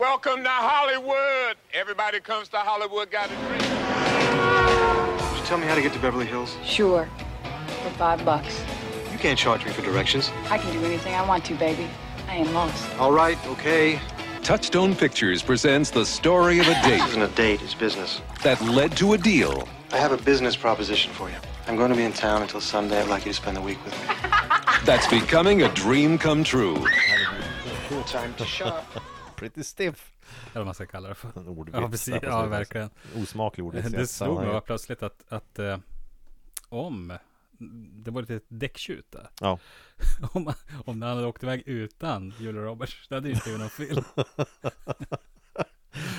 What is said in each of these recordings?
Welcome to Hollywood. Everybody comes to Hollywood got a dream. Could you tell me how to get to Beverly Hills? Sure. For five bucks. You can't charge me for directions. I can do anything I want to, baby. I am lost. All right, okay. Touchstone Pictures presents the story of a This date isn't a date, it's business. that led to a deal. I have a business proposition for you. I'm going to be in town until Sunday. I'd like you to spend the week with me. That's becoming a dream come true. Time to shop. Pretty stiff. Eller vad man ska kalla det för. En ordvits Ja, precis. Ja, verkligen. Osmaklig ordvits. Det slog mig plötsligt att, att eh, om det var lite däcktjut där. Ja. om, om han hade åkt iväg utan Julia Roberts, då hade ju inte blivit någon film.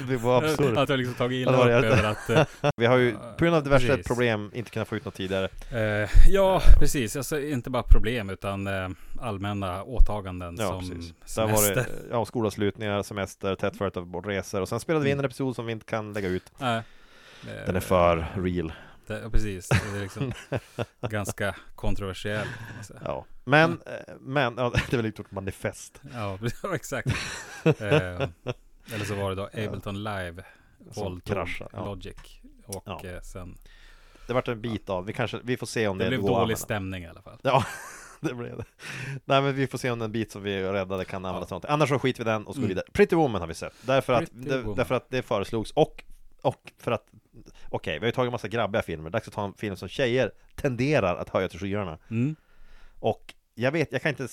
Det var absurt. Att jag liksom tagit illa upp över att eh, Vi har ju på grund av diverse Precis. problem inte kunnat få ut något tidigare. Eh, ja, precis. Alltså, inte bara problem utan eh, allmänna åtaganden Ja, som precis. Där var semester. det ja, skolavslutningar, semester, tätt följt av resor. Och sen spelade vi in en episod som vi inte kan lägga ut. Nej. Den är för real. Det, ja, precis. Det är liksom ganska kontroversiell. Ja. Men, eh, men, ja, det är väl ett manifest. Ja, ja, exakt. Eh, eller så var det då Ableton Live kraschade, ja. Logic och Ja. eh, sen Det vart en bit av, vi kanske, vi får se om det, det blev dålig använda. stämning i alla fall. Ja, det blev det. Nej men vi får se om den bit som vi räddade kan användas till något. Annars så skiter vi den och så går Mm. vidare. Pretty Woman har vi sett. Därför att, det, därför att det föreslogs och, och för att Okej, vi har ju tagit en massa grabbiga filmer. Dags att ta en film som tjejer tenderar att höja till skyarna. Mm. Och jag vet, jag kan inte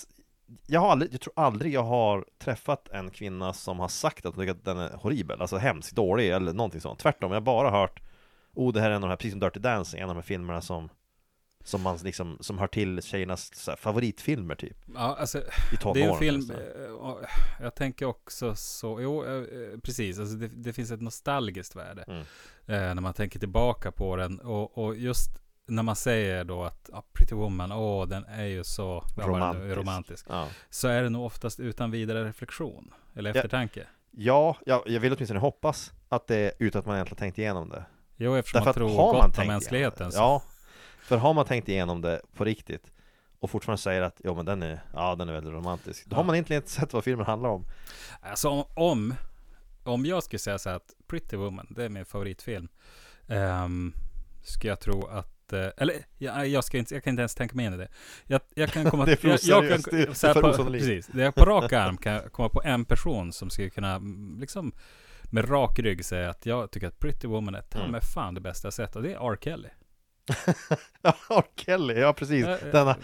jag har aldrig, jag tror aldrig jag har träffat en kvinna som har sagt att hon tycker att den är horribel, alltså hemsk, dålig eller någonting sånt. Tvärtom, jag har bara hört Oh, det här är en av de här, precis som Dirty Dancing, en av de här filmerna som Som man liksom, som hör till tjejernas här, favoritfilmer typ Ja, alltså I det är en film, eh, jag tänker också så, jo eh, eh, precis, alltså det, det finns ett nostalgiskt värde Mm. eh, när man tänker tillbaka på den och, och just när man säger då att ah, Pretty Woman, åh den är ju så var det Romantisk. romantisk. Ja. Så är det nog oftast utan vidare reflektion eller eftertanke. Ja, ja, jag vill åtminstone hoppas att det är utan att man egentligen tänkt igenom det Jo, eftersom Därför man tror har man gott om mänskligheten. så- Ja, för har man tänkt igenom det på riktigt och fortfarande säger att jo men den är, ja den är väldigt romantisk Då Ja. har man egentligen inte sett vad filmen handlar om Alltså om, om, om jag skulle säga så här att Pretty Woman, det är min favoritfilm. Um, skulle jag tro att, eh, eller jag, jag, ska inte, jag kan inte ens tänka mig in i det. Jag, jag kan komma Det är för jag, jag oseriöst, det är för på. Precis, det är på rak arm kan jag komma på en person som skulle kunna mm, liksom med rak rygg säga att jag tycker att Pretty Woman är ta Mm. fan det bästa jag sett och det är R. Kelly. R. Kelly, ja precis. Ja, Denna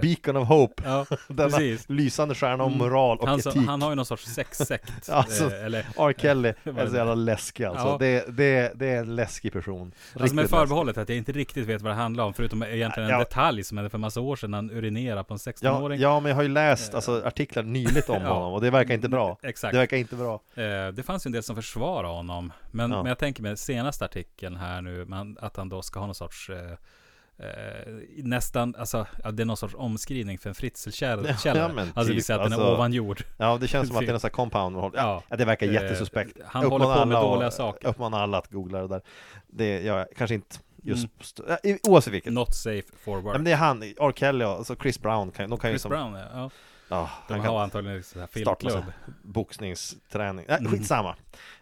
beacon of hope. Ja, Denna precis. lysande stjärna om Mm. moral och Han, etik. han har ju någon sorts sexsekt. Alltså, eh, eller R. Kelly är så jävla läskig alltså. Ja. det, det, det är en läskig person. Alltså med förbehållet att jag inte riktigt vet vad det handlar om Förutom egentligen en detalj som hände för massa år sedan han urinerade på en Ja, 16-åring ja, men jag har ju läst alltså, artiklar nyligt om honom och det verkar inte bra. Exakt. Det verkar inte bra. Eh, Det fanns ju en del som försvarade honom Men, men jag tänker med senaste artikeln här nu Att han då ska ha någon sorts eh, eh, nästan, alltså, ja, det är någon sorts omskrivning för en fritzelkällare. Ja, ja, alltså det vill typ, säga att den alltså- är ovan jord. Ja, det känns som att det är någon sån här compound ja. Ja. ja, det verkar Eh, jättesuspekt han Jag håller på uppmanar med dåliga att- saker. Uppmanar alla att googla det där Det, ja, kanske inte just Mm. i- Oavsett vilket Not safe for work. Men det är han, R. Kelly och alltså Chris Brown kan, de kan Chris som, Brown, ja. ja. De han har kan antagligen starta filmklubb. boxningsträning. Nej, Mm. skitsamma.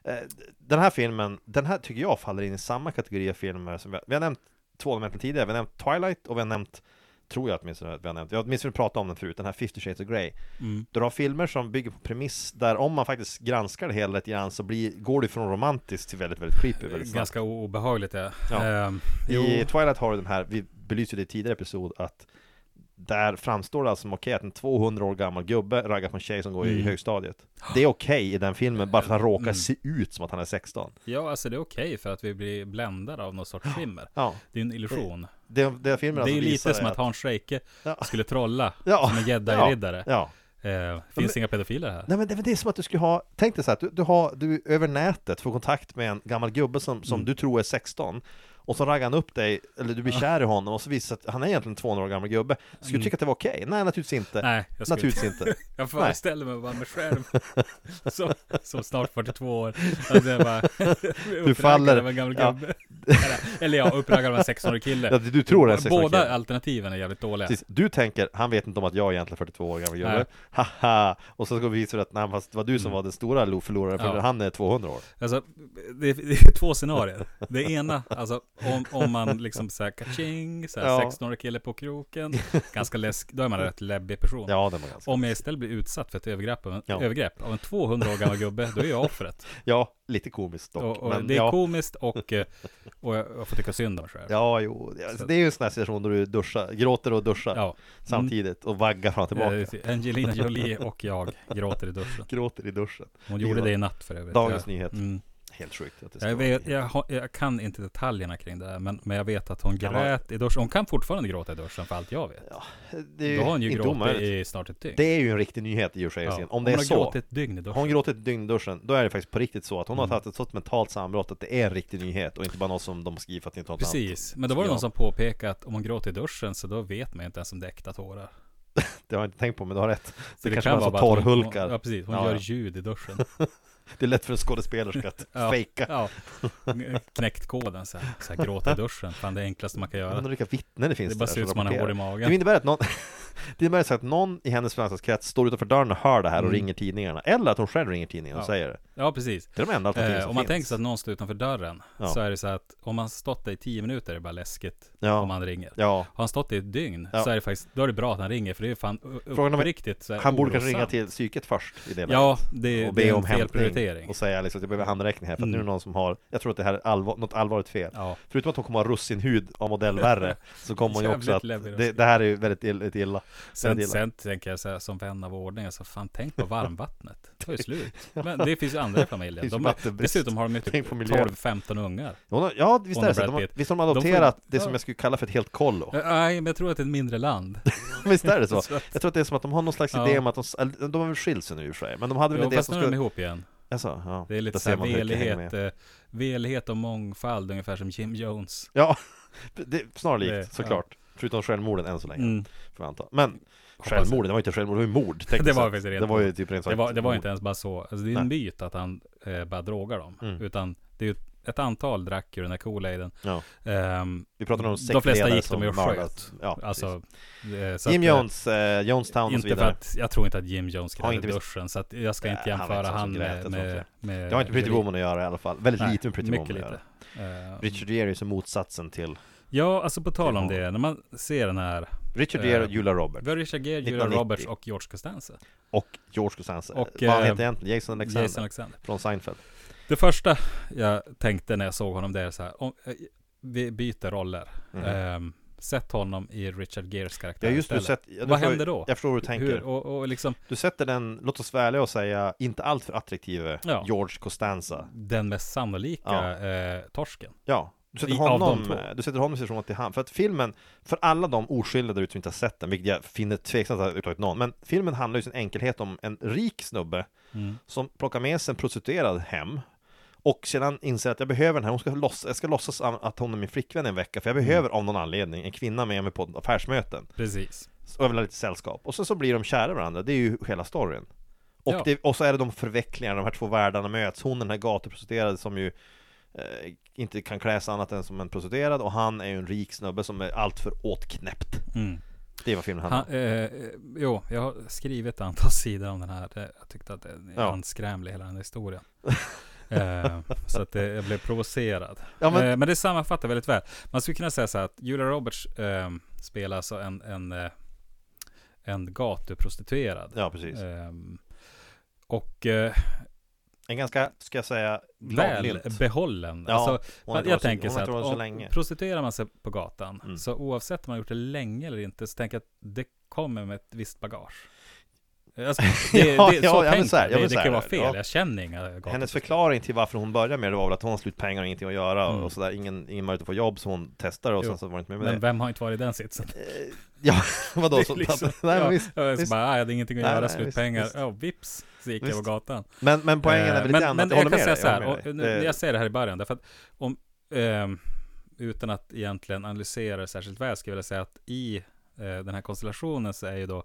Eh, Den här filmen, den här tycker jag faller in i samma kategori av filmer som vi, vi har nämnt två element tidigare. Vi har nämnt Twilight och vi har nämnt, tror jag åtminstone att vi har nämnt, jag minns vi pratade om den förut, den här 50 Shades of Grey. Mm. Du har filmer som bygger på premiss där om man faktiskt granskar det hela lite grann så blir, går det från romantiskt till väldigt, väldigt creepy väldigt snabbt. Ganska obehagligt ja. Ja. Jo. I Twilight har du den här, vi belyste det i tidigare episod, att där framstår det alltså som okej att en 200 år gammal gubbe raggar på en tjej som går i Mm. högstadiet. Det är okej i den filmen, bara för att han råkar Mm. se ut som att han är 16. Ja, alltså det är okej för att vi blir bländade av någon sorts skimmer. Ja, Det är en illusion. det, det filmen Det är alltså visar lite som är att Hans Scheike Ja. skulle trolla Ja. som en jedi-riddare. Ja. Eh, finns inga pedofiler här. Nej men det, men det är som att du skulle ha, tänk dig så här, du, du har, du över nätet får kontakt med en gammal gubbe som, som Mm. du tror är 16 Och så raggar han upp dig, eller du blir kär i honom och så visar att han är egentligen en 200 år gammal gubbe Skulle du Mm. tycka att det var okej? Nej naturligtvis inte Nej, jag Naturligtvis inte Jag föreställer mig bara mig själv som, som snart 42 år. Alltså jag bara, uppraggad faller- av en gammal ja. gubbe. Eller, eller ja, uppraggad av en 16-årig kille. ja, Du tror det är en 16 Båda alternativen är jävligt dåliga. Precis. Du tänker, han vet inte om att jag är egentligen 42 år gammal gubbe. Haha! Och så ska vi visa att nej, fast det var du som Mm. var den stora lo- förloraren för Ja. han är 200 år Alltså, det är, det är två scenarier. Det ena, alltså om, om man liksom såhär kaching, såhär Ja. 16-årig kille på kroken, ganska läsk, då är man en rätt läbbig person. Ja, det var ganska Om jag istället blir utsatt för ett övergrepp av en, Ja. övergrepp av en 200 år gammal gubbe, då är jag offret. Ja, lite komiskt dock Och, och men det är ja. komiskt och, eh, och jag, får tycka synd om mig själv. Ja, jo, det- det är ju en sån här situation då du duschar, gråter och duschar Ja. samtidigt och vaggar fram och tillbaka Angelina Jolie och jag gråter i duschen. Gråter i duschen Hon gjorde det i natt för övrigt. Dagens jag, nyhet. Mm, Helt sjukt att det ska jag, vara vet, jag, har- jag kan inte detaljerna kring det här, men, men jag vet att hon Kan vara- grät i duschen. Hon kan fortfarande gråta i duschen för allt jag vet. Ja, det är ju Då har hon ju gråtit omöjligt. i snart ett dygn. Det är ju en riktig nyhet i och för sig Ja, Om hon det är har så gråtit ett dygn i duschen. Hon gråtit ett dygn i duschen, då är det faktiskt på riktigt så att hon Mm. har haft ett sånt mentalt sammanbrott att det är en riktig nyhet och inte bara något som de skriver för att inte ha något annat. Precis, men då var det Ja. någon som påpekade att om hon gråter i duschen så då vet man inte ens om det är äkta tårar. Det har jag inte tänkt på men du har rätt Så Det kanske så bara att hon- torrhulkar. hon- Ja precis, hon Ja, gör ja. ljud i duschen. Det är lätt för en skådespelerska att Ja. fejka Ja, knäckt koden så här, så här gråta i duschen. Fan det enklaste man kan göra. undrar vilka vittnen det finns Det bara ser ut som man har hår i magen. Det innebär att någon Det innebär så att någon i hennes förvaltningskrets står utanför dörren och hör det här och Mm. ringer tidningarna Eller att hon själv ringer tidningen och Ja. säger det Ja precis. Det är de enda alternativen Eh, som om man finns tänker sig att någon står utanför dörren Ja. så är det så att om man stått där i tio minuter är det bara läskigt Ja. om man ringer. Ja, Har han stått i ett dygn så är det faktiskt, då är det bra att han ringer för det är fan Frågan om- uppriktigt här han borde kanske ringa till psyket först i det läget. Ja, det, och det be är om en felprioritering. och säga liksom att jag behöver handräckning här för att nu är det Mm. någon som har Jag tror att det här är allvar, något allvarligt fel Ja, Förutom att hon kommer ha russinhud av modell värre Så kommer hon ju också att det, det här är ju väldigt illa, väldigt illa. sen, illa. sen tänker jag så här, som vän av ordning, alltså fan tänk på varmvattnet. Det var ju slut. Men det finns ju andra i familjen. De har, dessutom har de ju typ miljön. 12-15 ungar. Har, ja visst är det så, de visst har de De får- adopterat det ja. som jag skulle kalla för ett helt kollo Nej, men jag tror att det är ett mindre land. Visst är det så? Jag tror att det är som att de har någon slags Ja. idé om att de, de har väl skilt sig nu i och för sig Men de hade väl en idé som är de skulle... ihop igen. Alltså, ja. Det är lite Där så här ser man hur det hänger velighet, eh, velighet och mångfald, ungefär som Jim Jones. Ja, det är snarlikt Det- såklart Förutom självmorden än så länge, Mm. får jag anta Men Hoppas självmord, det var inte självmord, det var ju mord Det var faktiskt rent Det var ju typ rent Det sagt var, det var inte ens bara så. Alltså, det är en myt att han eh, bara drogar dem. Mm. Utan det är ju ett antal drack ur den här Kool-Aiden. Ja. Ehm, Vi pratar om de flesta gick de ju och sköt. Ja, alltså, eh, så Jim att, eh, Jones, eh, Jonestown och så Inte för vidare att, jag tror inte att Jim Jones grät i duschen. Så att jag ska Nej, inte han jämföra han grät, jag med, med, med Det har inte Pretty. Woman att göra i alla fall Väldigt Nej, lite med Pretty Woman att göra Ehm, Richard Gere är ju som motsatsen till Ja, alltså på tal om det. När man ser den här. Richard Gere och Eh, Julia Roberts Vi har Richard Gere, Julia 1990. Roberts och George Costanza. Och George Costanza Och, Vad han heter egentligen? Jason Alexander Jason Alexander. Från Seinfeld Det första jag tänkte när jag såg honom det är så här. Om, eh, vi byter roller. Mhm. Ehm, sätt honom i Richard Geres karaktär Ja just du sett, ja, du Vad förstår- händer då? Jag förstår hur du tänker Hur, och, och liksom Du sätter den, låt oss vara ärliga och säga, inte allt för attraktive Ja. George Costanza den mest sannolika Ja. eh, torsken. Ja, du sätter, honom, du sätter honom i situation att det är han För att filmen, för alla de oskyldiga där som inte har sett den Vilket jag finner tveksamt att ha uttalat någon Men filmen handlar ju i sin enkelhet om en rik snubbe Mm. Som plockar med sig en prostituerad hem Och sedan inser att jag behöver den här, hon ska låtsas, jag ska låtsas att hon är min flickvän en vecka För jag behöver av någon anledning en kvinna med mig på affärsmöten Precis. Och jag vill ha lite sällskap Och sen så blir de kära varandra, det är ju hela storyn och, Ja. det, och så är det de förvecklingar, de här två världarna möts Hon den här gatuprostituerade som ju eh, inte kan klä sig annat än som en prostituerad Och han är ju en rik snubbe som är alltför åtknäppt Mm. Det är vad filmen handlar Han, om eh, eh, jo, jag har skrivit ett antal sidor om den här. Det, jag tyckte att det är Ja. anskrämlig hela den här historien. eh, så att det, jag blev provocerad. Ja, men- eh, men det sammanfattar väldigt väl. Man skulle kunna säga så här att Julia Roberts eh, spelar alltså en, en, eh, en gatuprostituerad. Ja, precis Ehm, och eh, En ganska, ska jag säga, väl gladlynt behållen. Ja, alltså, har jag varit tänker så har att varit så om länge. prostituerar man sig på gatan, Mm. så oavsett om man gjort det länge eller inte, så tänker jag att det kommer med ett visst bagage. Alltså, det, Ja, det, så ja, tänker så här, jag. ja, Det, det så kan här, vara fel, ja. jag känner inga gatuprostituerade. Hennes förklaring till varför hon började med det var väl att hon har slut pengar och ingenting att göra Mm. och sådär, ingen, ingen möjlighet att få jobb så hon testade och Jo. sen så var det inte med med Men det vem har inte varit i den sitsen? Eh, Ja, vadå? Så, liksom- nej, ja, visst, jag, visst. bara, ah, jag hade ingenting att Nej, göra, slut pengar. Ja, vips, så gick jag Visst. på gatan. Men, men poängen är Eh, väl lite grann men att jag håller jag kan med säga dig, så här, jag med dig. nu, Det- jag säger det här i början, därför att om, ehm, utan att egentligen analysera det särskilt väl, skulle jag vilja säga att i eh, den här konstellationen så är ju då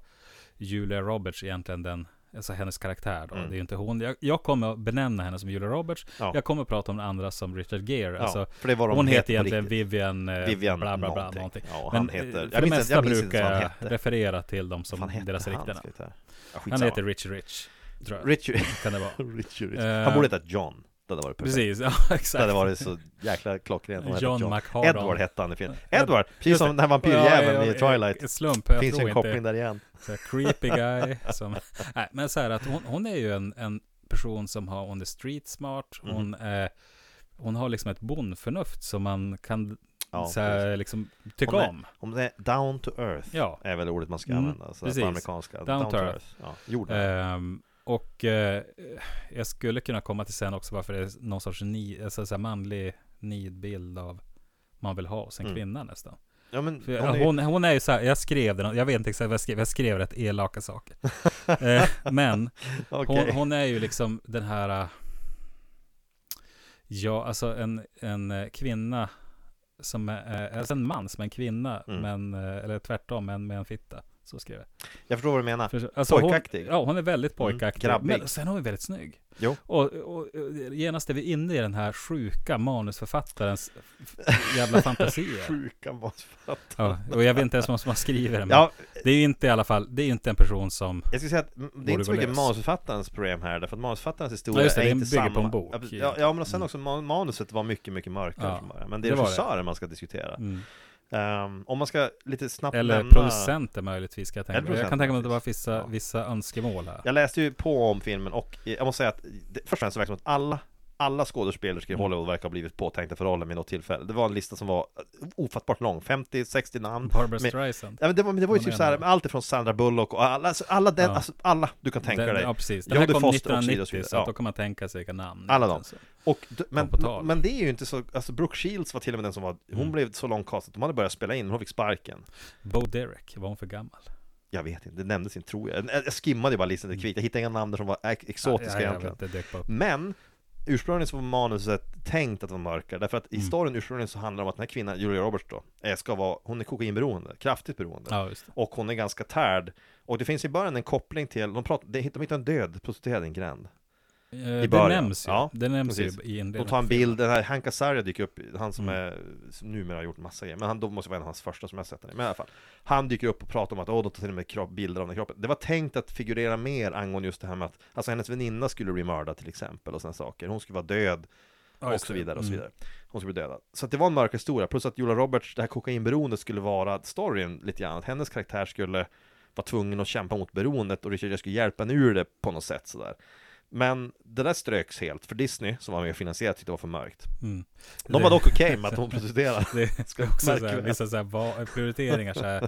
Julia Roberts egentligen den, alltså hennes karaktär då. Mm. Det är ju inte hon. Jag, jag kommer att benämna henne som Julia Roberts. Ja. Jag kommer att prata om den andra som Richard Gere. Ja, Alltså, för det var de hon heter egentligen. Vivian, eh, Vivian bla bla bla någonting. någonting. Ja, Men han eh, heter- för jag det mesta jag brukar jag referera till dem som deras riktiga namn. Han heter Rich Rich. Tror jag. Richard. Kan det vara. Richard. Eh, Han borde heta John. Det hade varit perfekt. Precis, ja Det exakt. hade varit så jäkla klockrent om hette John McHardon. Edward hette han i filmen. Ed- Edward! Precis som det. den här vampyrjäveln Ja, i ja, Twilight. ja, Slump, jag Finns ju tror en koppling inte. där igen. Så creepy guy som... Nej, men så här att hon, hon är ju en, en person som har on the street smart. Mm. Hon, är, hon har liksom ett bondförnuft som man kan Ja, så här, liksom, tycka Hon är- om. Om det är down to earth Ja. är väl ordet man ska Mm, använda. Så precis. på amerikanska. Down to earth. Ja, jorden. Ehm, och eh, jag skulle kunna komma till sen också varför det är någon sorts ni, alltså, så manlig nidbild av man vill ha hos en Mm. kvinna nästan. ja, men För hon är ju- hon, hon är ju så här, jag skrev den, jag vet inte exakt vad jag skrev, jag skrev rätt elaka saker. eh, men okej. hon, hon är ju liksom den här, äh, ja alltså en, en eh, kvinna som är, eh, alltså en man som är en kvinna, Mm. men, eh, eller tvärtom, men med en fitta. Så skrev jag. Jag förstår vad du menar. För, alltså, Pojkaktig. Hon, ja, hon är väldigt pojkaktig. Mm, grabbig. Men sen är hon väldigt snygg. Jo. Och, och, och genast är vi inne i den här sjuka manusförfattarens jävla fantasier. Sjuka matfattare. Ja, och jag vet inte ens vem som har skrivit det, men Ja, det är ju inte i alla fall, det är ju inte en person som jag skulle säga att mm, det är inte så mycket manusförfattarens problem här, därför att manusförfattarens historia Ja, just det, är den inte bygger samma. på en bok. Ja. Ja, men sen Mm. också man- manuset var mycket, mycket mörkare Ja. Men det är regissören man ska diskutera. mm. Ehm, om man ska lite snabbt Eller nämna... producenter möjligtvis kan jag tänka mig. Jag kan tänka mig att det var vissa, Ja. vissa önskemål här. Jag läste ju på om filmen och jag måste säga att det, först och främst så verkar det som att alla alla skådespelerskor i Mm. Hollywood verkar ha blivit påtänkta för rollen vid något tillfälle. Det var en lista som var ofattbart lång, 50-60 namn. Barbara med- Streisand. Ja, men det var, men det var ju typ så här, allt ifrån Sandra Bullock och alla, alltså, alla, den, Ja. alltså, alla du kan tänka Den- dig. Ja, precis. Den Jodie här kom Foster och så vidare 1990, och så vidare. så Ja. då kan man tänka sig vilka namn. Alla dem. Och, men, men det är ju inte så, alltså Brooke Shields var till och med den som var, hon Mm. blev så långt castad, de hade börjat spela in, men hon fick sparken. Bo Derek, var hon för gammal? Jag vet inte, det nämndes inte tror jag. Jag skimmade ju bara listan lite kvickt, jag hittade inga namn där som var ex- exotiska ja, jag egentligen. vet. Men ursprungligen så var manuset tänkt att vara mörkare Därför att i Mm. storyn ursprungligen så handlar om att den här kvinnan, Julia Roberts då är, ska vara, hon är kokainberoende, kraftigt beroende Ja, just det. Och hon är ganska tärd Och det finns i början en koppling till, de, pratar, de hittar en död prostituerad i en gränd Eh, I det början. nämns ju. Ja, det nämns precis. ju i en De del tar en av filmen. bild, den här Hank Azaria dyker upp, han som Mm. är, som numera har gjort massa grejer Men han då måste vara en av hans första som jag sett den i, men i alla fall Han dyker upp och pratar om att, åh, de tar till och med kropp, bilder av den kroppen Det var tänkt att figurera mer angående just det här med att Alltså hennes väninna skulle bli mördad till exempel och sådana saker Hon skulle vara död Ja, och så det. vidare och så Mm. vidare. Hon skulle bli dödad. Så att det var en mörk historia, plus att Julia Roberts, det här kokainberoendet skulle vara storyn lite grann. Att hennes karaktär skulle vara tvungen att kämpa mot beroendet och Richard Gere skulle hjälpa henne ur det på något sätt sådär. Men det där ströks helt, för Disney, som var med och finansierade, tyckte det var för mörkt. Mm. De Det- var dock okej med att hon prostituerade. Det Ska också märka så här, det. vissa så här, va- prioriteringar så här.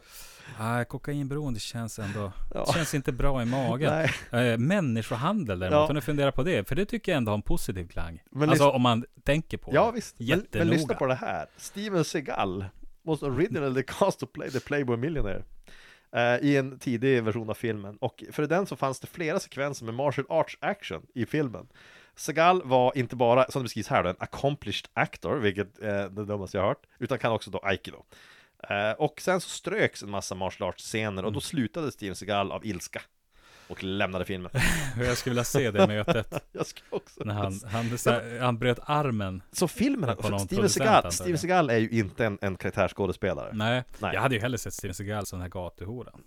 Ah, kokainberoende känns ändå, Ja. känns inte bra i magen. Eh, människohandel däremot, Ja. om du funderar på det, för det tycker jag ändå har en positiv klang. Men alltså om man tänker på ja det. visst. Men, men Jättenoga. lyssna på det här. Steven Seagal was originally cast to play the Playboy Millionaire. Eh, I en tidig version av filmen. Och för den så fanns det flera sekvenser med martial arts action i filmen. Seagal var inte bara, som det beskrivs här då, en accomplished actor, vilket är det dummaste jag hört, utan kan också då aikido. Eh, och sen så ströks en massa martial arts scener och då slutade Steven Seagal av ilska. Och lämnade filmen. Jag skulle vilja se det mötet. Jag ska också När han, han, här, han bröt armen. Så filmen, Steven Seagal. Steven Seagal är ju inte en, en karaktärsskådespelare. Nej, Nej. jag hade ju hellre sett Steven Seagal som den här gatuhoran.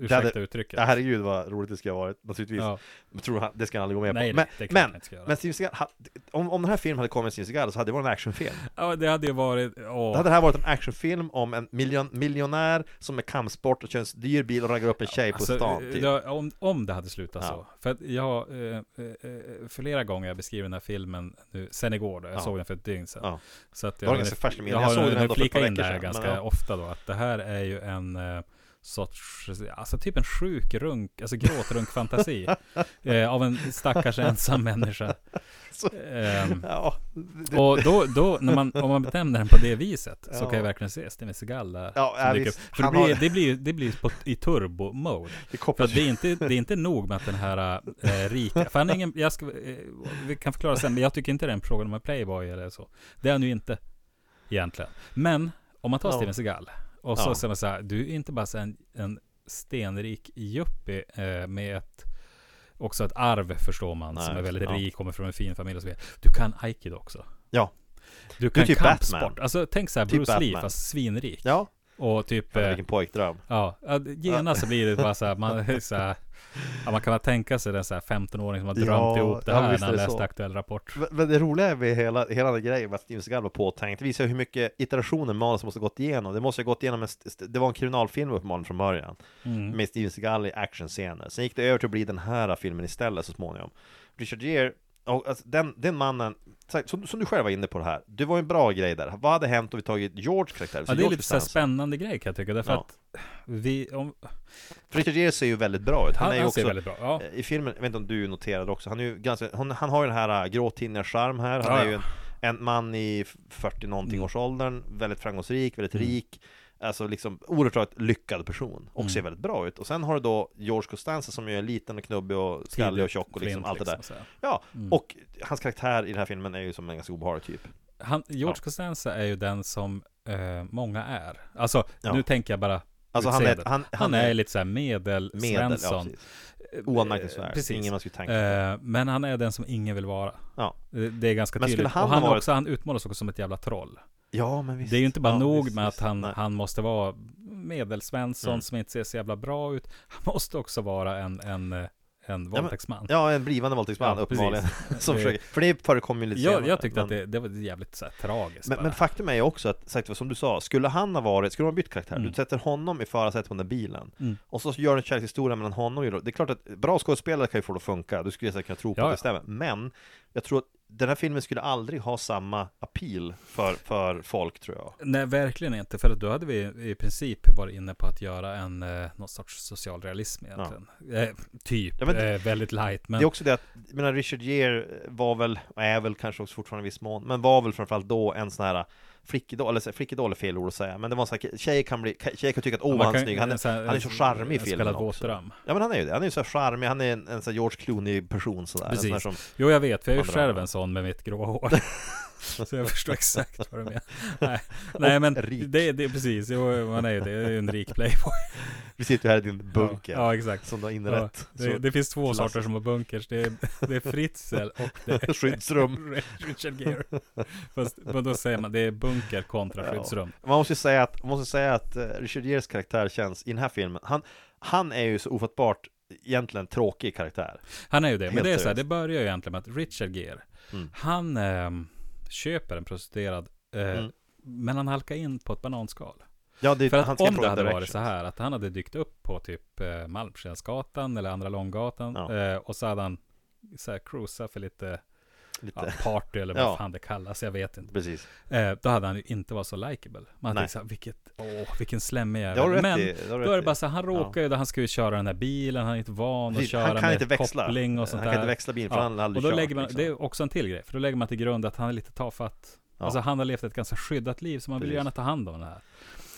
Det Ursäkta hade- uttrycket. Ja, herregud vad roligt det ska ha varit, naturligtvis. Ja. Men tror han, det ska han aldrig gå med Nej, på. nej, Men, det kan men, men Seagal, ha- om, om den här filmen hade kommit Seagal så hade det varit en actionfilm. Ja, det hade ju varit, åh. Då hade det här varit en actionfilm om en miljon, miljonär som är kampsport och kör en dyr bil och raggar upp en tjej på Alltså, stan. eh, Typ. ja, om, om det hade slutat Ja. så. För att jag, eh, eh, flera gånger jag beskriver den här filmen nu, sen igår då, jag Ja. såg den för ett dygn sedan. Ja. Så att Det jag, jag Jag har nu ändå för ett flikat par in det här sedan, ganska men ja. ofta då, att det här är ju en eh, sorts, alltså typ en sjuk runk, alltså gråtrunk-fantasi eh, av en stackars ensam människa. Så- Ehm, Ja, det, och då, då när man, om man benämner den på det viset så Ja. kan jag verkligen se Steven Seagal där. Ja, ja, det blir, har- det blir, det blir på, i turbo-mode. det För det är inte, det är inte nog med att den här äh, rika, för han är ingen, jag ska, eh, vi kan förklara sen, men jag tycker inte det är en fråga om en playboy eller så. Det är han ju inte. Egentligen. Men om man tar. Steven Seagal och så Ja. man så här, du är inte bara så en, en stenrik yuppie eh, med ett också ett arv förstår man Nej, som är väldigt ja. rik, kommer från en fin familj och så vidare. Du kan aikido också. Ja. Du kan typ kampsport. Batman. Alltså tänk så här Typ Bruce Lee Batman. fast svinrik. Ja, Och typ Fan, eh, vilken pojkdröm Ja, ja, genast så blir det bara så här, man, så här, ja, man kan väl tänka sig den så här 15-åring som har drömt Ja, ihop det ja, här visst när är han läste så. Aktuell Rapport. Men- det roliga med hela, hela den grejen med att Steven Seagal var påtänkt Det visar hur mycket iterationer manus måste ha gått igenom Det måste ha gått igenom en, Det var en kriminalfilm uppenbarligen från början Mm. Med Steven Seagal i actionscener Sen gick det över till att bli den här filmen istället så småningom Richard Gere och alltså, den, den mannen, som, som du själv var inne på det här Det var en bra grej där Vad hade hänt om vi tagit George karaktär? Ja, det är lite så spännande grej kan jag tycka. Därför Ja. att vi, om, Richard Gere ser ju väldigt bra ut Han, han, är ju han också ser väldigt bra. Ja. I filmen, jag vet inte om du noterade också, han är ju ganska, han, han har ju den här äh, gråtinniga charm här, han Ja, är ju en, en man i 40 någonting Mm. års åldern, väldigt framgångsrik, väldigt Mm. rik Alltså liksom oerhört lyckad person och Mm. ser väldigt bra ut Och sen har du då George Costanza som ju är liten och knubbig och skallig och tjock och liksom allt det där så här. Ja, Mm. och hans karaktär i den här filmen är ju som en ganska obehaglig typ Han, George Ja. Costanza är ju den som eh, många är. Alltså, Ja. nu tänker jag bara Alltså han är, utseendet. han, Han, är lite såhär medel, medel, ja, Svensson. Eh, Oanmärkningsvärd, Precis. ingen man skulle tänka på Eh, men han är den som ingen vill vara. Ja. Det, är ganska Men tydligt. han och han, varit- också, han utmålas också som ett jävla troll. Ja men visst Det är ju inte bara ja, nog visst, med visst. att han, Nej. han måste vara medelsvensson Mm. som inte ser så jävla bra ut. Han måste också vara en, en, eh, en våldtäktsman. Ja, en blivande våldtäktsman Ja, uppenbarligen Som försöker, för det förekommer ju lite jag, senare, jag tyckte men- att det, det var jävligt så här, tragiskt Men, men faktum är ju också att, sagt som du sa, skulle han ha varit, skulle de ha bytt karaktär, Mm. du sätter honom i förarsätet på den där bilen Mm. Och så gör du en kärlekshistoria mellan honom och. Det är klart att bra skådespelare kan ju få det att funka, du skulle säkert kunna tro på Ja, att det stämmer Men jag tror att den här filmen skulle aldrig ha samma appeal för, för folk tror jag Nej, verkligen inte. För att då hade vi i princip varit inne på att göra en, eh, någon sorts socialrealism egentligen. Eh, typ, Ja, men- eh, väldigt light. Men Det är också det att, jag menar Richard Gere var väl, och är väl kanske också fortfarande i viss mån Men var väl framförallt då en sån här flickidol, eller så- flickidol är fel ord att säga Men det var sån här, tjejer kan bli, tjejer kan tycka att åh vad han är snygg, han är, så här- han är så charmig i en filmen spelad också våtdröm. Ja men han är ju det, han är ju så här charmig, han är en, en sån George Clooney person sådär En sån Precis. som, Jo, jag vet, för jag är ju själv en sån med mitt gråa hår. Så jag förstår exakt vad du menar. Nej, nej men det, det är precis, jo, man är ju det, det är ju en rik playboy. Vi sitter ju här i din bunker Ja, ja exakt. Som du har Ja, inrett det, så- det finns två klassiskt. sorter som har bunkers. Det är, det är Fritzl och det är Skyddsrum Richard Gere. Fast men då säger man det är bunker kontra Ja. skyddsrum. Man måste ju säga att, man måste säga att eh, Richard Geres karaktär känns, i den här filmen Han, han är ju så ofattbart egentligen tråkig karaktär Han är ju det, men Helt det är så här, seriöst. det börjar ju egentligen med att Richard Gere, Mm. han ehm, köper en prostituerad, eh, Mm. men han halkar in på ett bananskal. Ja, det, För han att om det hade varit så här, att han hade dykt upp på typ eh, Malmskillnadsgatan eller Andra Långgatan, Ja. eh, och så hade han så här cruisat för lite Lite, ja, party eller Ja. vad fan det kallas, jag vet inte. precis Eh, då hade han ju inte varit så likable. Man tänkte här, vilket, åh, vilken slemmig jävel. Men i, då är det bara så han råkar ju, där han ska ju köra den här bilen, han är inte van att köra Han kan med inte växla koppling och sånt Han kan där. inte växla bil för Ja, han har och aldrig då kört, lägger man, liksom. det är också en till grej, för då lägger man till grund att han är lite tafatt. Ja. Alltså han har levt ett ganska skyddat liv, så man vill Precis. gärna ta hand om det här.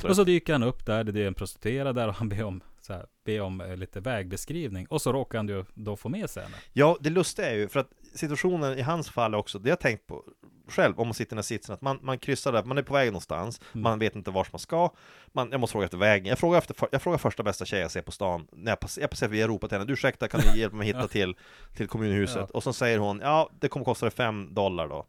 Så. Och så dyker han upp där, det är en prostituerad där och han ber om, så här, ber om eh, lite vägbeskrivning. Och så råkar han ju då få med sig henne. Ja, det lustiga är ju, för att situationen i hans fall också, det har jag tänkt på själv om man sitter i den här sitsen, att man, man kryssar där, man är på väg någonstans, Mm. man vet inte vart man ska, man, jag måste fråga efter vägen, jag frågar, efter, jag frågar första bästa tjej jag ser på stan, när jag, pass, jag passerar jag ropar till henne, du ursäkta, kan du hjälpa mig hitta till, till kommunhuset? Ja. Och så säger hon, ja, det kommer kosta dig fem dollar då.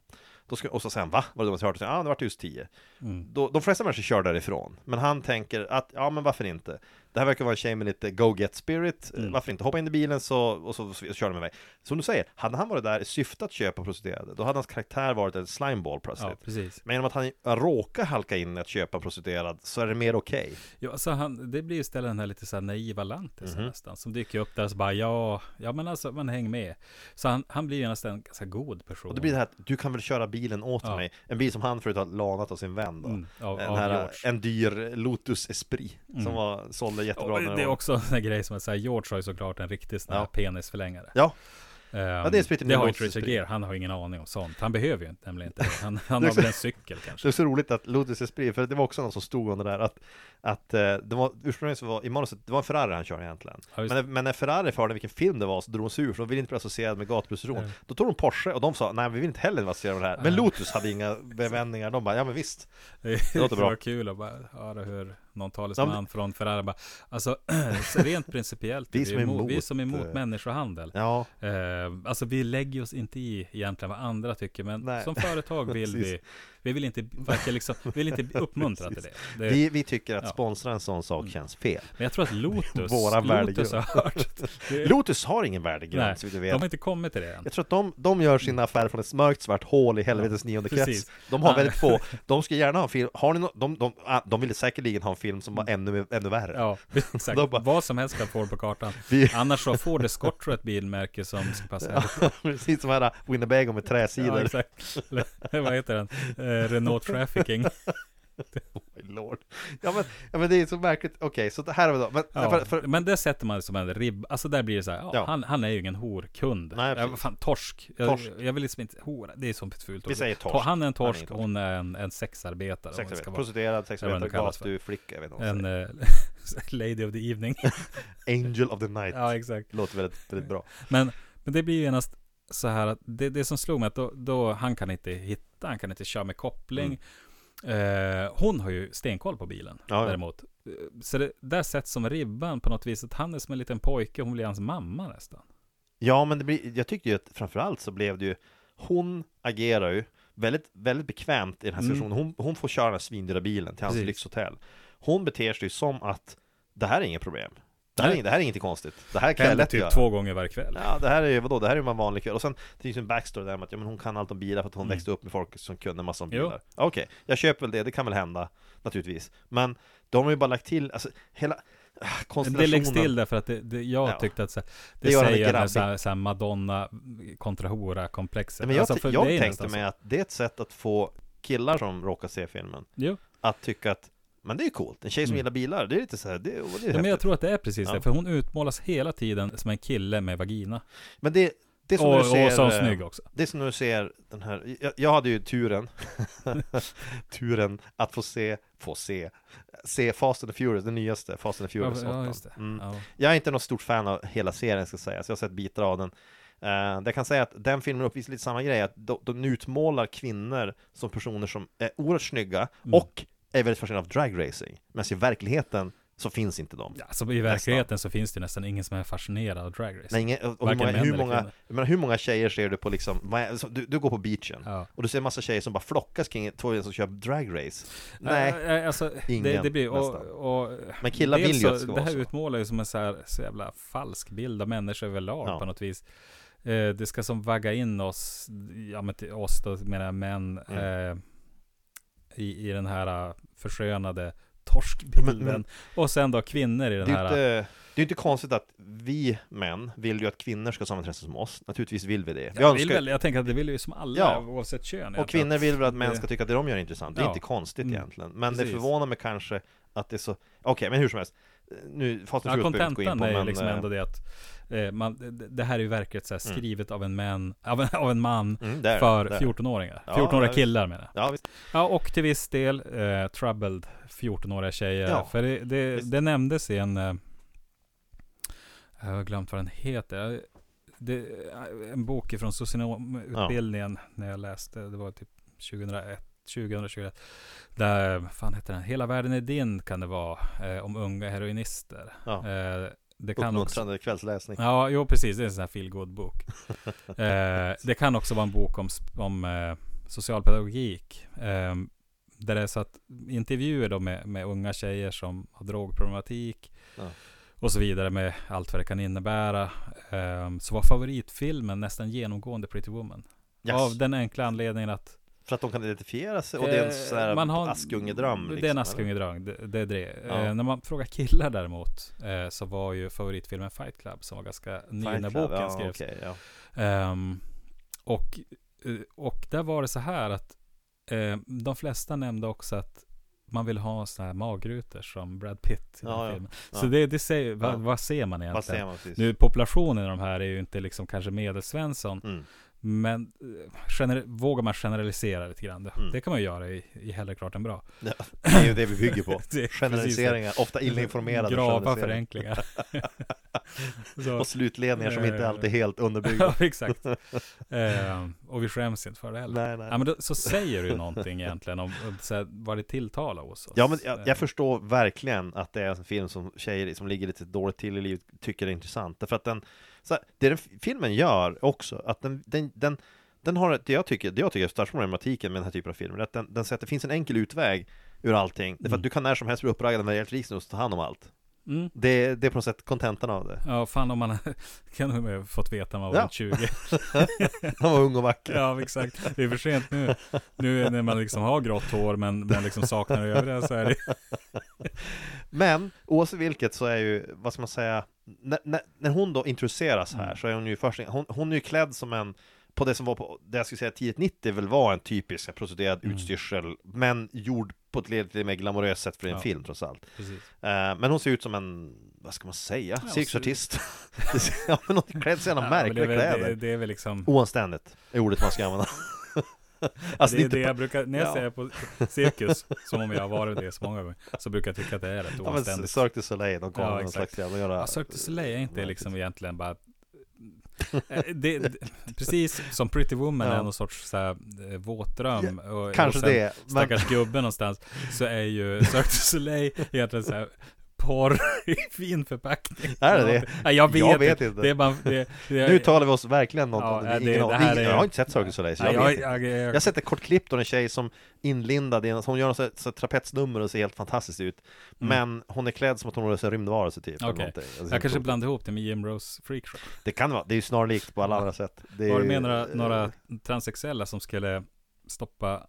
då ska, och så säger han, va? Vad har du hört? Ja, det vart just tio. Mm. Då, de flesta människor kör därifrån, men han tänker att, ja men varför inte? Det här verkar vara en tjej med lite go-get spirit, Mm. varför inte? Hoppa in i bilen så, och så, så, kör de iväg. Som du säger, hade han varit där i syfte att köpa prostituerade, då hade hans karaktär varit en slimeball plötsligt. Ja, precis. Men genom att han råkar halka in i att köpa prostituerad så är det mer okej. Ja, så han, det blir istället den här lite så här naiva lantisen Mhm. nästan. Som dyker upp där och så bara ja, ja men alltså man häng med. Så han, han blir ju nästan en ganska god person. Och då blir det här att du kan väl köra bilen åt Ja. mig. En bil som han förut har lånat av sin vän då. mm, av, här, en dyr Lotus Esprit Mm. som var, sålde jättebra Och när det är också en grej som att säga George har ju såklart en riktig sån här Ja. penisförlängare. Ja, Um, det är det har inte Richard. Gere. Han har ingen aning om sånt. Han behöver ju inte, nämligen inte det. Han, han Det är har väl en cykel kanske. Det är så roligt att Lotus Esprit, för det var också någon som stod det där att, att eh, det var ursprungligen så var i manuset, det var en Ferrari han körde egentligen Ja, men, men när Ferrari förde vilken film det var så drog hon sig ur för de ville inte bli associerade med gatubusron Mm. Då tog de Porsche och de sa nej vi vill inte heller vara associerade med det här Men Lotus hade inga bevändningar, de bara ja men visst Det låter bra. var kul att bara höra hur någon talesman från Ferrari bara Alltså så rent principiellt Vi som är emot, vi som är emot eh, människohandel. Ja, eh, Alltså vi lägger oss inte i egentligen vad andra tycker Men Nej. som företag vill vi Vi vill inte, verka liksom, vi vill inte uppmuntra till det, det vi, vi tycker att ja. sponsra en sån sak känns fel Men jag tror att Lotus, Våra Lotus har hört det, Lotus har ingen värdegrund Nej, De har inte kommit till det än Jag tror att de, de gör sina affärer från ett mörkt svart hål i helvetets nionde krets precis. De har Ja. väldigt få, de ska gärna ha en film, har ni no, de, de, ah, de ville säkerligen ha en film som var ännu, ännu värre Ja, exakt. De bara- Vad som helst kan få på kartan. Vi- Annars så Ford Escort tror jag ett bilmärke som ska passa. Ja, Precis som här Winnebago med träsidor ja exakt. Eller, vad heter den? Eh, Renault Trafficking. Oh my lord ja men, ja men det är så märkligt, okej så det här är vi då men, Ja, för, för, Men det sätter man som en ribb. Alltså där blir det så här, ja, Ja. Han, han är ju ingen horkund. Nej, ja, precis. vad fan, torsk. Jag, Torsk. jag vill liksom inte, hora, det är som ett fult Vi säger torsk. Han är en är torsk, en torsk. hon är en, en sexarbetare. sexarbetare, vara. prostituerad, sexarbetare, gatuflicka, jag vet inte En eh, Lady of the Evening. Angel of the night ja, exakt. Låter väldigt, väldigt bra Men, men det blir ju genast så här att det, det som slog mig att då, då han kan inte hitta, han kan inte köra med koppling. Eh, hon har ju stenkoll på bilen Mm. Ja, däremot. Eh, Så det där sätts som ribban på något vis att han är som en liten pojke, hon blir hans mamma nästan. Ja men det blir, jag tyckte ju att framförallt så blev det ju Hon agerar ju väldigt, väldigt bekvämt i den här Mm. situationen hon, hon får köra den här svindyra bilen till hans Precis. lyxhotell Hon beter sig ju som att Det här är inget problem Det här, är, det här är inget konstigt Det här kan jag lätt typ göra två gånger varje kväll. Ja det här är ju, vadå, det här är ju en vanlig kväll Och sen, det finns ju en backstory där med att ja, men hon kan allt om bilar för att hon Mm. växte upp med folk som kunde massa om bilar Okej, jag köper väl det, det kan väl hända Naturligtvis Men de har ju bara lagt till, alltså hela ah, Det läggs till därför att det, det, jag Ja. tyckte att så, Det det, säger den så så Madonna kontra hora komplexet. Men jag, Alltså, jag tänkte mig så. att det är ett sätt att få killar som råkar se filmen Jo. Att tycka att Men det är coolt, en tjej som Mm. gillar bilar, det är lite så här, det, det är Ja, häftigt. men jag tror att det är precis Ja. det, för hon utmålas hela tiden som en kille med vagina. Men det, det är som Och, när du ser och så eh, snygg också. Det är som när du ser den här Jag, jag hade ju turen Turen att få se Få se Se Fast and the Furious, den nyaste Fast and the Ja, Furious ja, 8. just det. Mm. Ja. Jag är inte något stort fan av hela serien ska sägas, jag har sett bitar av den det jag kan säga att den filmen uppvisar lite samma grej, att de, de utmålar kvinnor som personer som är oerhört snygga Mm. och är väldigt fascinerade av dragracing. Men i verkligheten så finns inte de. Ja, så I verkligheten så finns det nästan ingen som är fascinerad av dragrace. Nej, ingen, och hur många, hur, många, menar, hur många tjejer ser du på liksom, du, du går på beachen Ja. och du ser en massa tjejer som bara flockas kring två som kör dragrace. Nej, Nej, alltså, det, ingen det blir, nästan. och, och Men killar vill ju att det ska Det här utmålar ju som en så, här, så jävla falsk bild av människor överlag Ja. på något vis. Eh, det ska som vagga in oss, ja men till oss då menar jag män, Mm. eh, i, i den här uh, förskönade torskbilden. Men- men- och sen då kvinnor i den det är här... inte, det är inte konstigt att vi män vill ju att kvinnor ska ha samma intresse som oss. Naturligtvis vill vi det. Vi jag, vill önskar- väl, jag tänker att det vill ju som alla, Ja. oavsett kön. Och kvinnor vill väl att män ska tycka att det de gör är intressant. Det är Ja. inte konstigt Mm. egentligen. Men Precis. det förvånar mig kanske att det är så... Okej, men hur som helst. Nu, Fast Ja, kontentan är men... liksom eh, ändå det att eh, man, det, här är ju verkligen så här Mm. skrivet av en man, av en, av en man mm, där, för där. 14-åringar. Ja, 14-åriga ja, killar menar jag. Ja, visst. Ja, och till viss del eh, troubled 14-åriga tjejer. Ja, för det, det, det nämndes i en... Eh, jag har glömt vad den heter. Det, en bok från socionomutbildningen när jag läste. Det var typ 2001. 2021 Där, fan heter den? Hela världen är din kan det vara. Eh, om unga heroinister. Ja. Eh, det kan också Uppmuntrande kvällsläsning. Ja, jo precis. Det är en sån här feel bok eh, Det kan också vara en bok om, om eh, socialpedagogik. Eh, där det är så att intervjuer då med, med unga tjejer som har drogproblematik. Ja. Och så vidare med allt vad det kan innebära. Eh, så var favoritfilmen nästan genomgående Pretty Woman. Yes. Av den enkla anledningen att För att de kan identifiera sig och det är en sån här Eh, man har- Askungedröm. Det är liksom, en eller? Askungedröm, det, det är det. Ja. Eh, när man frågar killar däremot eh, så var ju favoritfilmen Fight Club som var ganska ny Fight när Club, boken ja, skrevs. okej, ja. Ehm, och, eh, och där var det så här att eh, de flesta nämnde också att man vill ha sådana här magrutor som Brad Pitt i den Ja, här ja. filmen. Ja. Så det, det säger, vad, vad ser man egentligen? Säger man? Nu populationen i de här är ju inte liksom kanske medelsvensson. Mm. Men eh, gener- vågar man generalisera lite grann? Det, Mm. det kan man ju göra i, i Hellre klart än bra. Ja, det är ju det vi bygger på. Generaliseringar, ofta illinformerade Grava förenklingar. Och slutledningar som inte Eh, alltid är helt underbyggda. ja, exakt. Eh, och vi skäms inte för det heller. Nej, nej. Ja, men då, så säger du någonting egentligen om om så här, vad det tilltalar hos oss. Ja men jag, Eh, jag förstår verkligen att det är en film som tjejer som ligger lite dåligt till i livet tycker är intressant Därför att den, så här, det den filmen gör också, att den, den, den, den har det jag tycker, det jag tycker är största problematiken med den här typen av filmer, att den, den säger att det finns en enkel utväg ur allting Därför Mm. att du kan när som helst bli uppraggad med rejält risnos och ta hand om allt Mm. det, det är på något sätt kontentan av det Ja, fan om man kan ha fått veta när man var Ja. runt 20. Han var ung och vacker Ja, exakt. Det är för sent nu. Nu när man liksom har grått hår men, men liksom saknar det övriga så är det... Men oavsett vilket så är ju, vad ska man säga, när, när, när hon då introduceras här Mm. så är hon ju först, hon, hon är ju klädd som en på det som var på, det jag skulle säga tidigt 90 väl var en typisk prostituerad Mm. utstyrsel Men gjord på ett lite mer glamoröst sätt för en Ja. film trots allt Precis. Eh, Men hon ser ut som en, vad ska man säga, Ja, cirkusartist Ja men hon är klädd så jävla Ja, märkliga kläder det, det är väl liksom... Oanständigt är ordet man ska använda Alltså det är det på- jag brukar, när jag Ja. säger på cirkus, som om jag har varit det så många gånger, så brukar jag tycka att det är rätt Ja men oanständigt. Cirque du Soleil, de kommer Ja, någon slags jävla göra Ja, Cirque du Soleil är inte liksom egentligen bara Eh, det, det, precis som Pretty Woman Ja. är någon sorts så här, eh, våtdröm och, Kanske och sen det, men Stackars gubbe någonstans Så är ju Cirque du Soleil egentligen så här porr i fin förpackning. Är det det? Jag vet, Jag vet inte. Det är bara, det, det, Nu talar vi oss verkligen något Ja, om det- det, ingen, det här är- Jag har inte sett Cirque du Soleil, så jag, Nej, vet jag, inte. jag, jag, Jag har sett ett kort klipp då en tjej som inlindad i en, hon gör något så, så trapetsnummer och ser helt fantastiskt ut. Men hon är klädd som att hon är en rymdvarelse typ eller Mm. Någonting. Alltså, jag kanske blandar ihop det med Jim Rose Freakshow Det kan vara, det är ju snarlikt på alla andra sätt. Det Var det är- med några, några transsexuella som skulle stoppa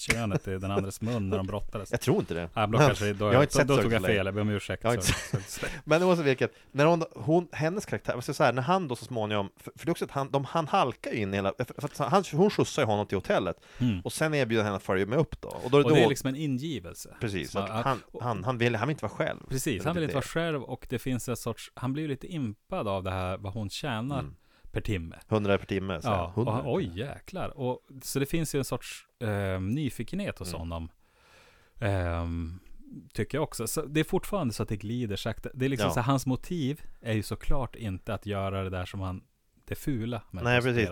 könet i den andres mun när de brottades? Jag tror inte det Ja, då kanske, då, Jag har inte då, sett då Cirque tog jag fel, jag ber om ursäkt. Jag Så- så- så- Men oavsett vilket, när hon, hon, hennes karaktär, jag ska säga, när han då så småningom, för, för det är också att han, de, han halkar ju in hela, för, han, hon skjutsar ju honom till hotellet Mm. och sen erbjuder henne att följa med upp då och då, Och då det är liksom en ingivelse. Precis, Så att att- han, han, han, vill, han vill inte vara själv Precis, han vill inte vara själv och det finns en sorts, han blir ju lite impad av det här vad hon tjänar Mm. Per timme. 100 per timme, så Ja, här, 100. och, oj jäklar. Och, så det finns ju en sorts eh, nyfikenhet hos Mm. honom. Ehm, tycker jag också. Så det är fortfarande så att det glider sakta. Det är liksom Ja. så hans motiv är ju såklart inte att göra det där som han, det fula Nej, precis.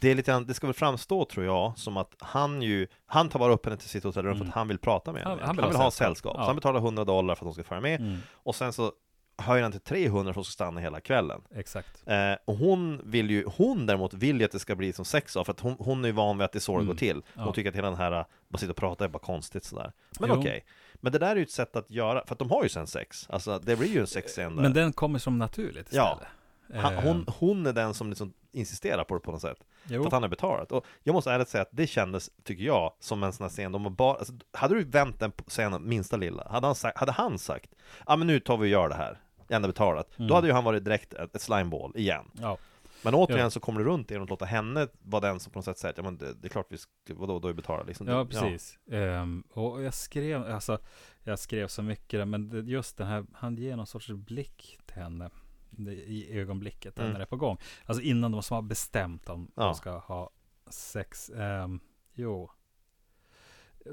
Det är lite det ska väl framstå tror jag som att han ju Han tar bara upp henne till sitt hotellrum för Mm. att han vill prata med henne Han- Han, han vill, vill ha sällskap, sällskap. så Ja. han betalar 100 dollar för att hon ska följa med Mm, Och sen så höjer han till 300 för att hon ska stanna hela kvällen exakt. eh, Och hon vill ju, hon däremot vill ju att det ska bli som sex av För att hon, hon är ju van vid att det är så det Mm. går till Hon Ja. tycker att hela den här, bara sitta och prata är bara konstigt sådär Men okej Men det där är ju ett sätt att göra, för att de har ju sen sex Alltså det blir ju en sexscen där Men den kommer som naturligt Ja. istället. han, Ehm, hon, hon är den som liksom insisterar på det på något sätt jo. för att han har betalat. Och jag måste ärligt säga att det kändes, tycker jag, som en sån här scen, de har bara, alltså, hade du vänt den scenen minsta lilla, hade han sagt, hade han sagt, ja ah, men nu tar vi och gör det här, har ändå betalat, Mm. då hade ju han varit direkt ett, slimeball igen. Ja. Men återigen Ja. så kommer det runt genom att låta henne vara den som på något sätt säger att ja men det, det är klart vi ska, vadå, då är betalat liksom. Ja, Det- precis. Ehm, och jag skrev, alltså, jag skrev så mycket, men det- just den här, han ger någon sorts blick till henne det- i ögonblicket Mm. när det är på gång. Alltså innan de som har bestämt om Ja. de ska ha sex. Ehm, jo.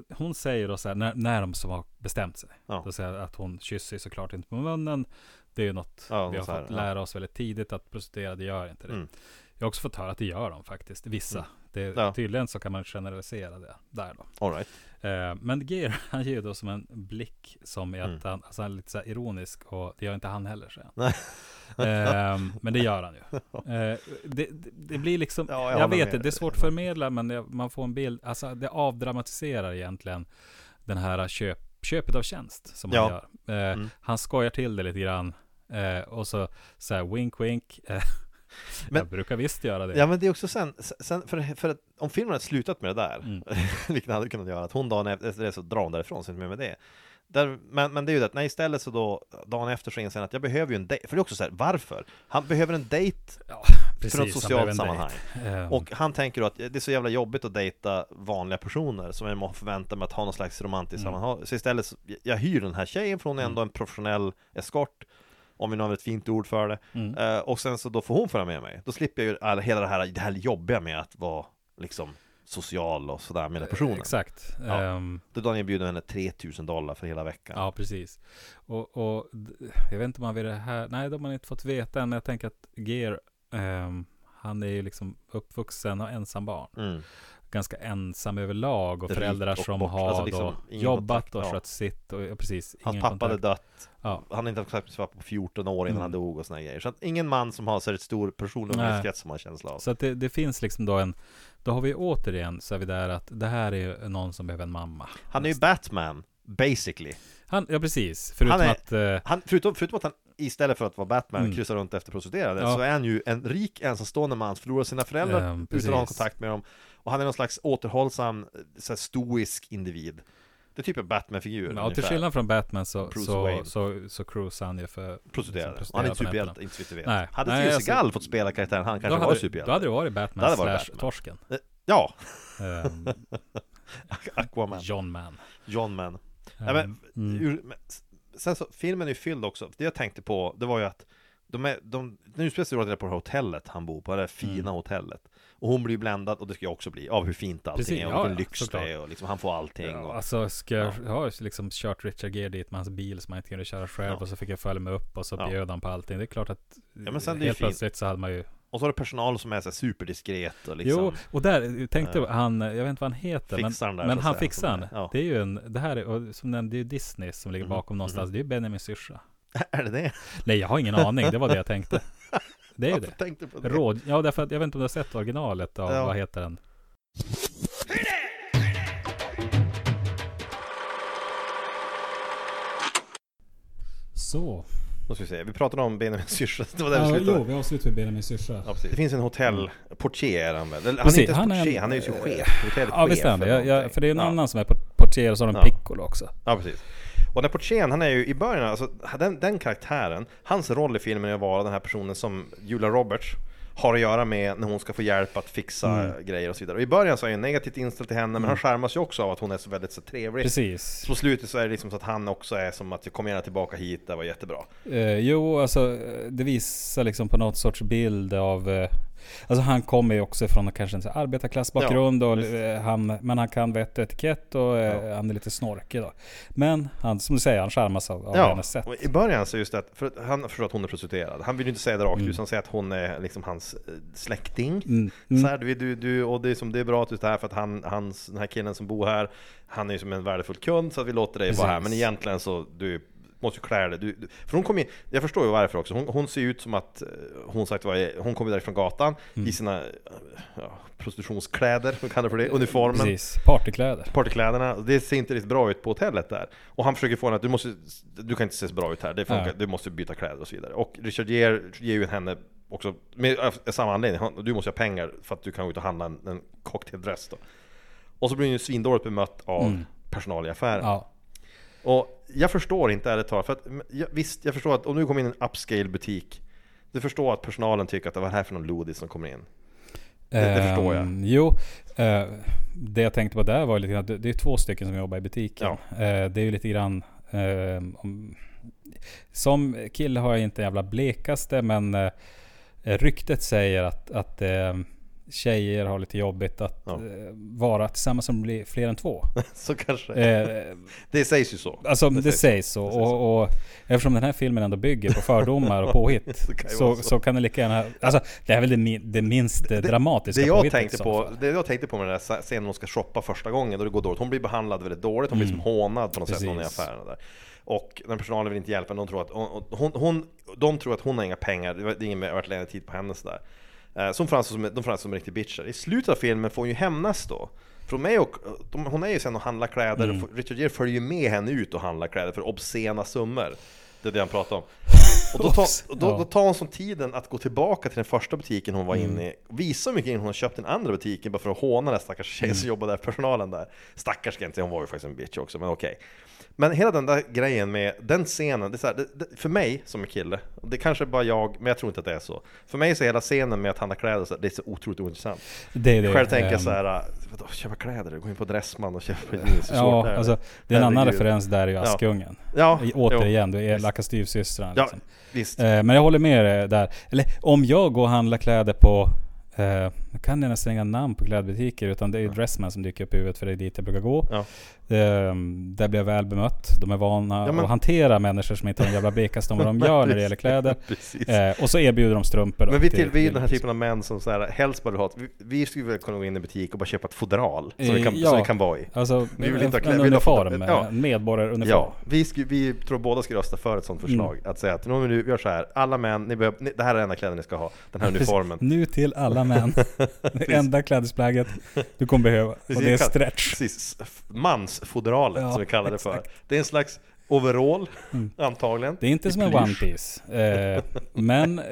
Hon säger då så här, när, när de som har bestämt sig. Ja. Då säger att hon kysser såklart inte på munnen. Det är ju något Ja, vi har här, fått lära oss väldigt tidigt att prostituerade gör inte det. Mm. Jag har också fått höra att det gör de faktiskt, vissa. Mm. Det, Ja. Tydligen så kan man generalisera det där då. All right. Eh, men Gear, han ger ju då som en blick som är att Mm. han, alltså han är lite så ironisk och det gör inte han heller säger han. Eh, men det gör han ju. Eh, det, det, det blir liksom, Ja, jag jag, vet det, det är svårt att förmedla men det, man får en bild, alltså det avdramatiserar egentligen den här köp, köpet av tjänst som Ja. han gör. Eh, Mm. Han skojar till det lite grann eh, och så, så här wink wink. Men- jag brukar visst göra det. Ja men det är också sen, sen för, för att om filmen hade slutat med det där, Mm. vilket den hade kunnat göra, att hon dagen efter det så drar hon därifrån, så inte mer med det. Där, men, men det är ju det att, nej istället så då, dagen efter så inser han att jag behöver ju en dejt, för det är också så här, varför? Han behöver en dejt, Precis, för något socialt sammanhang. Ehm, Och han tänker då att det är så jävla jobbigt att dejta vanliga personer som jag må förvänta mig att ha någon slags romantisk Mm. sammanhang. Så istället, så, jag hyr den här tjejen för hon är ändå en professionell eskort. Om vi nu har ett fint ord för det. Mm. Eh, och sen så då får hon följa med mig. Då slipper jag ju all, hela det här, det här jobbiga med att vara liksom social och sådär med den personen. Exakt. Ja. Ehm, Då då erbjuder henne 3000 dollar för hela veckan. Ja, precis. Och, och jag vet inte om man vill det här. Nej, de har man inte fått veta än. Men jag tänker att Gear, ehm, han är ju liksom uppvuxen och ensam barn. Mm. Ganska ensam överlag och föräldrar och som bort- har alltså liksom jobbat kontakt, och ja. skött sitt. Och, ja, precis. Hans pappa hade kontakt. dött. Ja. Han hade inte haft kontakt med sin pappa på 14 år innan Mm. han dog och såna här grejer. Så att ingen man som har så här stor personlig Nej. umgängeskrets som har känsla av. Så att det, det finns liksom då en, då har vi återigen så är vi där att det här är ju någon som behöver en mamma. Han är ju Batman, basically. Han, ja precis. Förutom Han är- att, eh, Han, förutom, förutom att han istället för att vara Batman Mm. kryssar runt efter prostituerade Ja. så är han ju en rik ensamstående man som förlorar sina föräldrar Ehm, utan att ha kontakt med dem. Och han är någon slags återhållsam, så här, stoisk individ. Det är typ en Batman-figur. ja, till skillnad från Batman så, Bruce så, Wayne. så, så cruisar han ju för Prostituerade. som Och han är inte prostituerade superhjälte, inte så vi vet. Nej. Hade Nej, Steven alltså- Seagal fått spela karaktären, han kanske var superhjälte. då hade det varit Det Batman hade varit slash Batman. Torsken. Ja, Ehm, Aquaman. John Man. John Man. Nej, men, mm. ur, men, sen så, filmen är ju fylld också. Det jag tänkte på, det var ju att de är, de, nu utspelar sig det på det här hotellet han bor på, det här fina Mm. hotellet. Och hon blir bländad, och det ska jag också bli, av hur fint allting Precis, är, och ja, vilken ja, lyx såklart. det är, och liksom han får allting. Ja, och, alltså ska jag ha liksom kört Richard Gere dit med hans bil som han inte kunde köra själv och så fick jag följa med upp och så Ja. bjöd han på allting. Det är klart att Ja, men sen det helt plötsligt så hade man ju och så har du personal som är så superdiskret och liksom Jo, och där tänkte eh, han, jag vet inte vad han heter, men, där, men han säga, fixar han. är- ja. Det är ju en, det här är, som nämnde, det är ju Disney som ligger Mhm, bakom någonstans. mhm. Det är ju Benjamin syrsa. Är det det? Nej, jag har ingen aning. Det var det jag tänkte. Det är ju det. tänkte på det? Råd, ja därför att jag vet inte om du har sett originalet av, Ja. vad heter den? Så. Då ska vi se, vi pratade om Benjamin Syrsa, det var där vi Ja, slutade. jo, vi avslutar med Benjamin Syrsa. Ja. Det finns en hotellportier är han väl? Eller, han är Precis, inte ens han är en- portier, han är ju sin chef. Hotellchef Ja visst är han det. för det är en Ja. annan som är port- portier och så har de Ja. Piccolo också. Ja, precis. Och den portieren, han är ju i början, alltså den, den karaktären, hans roll i filmen är att vara den här personen som Julia Roberts har att göra med när hon ska få hjälp att fixa Mm. grejer och så vidare. Och i början så är han negativt inställd till henne, men han skärmas ju också av att hon är så väldigt så trevlig. Precis. På slutet så är det liksom så att han också är som att jag kommer gärna tillbaka hit, det var jättebra. Eh, jo, alltså eh, det visar liksom på något sorts bild av eh, Alltså han kommer ju också från kanske en så arbetarklassbakgrund och, visst. eh, han, Men han kan vett och etikett och eh, han är lite snorkig då Men han, som du säger, han charmas av, av hennes sätt och i början så just det, för att han förstår att hon är prostituerad. Han vill ju inte säga det rakt Mm. ut, han säger att hon är liksom hans eh, släkting. Mm. Mm. Så här, du, du, du, och det är, som, det är bra att du är här för att han, hans, den här killen som bor här Han är ju som en värdefull kund så att vi låter dig vara här Men Precis. egentligen så, du måste ju klä dig. Du, du, För hon kommer ju, jag förstår ju varför också. Hon, hon ser ut som att eh, hon sagt vad Hon kommer därifrån gatan Mm. i sina eh, ja, prostitutionskläder, vad kallar för det? Uniformen. Precis, partykläder. Partykläderna, det ser inte riktigt bra ut på hotellet där. Och han försöker få henne att du måste Du kan inte se så bra ut här, det funkar, Ja. du måste byta kläder och så vidare. Och Richard Gere ger ju henne också Med samma anledning, du måste ha pengar för att du kan gå ut och handla en, en cocktaildress då. Och så blir hon ju svindåligt bemött av Mm. personal i affären. Ja, Och jag förstår inte ärligt talat, för att jag, visst, jag förstår att om du kommer in i en upscale butik Du förstår att personalen tycker att det var här för någon lodis som kommer in Det- det förstår jag. Ehm, Jo, eh, det jag tänkte på där var lite grann att det, är två stycken som jobbar i butiken. Eh, det är ju lite grann ehm, om, Som kille har jag inte jävla blekaste men eh, ryktet säger att, att eh, tjejer har lite jobbigt att Ja. eh, vara tillsammans med bli- fler än två. Så kanske Eh, Det sägs ju så Alltså Det det, sägs sägs så. Det sägs så. Och, och eftersom den här filmen ändå bygger på fördomar och påhitt. Det kan så, så. så. kan det lika gärna... Alltså det är väl det, min, det minst eh, dramatiska Det jag tänkte så på, det jag tänkte på med den där scenen hon ska shoppa första gången, då det går dåligt. Hon blir behandlad väldigt dåligt, hon blir Mm. som hånad på något sätt, någon i Precis. affärerna där. Och den personalen vill inte hjälpa henne, de tror att hon, hon, hon, de tror att hon har inga pengar, det är ingen värt längre tid på henne sådär. Eh, hon framstår som, de framstår som en riktig bitcher. I slutet av filmen får hon ju hämnas då. För de är ju, de, hon är ju sen och handlar kläder, Mm. och Richard Gere följer ju med henne ut och handlar kläder för obscena summor. Det är det han pratar om. Och då tar, och då, då tar hon som tiden att gå tillbaka till den första butiken hon var Mm. inne i. Visa hur mycket hon har köpt i den andra butiken bara för att håna den stackars tjejen Mm. som jobbar där, personalen där. Stackars inte hon var ju faktiskt en bitch också, men okej. Men hela den där grejen med den scenen, det är så här, det, det, för mig som en kille, det kanske är bara jag, men jag tror inte att det är så. För mig så är hela scenen med att handla kläder, så, det är så otroligt ointressant. Det är det. Själv tänker jag ehm, så här, vadå, köpa kläder? Gå in på Dressman och köpa jeans Ja, shortkläder. alltså det är en annan referens där är ju Ja. Askungen. Ja, I- jo. Återigen, du är elaka styvsystrar. Ja, Liksom. visst. Eh, men jag håller med dig där. Eller om jag går och handlar kläder på eh, jag kan jag nästan inga namn på klädbutiker utan det är ju Dressman som dyker upp i huvudet för det är dit jag brukar gå. Ja. Ehm, där blir jag väl bemött. De är vana Ja, men- att hantera människor som inte har en jävla bekast om vad de gör när det gäller kläder. Eh, och så erbjuder de strumpor. Men vi, till- till, den här typen av män som så här, helst bara vill ha ett, vi, vi skulle väl kunna gå in i en butik och bara köpa ett fodral som vi kan, ja. som vi kan vara i. Alltså, Vi vill inte ha klä- en uniform, ja. en medborgaruniform. Ja, vi, skulle, vi tror båda skulle rösta för ett sånt förslag. Mm. Att säga att nu, nu gör så här, alla män, ni behöver, ni, det här är enda kläder ni ska ha, den här uniformen. Nu till alla män. det enda klädesplagget du kommer behöva. Och det är stretch. Precis, mansfodralet Ja, som vi kallar det för. exakt. Det är en slags overall, antagligen. Det är inte I som en. One Piece eh, Men... Eh,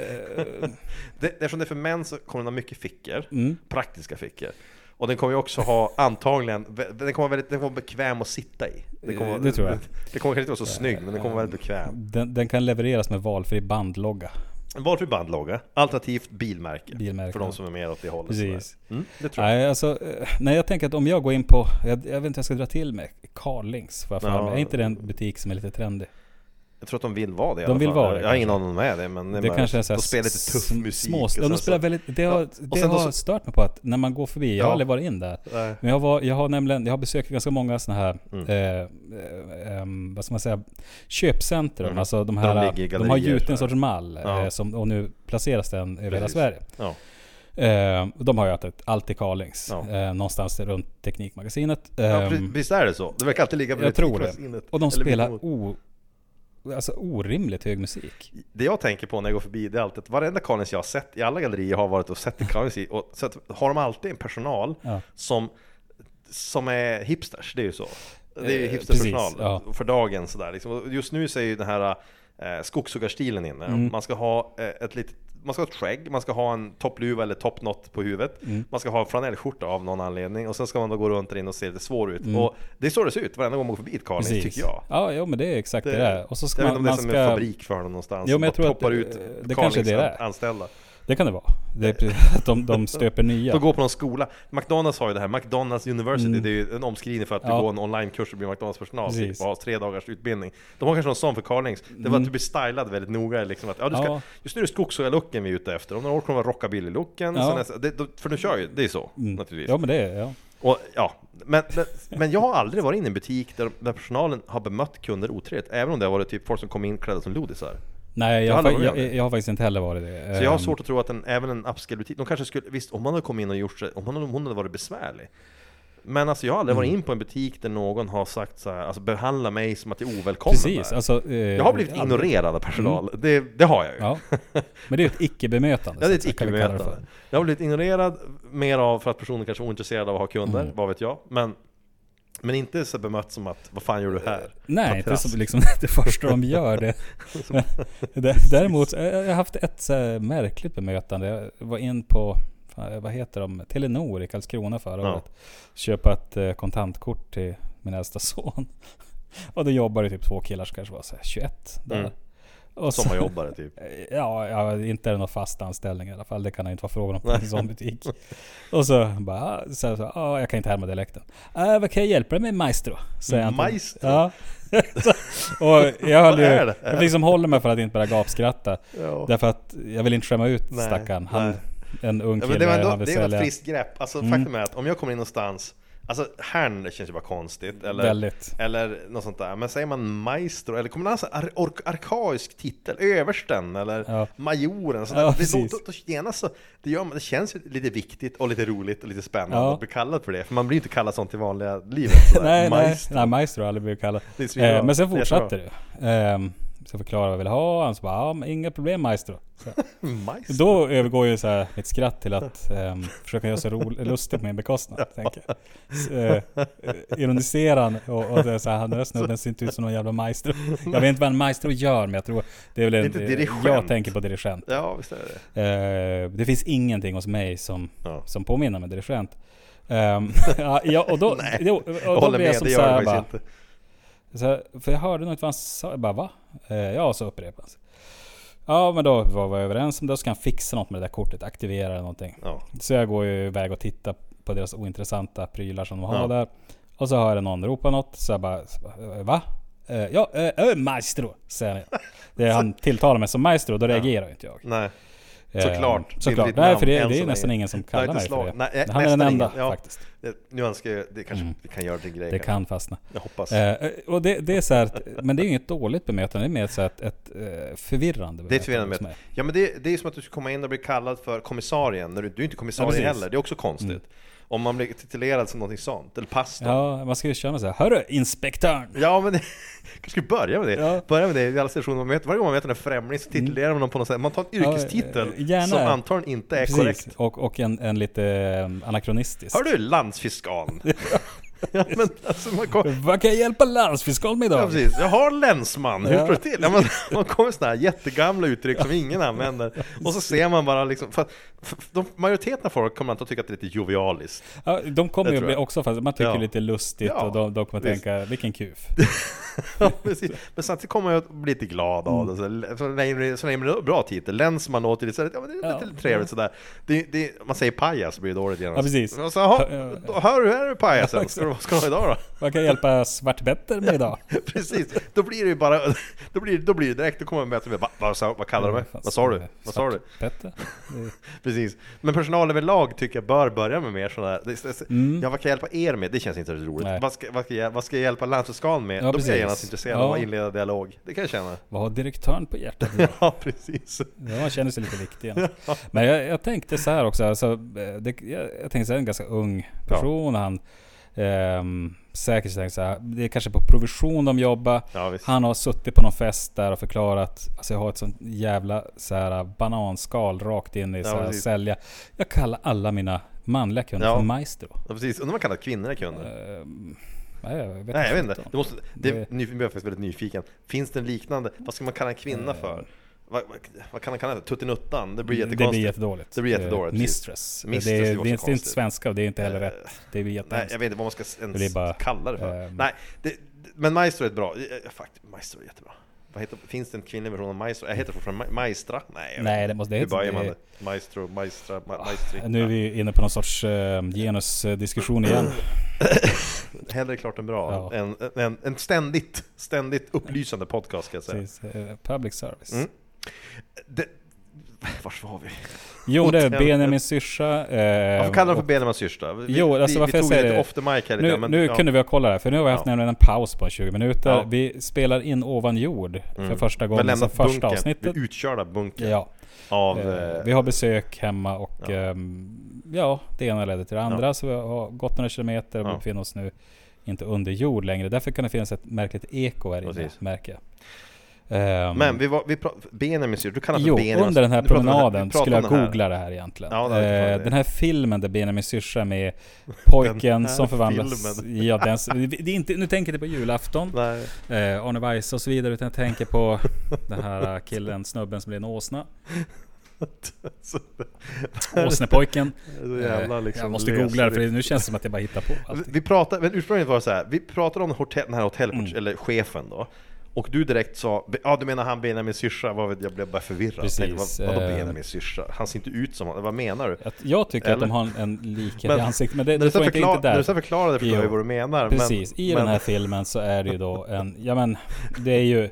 Det, eftersom det är för män så kommer den ha mycket fickor, mm, praktiska fickor. Och den kommer ju också ha antagligen, den kommer vara väldigt den kommer vara bekväm att sitta i. Den kommer, Eh, det tror jag. Det kommer kanske inte vara så snygg, men den kommer vara väldigt bekväm. den, den kan levereras med valfri bandlogga. Valfri bandlogga, alternativt bilmärke. Bilmärke, för de som är mer åt det hållet. Precis. Mm, det tror jag. Nej, alltså, eh, nej, jag tänker att om jag går in på, jag, jag vet inte, jag ska dra till med Carlings, jag för Ja. mig. Är inte det en butik som är lite trendig? Jag tror att de vill vara det i De alla vill fall. vara det, Jag har ingen aning om de är det, men Det kanske är så här de spelar lite tuff musik. Små, ja, de spelar så- väldigt, det har, det har så- stört mig på att när man går förbi, jag har aldrig varit in där. Nej. Men jag, var, jag har nämligen, jag har besökt ganska många sådana här, Mm. eh, eh, vad ska man säga, köpcentrum. Mm. Alltså de här, de de, i har så en sorts mall. Ja. Eh, som, och nu placeras den över hela. Sverige. Ja. Eh, de har ju alltid, alltid Carlings. Ja. Eh, någonstans runt Teknikmagasinet. Ja, Ehm, visst är det så? Det verkar alltid ligga på jag tror det. Teknikmagasinet. och de Eller spelar o, alltså orimligt hög musik. Det jag tänker på när jag går förbi, det är alltid att varenda Carlings jag har sett i alla gallerier jag har varit och sett i Carlings i, och så att, har de alltid en personal Ja. som, som är hipsters, det är ju så. Det är ju Eh, hipsterpersonal precis, ja. för dagen sådär. Liksom. Just nu så är ju den här eh, skogshuggarstilen inne. Mm. Man ska ha eh, ett litet man ska ha ett skägg, man ska ha en toppluva eller toppnott på huvudet Mm. Man ska ha en flanellskjorta av någon anledning och sen ska man då gå runt där inne och se lite svår ut Mm. Och det är så det ser ut varenda gång man går förbi ett Carlings tycker jag Ja, jo, men det är exakt det, det, det är. Och så ska jag vet man, inte om det är som ska... en fabrik för dem någonstans Jo, men jag tror att, eh, ut det kanske är det det är. anställda Det kan det vara. Det är att de, de stöper nya. De går på någon skola. McDonalds har ju det här, McDonalds University, Mm. det är ju en omskrivning för att du Ja. går en onlinekurs och blir McDonalds personal typ, och har tre dagars utbildning. De har kanske någon sån för Carlings. Det var Mm. att du blir stylad väldigt noga liksom att, ja, du ska, Ja. Just nu är det skogshuggarlooken vi är ute efter, om några år kommer det vara rockabilly-looken, Ja. nästa- det, för du kör ju, det är så Mm. naturligtvis. Ja, men det är ja. Och, ja, men, men, men jag har aldrig varit inne i en butik där, där personalen har bemött kunder otrevligt, även om det har varit typ folk som kom in klädda som lodisar. Nej, jag, Jag jag, jag har faktiskt inte heller varit det. Så jag har Ehm, svårt att tro att en, även en upscale-butik, de kanske skulle, visst om man hade kommit in och gjort sig, om hon, om hon hade varit besvärlig Men alltså jag har aldrig varit Mm. in på en butik där någon har sagt så här, alltså behandla mig som att jag är ovälkommen Precis, där. alltså... eh, Jag har blivit ignorerad av personal, det, det har jag ju Ja. Men det är ett icke-bemötande. Ja, det är ett icke-bemötande. Jag har blivit ignorerad mer av för att personen kanske var ointresserad av att ha kunder, Mm. vad vet jag Men men inte så bemött som att, vad fan gör du här? Nej, inte som liksom det första de gör det. Däremot, jag har haft ett så märkligt bemötande. Jag var in på, vad heter de, Telenor i Karlskrona förra Ja. året. Köpa ett eh, kontantkort till min äldsta son. Och då jobbade typ två killar som kanske var så här 21 där. Mm. Och Sommarjobbare typ Ja, ja, inte är det någon fast anställning i alla fall. Det kan det inte vara frågan om på en sån butik. Och så bara, ah, så, så, ah, jag kan inte härma dialekten. Ah, vad kan jag hjälpa dig med maestro? Säger han Maestro? Ja. Så- och jag höll ju, det? jag liksom håller mig för att inte börja gapskratta. Ja. Därför att jag vill inte skämma ut Nej, stackarn. Han, nej. en ung Ja, kille, men det, var ändå, han vill det är ett friskt grepp. Alltså Mm. faktum är att om jag kommer in någonstans Alltså herrn det känns ju bara konstigt eller, Väldigt. eller något sånt där Men säger man maestro eller kommer det någon ar ar arkaisk titel? Översten eller Ja. majoren? Sånt Ja, där. det, då, då, då, genast så, det, gör, man- det känns ju lite viktigt och lite roligt och lite spännande Ja. att bli kallad för det För man blir ju inte kallad sånt i vanliga livet. Nej, nej, Maestro. nej, maestro har aldrig blivit kallad. Det. Eh, men sen Det fortsatte det. Eh, Så förklara vad jag vill ha. Han så bara, ja men inga problem maestro. Majs. då övergår ju så här mitt skratt till att ehm, försöka göra sig lustig på min bekostnad. Tänker jag. Så, eh, ironisera han och, och det så här, den där snubben ser inte ut som någon jävla maestro. Jag vet inte vad en maestro gör men jag tror det är väl en, dirigent. Jag tänker på dirigent. Ja, visst är det. Eh, det finns ingenting hos mig som, Ja. som påminner om en dirigent. Ehm, ja, och då, Nej, jo, och Jag då håller jag med, som det gör bara, faktiskt inte. Så för jag hörde inte vad han sa. Jag bara va? Eh, ja, så sig. Ja, men då var vi överens om det. Då ska han fixa något med det där kortet, aktivera eller någonting. Ja. Så jag går ju iväg och tittar på deras ointressanta prylar som de har Ja. där. Och så hör jag någon ropa något. Så jag bara, så bara, eh, va? Eh, ja, äh, äh, maestro, säger han. Det är han tilltalar mig som maestro, då reagerar ju inte jag. Nej. Eh, Såklart. Det är Såklart. ditt Nej, för det, det är nästan ingen som kallar mig för det. Nej, eh, Han är den nästan enda. Ja. faktiskt. Det- Nu önskar jag, det kanske Mm. vi kan göra till grej. Det kan fastna. Jag hoppas. Eh, och det, det är så här, att- men det är inget dåligt bemötande, det är mer så här ett, ett eh, förvirrande Det är ett förvirrande mig. Ja men det, det är som att du ska komma in och bli kallad för kommissarien, när du, du är inte kommissarie Ja, heller, det är också konstigt. Mm. Om man blir titulerad som någonting sånt, eller pastor. Ja, man ska ju köra så här. Hörru, inspektören! Ja men kanske skulle börja med det. Ja. Börja med det i alla stationer man möter. Varje gång man möter en främling så titulerar man dem på något sätt. Man tar en yrkestitel Ja, gärna. som antagligen inte är Precis. korrekt. Och, och en, en lite eh, anakronistisk. Hör du landsfiskalen? ja men alltså man kommer... Vad kan jag hjälpa landsfiskalen med idag? Ja, precis. Jag har länsman, hur Ja. står det till? Ja, men, man kommer sådana här jättegamla uttryck som ingen använder Och så ser man bara liksom, för, för, de, majoriteten av folk kommer att tycka att det är lite jovialiskt Ja, de kommer Det ju bli också, fast man tycker Ja. lite lustigt Ja, och de, de kommer visst. tänka, vilken kuf. Ja, precis. Men samtidigt kommer jag att bli lite glad Mm. av det. Så, så länge så länge det är en bra titel, länsman låter så, ja, men det är Ja. lite trevligt sådär. Det, det, man säger pajas blir det dåligt igen. Ja, precis. Och så, Ja, ja. då, hör du, här är Ja, pajasen. Vad ska du ha idag då? Vad kan jag hjälpa Svartbetter med idag? Precis, då blir det ju bara, då blir, då blir det direkt, då kommer man med, vad, vad, vad kallar du mig? Vad sa du? Vad sa du? Svartpetter? Precis. Men personal överlag tycker jag bör börja med mer sådana här, Mm. ja vad kan jag hjälpa er med? Det känns inte så roligt. Vad ska, vad, ska jag, vad ska jag hjälpa landsfiskalen med? Ja, då blir jag genast intresserad Ja. av att inleda dialog. Det kan jag känna. Vad har direktören på hjärtat idag? Ja, precis. Ja, man känner sig lite viktig. Men jag, jag tänkte så här också, alltså, eh, det, jag, jag tänkte så här, en ganska ung person, han ehm, säkert så tänkte här, det är kanske på provision de jobbar. Ja. Han har suttit på någon fest där och förklarat, alltså jag har ett sånt jävla så här, bananskal rakt in i Ja, så här, sälja. Jag kallar alla mina manliga kunder Ja. för maestro. Ja, precis. Undrar om man kallar kvinnor kunder? Ehm, nej, jag vet Nej, jag vet inte. Det måste, det, Det- nu blir jag faktiskt väldigt nyfiken. Finns det en liknande, vad ska man kalla en kvinna Eh, för? Vad, vad, kan man kalla det? Tuttinuttan? Det blir Det blir jättekonstigt. jättedåligt. Det blir jättedåligt, Eh, precis. Mistress. Mistress, det, det är, det, så är inte svenska och det är inte heller Eh, rätt. Det blir jättehemskt. jag vet inte vad man ska ens Det bara, kalla det för. ehm, Nej, det, det- men Maestro är ett bra. eh, Faktiskt, Maestro är jättebra. Heter, finns det en kvinnlig version av Maestro? Jag heter fortfarande Ma- Maestra? Nej, Nej, inte. det måste- Hur det- börjar man det- det? Maestro, Maestra, ma, Maestri? Nu är vi inne på någon sorts uh, genusdiskussion igen. Hellre klart än bra. Ja. En, en, en ständigt, ständigt upplysande podcast ska jag säga. Precis, eh, public service. Mm. Det, vars var vi? Jo, det är Benjamin syrsa. Eh, Varför kallar de för Benjamins syrsta? Vi, Jo, alltså vi, varför vi jag tog säger lite det- off the mic här Nu, men, nu ja. kunde vi ha kollat här, för nu har vi haft Ja. nämligen en paus på 20 minuter. Ja. Vi spelar in ovan jord för Mm. första Vi har gången sedan första bunkern. avsnittet. Vi utkörda bunkern Ja, av... eh, eh, vi har besök hemma och Ja. ehm, ja, det ena ledde till det andra. Så vi har gått några kilometer och Ja. befinner oss nu inte under jord längre. Därför kan det finnas ett märkligt eko här inne, märker jag. Ehm, Men vi var, vi Benjamin du kallar för Jo, Benjamin under den här pratar promenaden pratar skulle jag här. googla det här egentligen. Ja, det hade jag eh, för den här filmen där Benjamin syrsa är med pojken som förvandlas... filmen. Ja, den, det är inte, nu tänker jag inte på julafton, Nej. eh, Arne Weise och så vidare, utan jag tänker på den här killen, snubben som blir en åsna. Åsnepojken. det liksom jag måste googla det, för nu känns det som att jag bara hittar på Vi- allting. Vi pratade, men ursprungligen var det så här, vi pratade om hotell, den här hotell, Mm. eller chefen då och du direkt sa, ja du menar han Benjamin syrsa, jag, jag blev bara förvirrad. Precis, Tänkte, vad, vadå eh, Benjamin syrsa? Han ser inte ut som honom, vad menar du? Att jag tycker Eller? att de har en, likhet Men- i ansiktet, men det, det får ska inte, inte när där. du ska förklara det förstår jag vad du menar. Precis, men, i men, den här filmen så är det ju då en, ja men, det är ju,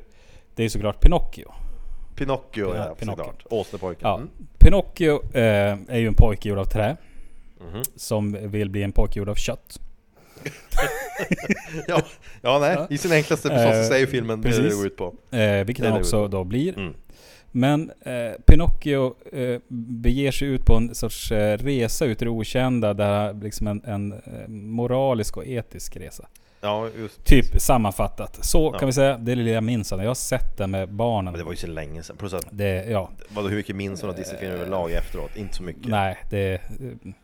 det är såklart Pinocchio. Pinocchio, Ja, ja, Pinocchio. såklart. Åsnepojken. Ja, Mm. Pinocchio eh, är ju en pojke gjord av trä. Mhm. Som vill bli en pojke gjord av kött. ja, ja, nej, i sin enklaste Eh, så säger filmen det det precis. går ut på. Eh, vilket Det det också då blir. Mm. Men eh, Pinocchio eh, beger sig ut på en sorts eh, resa ut i det okända. Där liksom en, en eh, moralisk och etisk resa. Ja, just Typ sammanfattat. Så Ja. kan vi säga, det är det lilla jag minns den. Jag har sett den med barnen. Men det var ju så länge sedan. Plus att, Det, ja, vadå, hur mycket minns hon av Disney-filmer överlag efteråt? Inte så mycket. nej, det,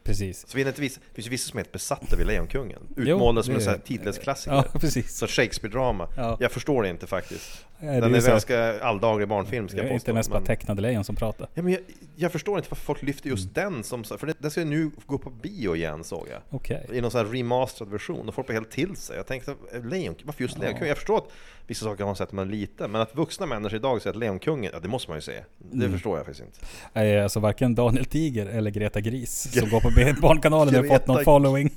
precis. Så vi är inte vissa, det finns ju vissa som är helt besatta vid Lejonkungen. Utmålade som det- en sån här tidlös-klassiker. Ja, precis. Så Shakespeare-drama. Ja. Jag förstår det inte faktiskt. Den det är så här- ganska alldaglig barnfilm ska Det jag är påstå. inte mest bara men- tecknade lejon som pratar. Ja, men jag, jag förstår inte varför folk lyfter just Mm. den som... För den ska ju nu gå på bio igen såg jag. Okej. I någon sån här remasterad version och folk blir helt till sig. Jag tänkte, eh, Lejon, varför just Lejonkungen? Jag förstår att vissa saker har man sett när man är liten, men att vuxna människor idag säger att Lejonkungen, ja det måste man ju se. Det Mm. förstår jag faktiskt inte. Nej, Alltså varken Daniel Tiger eller Greta Gris som går på Barnkanalen har fått någon following.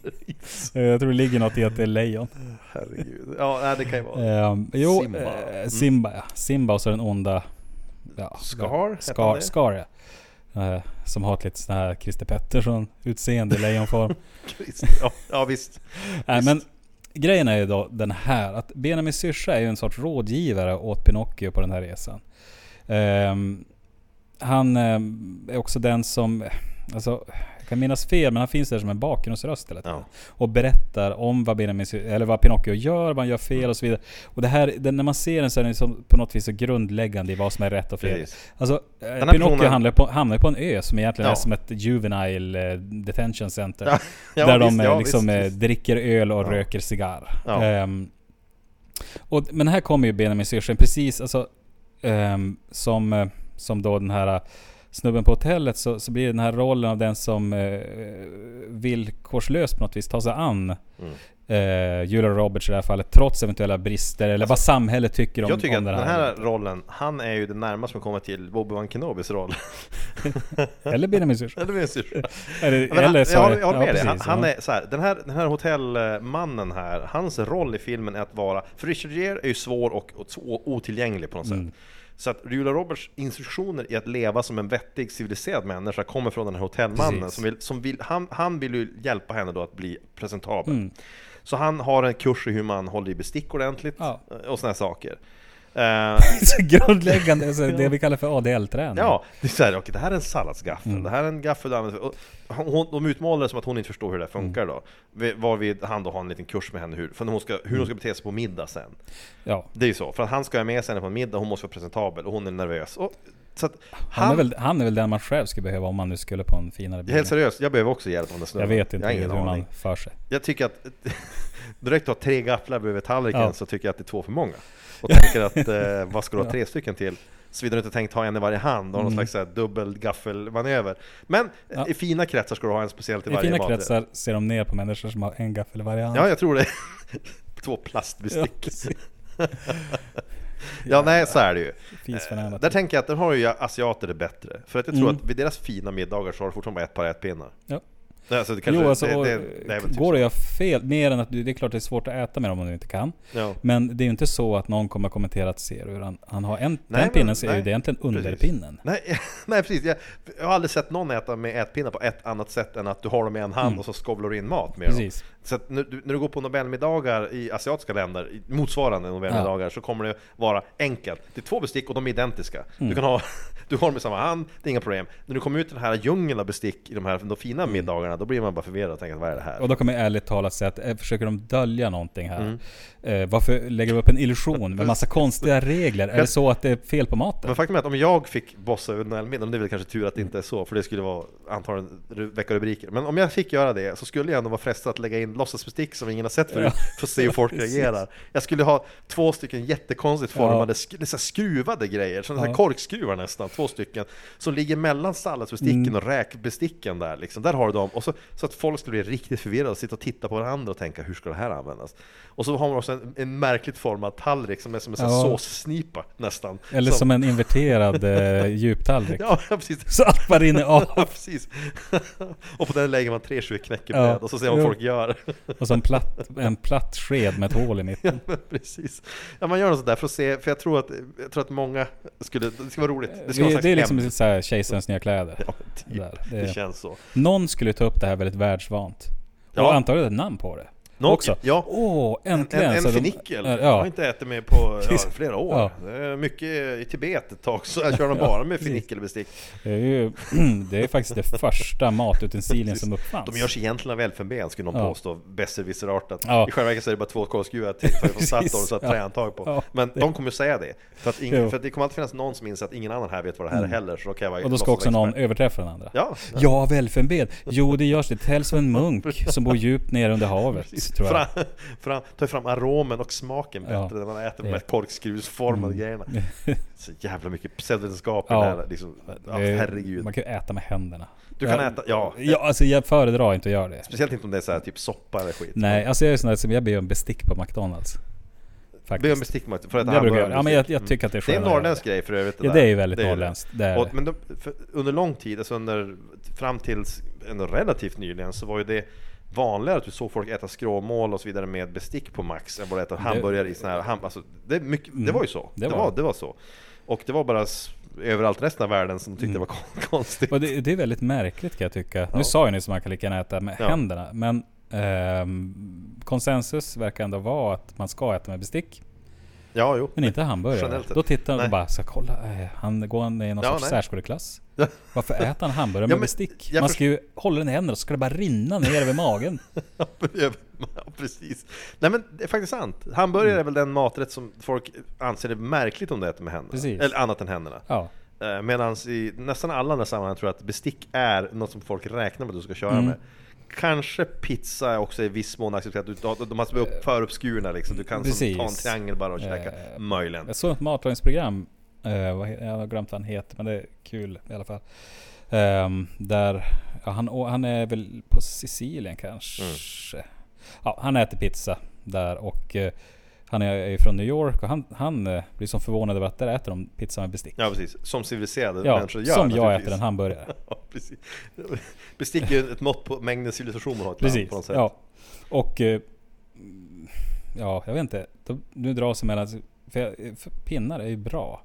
Eh, Jag tror det ligger något i att det är lejon. Herregud. Ja, det kan ju vara. Ehm, jo, Simba. Simba. Mm. Simba ja. Simba och så den onda... Ja, Scar, Scar? Scar ja. Eh, som har ett lite sån här Christer Pettersson utseende i lejonform. Ja, ja visst. Nej Visst. men grejen är ju då den här att Benjamin Syrsa är ju en sorts rådgivare åt Pinocchio på den här resan. Ehm, han ehm, är också den som, alltså kan minnas fel men han finns där som en bakgrundsröst tiden. Ja. Och berättar om vad, Benjamin, eller vad Pinocchio gör, vad han gör fel och så vidare. Och det här, den, när man ser den så är den som på något vis så grundläggande i vad som är rätt och fel. Precis. Alltså, eh, här Pinocchio personen- hamnar på, hamnar på en ö som egentligen Ja. är som ett juvenile eh, detention center. Ja, ja, där visst, de eh, liksom visst, eh, dricker öl och röker cigarr. Ehm, och, men här kommer ju Benjamin Syrsen precis alltså, ehm, som, eh, som då den här eh, snubben på hotellet så, så blir det den här rollen av den som eh, villkorslöst på något vis tar sig an Mm. eh, Julia Roberts i det här fallet trots eventuella brister eller vad samhället tycker om, Jag tycker om att den den här. här rollen, han är ju det närmaste man kommer till Obi-Wan Kenobis roll. Eller Benjamin Syrsen. Eller min syrra. Eller, eller jag, håller- jag håller med dig. precis, Han, han ja. är så här, den här, den här hotellmannen här, hans roll i filmen är att vara... För Richard Gere är ju svår och, och otillgänglig på något Mm. Så att Julia Roberts instruktioner i att leva som en vettig civiliserad människa kommer från den här hotellmannen Precis. som vill, som vill, han, han vill ju hjälpa henne då att bli presentabel. Mm. Så han har en kurs i hur man håller i bestick ordentligt Ja. och här saker. Eh, så grundläggande, alltså, det vi kallar för ADL-träning. Ja, det är såhär, okej det här är en salladsgaffel, Mm. det här är en gaffel du använder hon, De utmålar det som att hon inte förstår hur det funkar Mm. då Vi- Varvid han då har en liten kurs med henne hur, för hon ska, hur hon ska bete sig på middag sen ja. Det är ju så, för att han ska ha med sig henne på en middag, hon måste vara presentabel och hon är nervös och, så att Han, är väl, han är väl den man själv skulle behöva om man nu skulle på en finare bil. Helt seriöst, jag behöver också hjälp av den Jag snubben vet inte har ingen hur man aning för sig. Jag tycker att Direkt att ha tre gafflar bredvid tallriken Ja. så tycker jag att det är två för många Och tänker att, eh, vad ska du ha tre stycken till? Såvida du inte tänkt ha en i varje hand och någon Mm. slags så här, dubbel gaffelmanöver Men eh, Ja. i fina kretsar ska du ha en speciell till I varje fina maträtt. kretsar ser de ner på människor som har en gaffel i varje hand. Ja, jag tror det. Två Ja, plastbestick. precis. Ja, nej, så är det ju. Eh. Där tänker jag att där har ju asiater det bättre. För att jag tror Mm. att vid deras fina middagar så har de fortfarande bara ett par ätpinnar. Ja. Det, alltså, det kanske, jo, alltså, det, det, det typ går så. det göra fel, mer än att det är klart det är svårt att äta med dem om du inte kan. Ja. Men det är ju inte så att någon kommer kommentera att ser du hur han, han har en, Nej, den men- pinnen så är ju nej. det egentligen underpinnen. Nej, nej precis, jag, jag har aldrig sett någon äta med ätpinnar på ett annat sätt än att du har dem i en hand Mm. och så skovlar du in mat med dem. Precis. Så att när, du, när du går på Nobelmiddagar i asiatiska länder, motsvarande Nobelmiddagar, så kommer det vara enkelt. Det är två bestick och de är identiska. Mm. Du kan ha, du har dem i samma hand, det är inga problem. När du kommer ut i den här djungeln av bestick i de här de fina middagarna, då blir man bara förvirrad och tänker vad är det här? Mm. Och då kommer jag ärligt talat säga att eh, försöker de dölja någonting här? Mm. Eh, varför lägger de upp en illusion med massa konstiga regler? Är det så att det är fel på maten? Men faktum är att om jag fick bossa över Nobelmiddagen, det är väl kanske tur att det inte är så, för det skulle vara antagligen väcka rubriker. Men om jag fick göra det så skulle jag ändå vara frestad att lägga in låtsasbestick som ingen har sett förut, för att se hur folk reagerar. Jag skulle ha två stycken jättekonstigt formade, sk- så här skruvade grejer, som Ja. ja. korkskruvar nästan, två stycken, som ligger mellan salladsbesticken Mm. och räkbesticken där liksom. Där har du dem, och så, så att folk skulle bli riktigt förvirrade och sitta och titta på varandra och tänka hur ska det här användas? Och så har man också en, en märkligt formad tallrik som är som en Ja. såssnipa nästan. Eller som en inverterad eh, djuptallrik. Ja, precis. Så allt bara rinner Ja, av. precis. och på den lägger man tre skiv knäckebröd Ja. och så ser man vad folk gör. Och så en platt, en platt sked med ett hål i mitten. Men precis. Ja, man gör något sånt där för att se, för jag tror att, jag tror att många skulle, det ska vara roligt. Det Det, det är liksom hämnd. så här kejsarens nya kläder. Ja, typ. Det Det, känns så. någon skulle ta upp det här väldigt världsvant. Ja. Och antagligen ett namn på det. Nå- också. ja. Åh, äntligen! En, en Så de- fenickel. Jag har Ja, inte ätit med på ja, flera år. Ja. Mycket i Tibet ett tag, så jag kör de bara med fenickelbestick. det är ju det är faktiskt det första matutensilien som uppfanns. De görs egentligen av elfenben skulle någon Ja. påstå, besserwisserartat. Ja. I själva verket så är det bara två kolskruvar till från. Sator och så ett Ja. trähandtag på. Ja. Men de kommer ju säga det. För att, ingen, för att det kommer alltid finnas någon som inser att ingen annan här vet vad det här är heller, så då kan jag vara Mm. Och då ska också någon överträffa den andra. Ja, Ja, välfenben. Jo, det görs. Det täljs som en munk som bor djupt ner under havet, tror jag. fram, fram, ta fram aromen och smaken bättre Ja. när man äter de här korkskruvsformade grejerna. Så jävla mycket pseudovetenskap Ja. det här liksom. Ja, herregud. Man kan ju äta med händerna. Du kan Ja, äta, ja. Ja, alltså jag föredrar inte att göra det. Speciellt inte om det är så här, typ soppa eller skit. Nej, alltså jag är sån där som jag ber om bestick på McDonalds. Be om Faktiskt. bestick för att Jag brukar hamburgare göra. Ja, men jag, jag tycker att det är Det är en skönare norrländsk grej för övrigt Ja, där. det är ju väldigt norrländskt. Men de, för, under lång tid, alltså under, fram tills relativt nyligen, så var ju det vanligare att du såg folk äta skråmål och så vidare med bestick på Max än bara äta hamburgare i sån här ham, alltså, det, mycket, det Mm. var ju så. Det Det, var var, det. det var så. Och det var bara överallt resten av världen som tyckte Mm. det var kon- konstigt. Det, det är väldigt märkligt kan jag tycka. Ja. Nu sa jag nyss att man kan lika gärna äta med Ja. händerna. Men ehm, konsensus verkar ändå vara att man ska äta med bestick. Ja, jo. Men inte hamburgare. Generellt. Då tittar de och bara, så kolla, eh, han går han i någon Ja, sorts nej. särskoleklass? Ja. Varför äter han hamburgare Ja, med men bestick? Man ska ju hålla den i händerna så ska det bara rinna ner över magen. Ja, precis. Nej men det är faktiskt sant. Hamburgare är väl den maträtt som folk anser det märkligt om du äter med händerna. Precis. Eller annat än händerna. Ja. Medan i nästan alla andra sammanhang tror jag att bestick är något som folk räknar med att du ska köra Mm. med. Kanske pizza är också i viss mån accepterat. Du- De måste vara upp, föruppskurna liksom. Du kan som, ta en triangel bara och käka. Eh, Möjligen. Jag såg ett matlagningsprogram, eh, jag har glömt vad han heter, men det är kul i alla fall. Ehm, där, ja, han, han är väl på Sicilien kanske. Mm. Ja, han äter pizza där och eh, han är, från New York och han, han eh, blir så förvånad över att där äter de pizza med bestick. Ja precis, som civiliserade Ja, människor gör som jag äter en hamburgare. Ja, precis. Bestick är ett mått på mängden civilisation man har ett land Precis, på något sätt. ja. Och eh, ja, jag vet inte. Nu dras det mellan, för, för pinnar är ju bra.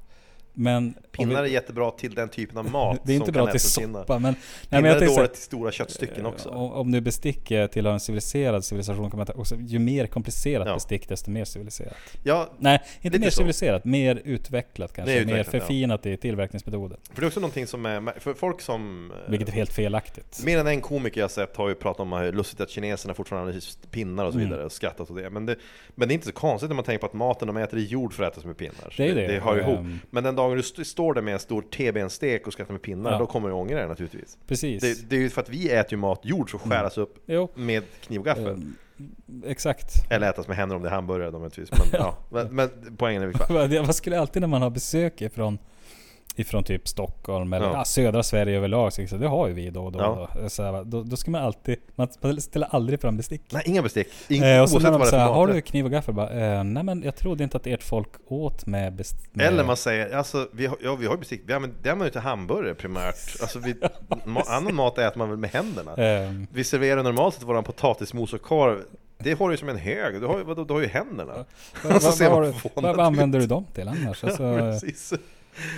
Men Pinnar är vi- jättebra till den typen av mat Det är inte bra till ätas pinnar. soppa men... Pinnar men jag är dåligt till stora köttstycken också. Om, om nu bestick är tillhör en civiliserad civilisation kan man också, ju mer komplicerat Ja. bestick desto mer civiliserat. Ja, Nej, inte mer så. civiliserat, mer utvecklat kanske. Mer Mer, utvecklat, ja. förfinat i tillverkningsmetoden. för det är också någonting som är, för folk som... eh, Vilket är helt felaktigt. Mer än en komiker jag sett har ju pratat om hur lustigt att kineserna fortfarande har pinnar och så Mm. vidare och skrattat åt det. Men det. Men det är inte så konstigt när man tänker på att maten de äter är gjord för att ätas med pinnar. Det är det. Det hör ju ihop. Ehm. Men den dagen du st- står där med en stor T-benstek och skrattar med pinnar, Ja. då kommer du ångra dig naturligtvis. Precis. Det, det är ju för att vi äter ju mat gjord för att skäras upp Jo. med kniv och gaffel. Ehm, Exakt. Eller ätas med händer om det är hamburgare då. Men, ja. men, men poängen är. Vad vad skulle alltid när man har besök ifrån ifrån typ Stockholm eller Ja. ja. södra Sverige överlag. Så det har ju vi då och då. Ja. Då. Så då, då ska man alltid, man ställer aldrig fram bestick. Nej, inga bestick. Ing, Eh, och så när de vad säger, har du kniv och gaffel? Bara, eh, nej men jag trodde inte att ert folk åt med bestick. Eller man säger, alltså, vi har, ja, vi har bestick, vi använder, det använder ju till hamburgare primärt. Alltså, vi, ma, annan mat äter man väl med händerna. Ehm, Vi serverar normalt sett våran potatismos och korv. Det har du ju som en hög, du har ju, vadå, du har ju händerna. vad, Och så vad, vad, förvånad vad använder du dem till annars? Alltså, Ja,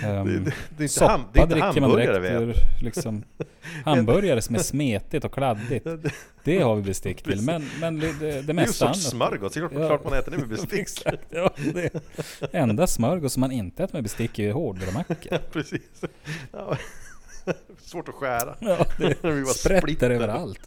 ehm, det, det, det är inte, soppa ham, det är inte dricker man direkt ur liksom, Hamburgare som är smetigt och kladdigt. Det har vi bestick till. Men, men det, det, det Det är ju mesta smörgås, det är klart, Ja. man äter det med bestick. Exakt, ja, det. Enda smörgås som man inte äter med bestick är ju hårdbrödmackor. Precis. Ja. Svårt att skära. Ja, det Det sprätter överallt.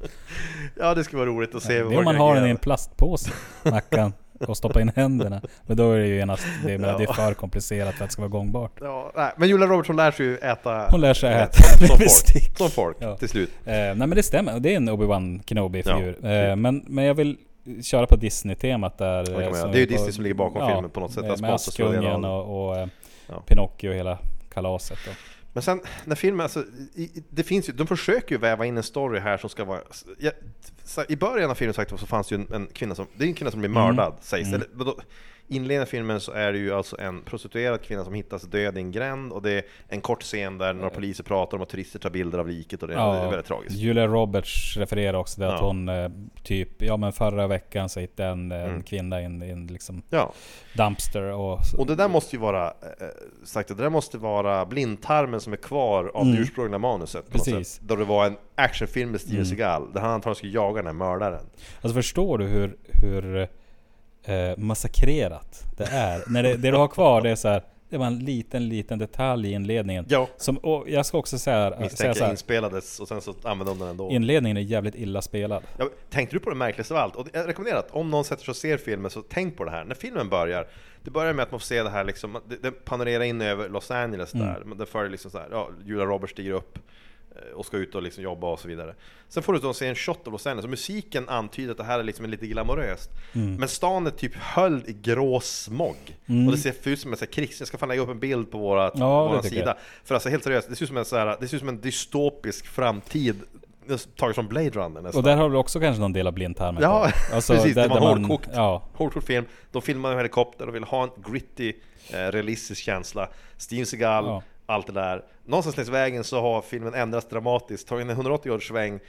Ja, det skulle vara roligt att se Det är vad om man har den i en plastpåse, mackan, och stoppa in händerna. Men då är det ju genast, det, men det är Ja. för komplicerat för att det ska vara gångbart. Ja, nej, men Julia Robertson lär sig ju äta Hon lär sig äta med som folk, som folk Ja. till slut. Eh, nej men det stämmer, det är en Obi-Wan Kenobi-figur. Ja. eh, men, men jag vill köra på Disney-temat där. kan man eh, Det är ju på- Disney som ligger bakom filmen på något sätt. Med Askungen och, och eh, Ja. Pinocchio och hela kalaset. Då. Men sen när filmen, alltså, det finns ju, de försöker ju väva in en story här som ska vara... Ja, så I början av filmen så fanns det ju en, en kvinna som, det är en kvinna som blir Mm. mördad sägs det. Vadå? Inledningen av filmen så är det ju alltså en prostituerad kvinna som hittas död i en gränd och det är en kort scen där några poliser pratar om att turister tar bilder av liket och det, det är väldigt tragiskt. Julia Roberts refererar också till att Ja. hon eh, typ, ja men förra veckan så hittade en, eh, en Mm. kvinna i en, en liksom Ja, dumpster och... och det där måste ju vara, eh, sagt det där måste vara blindtarmen som är kvar av det ursprungliga manuset. Mm. Precis. sätt. Då det var en actionfilm med Steven Mm. Seagal, där han antagligen skulle jaga den här mördaren. Alltså förstår du hur, hur eh, massakrerat det är? När det, det du har kvar det är så här, det var en liten, liten detalj i inledningen. Ja, Som, och jag ska också säga, säga misstänker så jag här, inspelades och sen så använde de den ändå. inledningen är jävligt illa spelad. Ja, tänkte du på det märkligaste av allt? Och jag rekommenderar att om någon sätter sig och ser filmen så tänk på det här. När filmen börjar, det börjar med att man får se det här liksom, det, det panorerar in över Los Angeles Mm. där. Men det följer liksom så här, ja, Julia Roberts stiger upp och ska ut och liksom jobba och så vidare. Sen får du då se en shot av Los Angeles och musiken antyder att det här är liksom lite glamoröst. Mm. Men stan är typ höljd i grå smog. Och det ser ut som en krigs... Jag ska fan lägga upp en bild på våra, Mm. Ja, sida. jag. För alltså helt seriöst, det ser ut som en, så här, det ser ut som en dystopisk framtid taget från Blade Runner nästan. Och där har du också kanske någon del av blindtarmen Ja. Alltså, precis. där- det var där man- hårdkokt. Ja, Hårdkokt film. De filmar en helikopter och vill ha en gritty, eh, realistisk känsla. Steven Seagal, Ja. Allt det där. Någonstans längs vägen så har filmen ändrats dramatiskt, tagit en 180 års sväng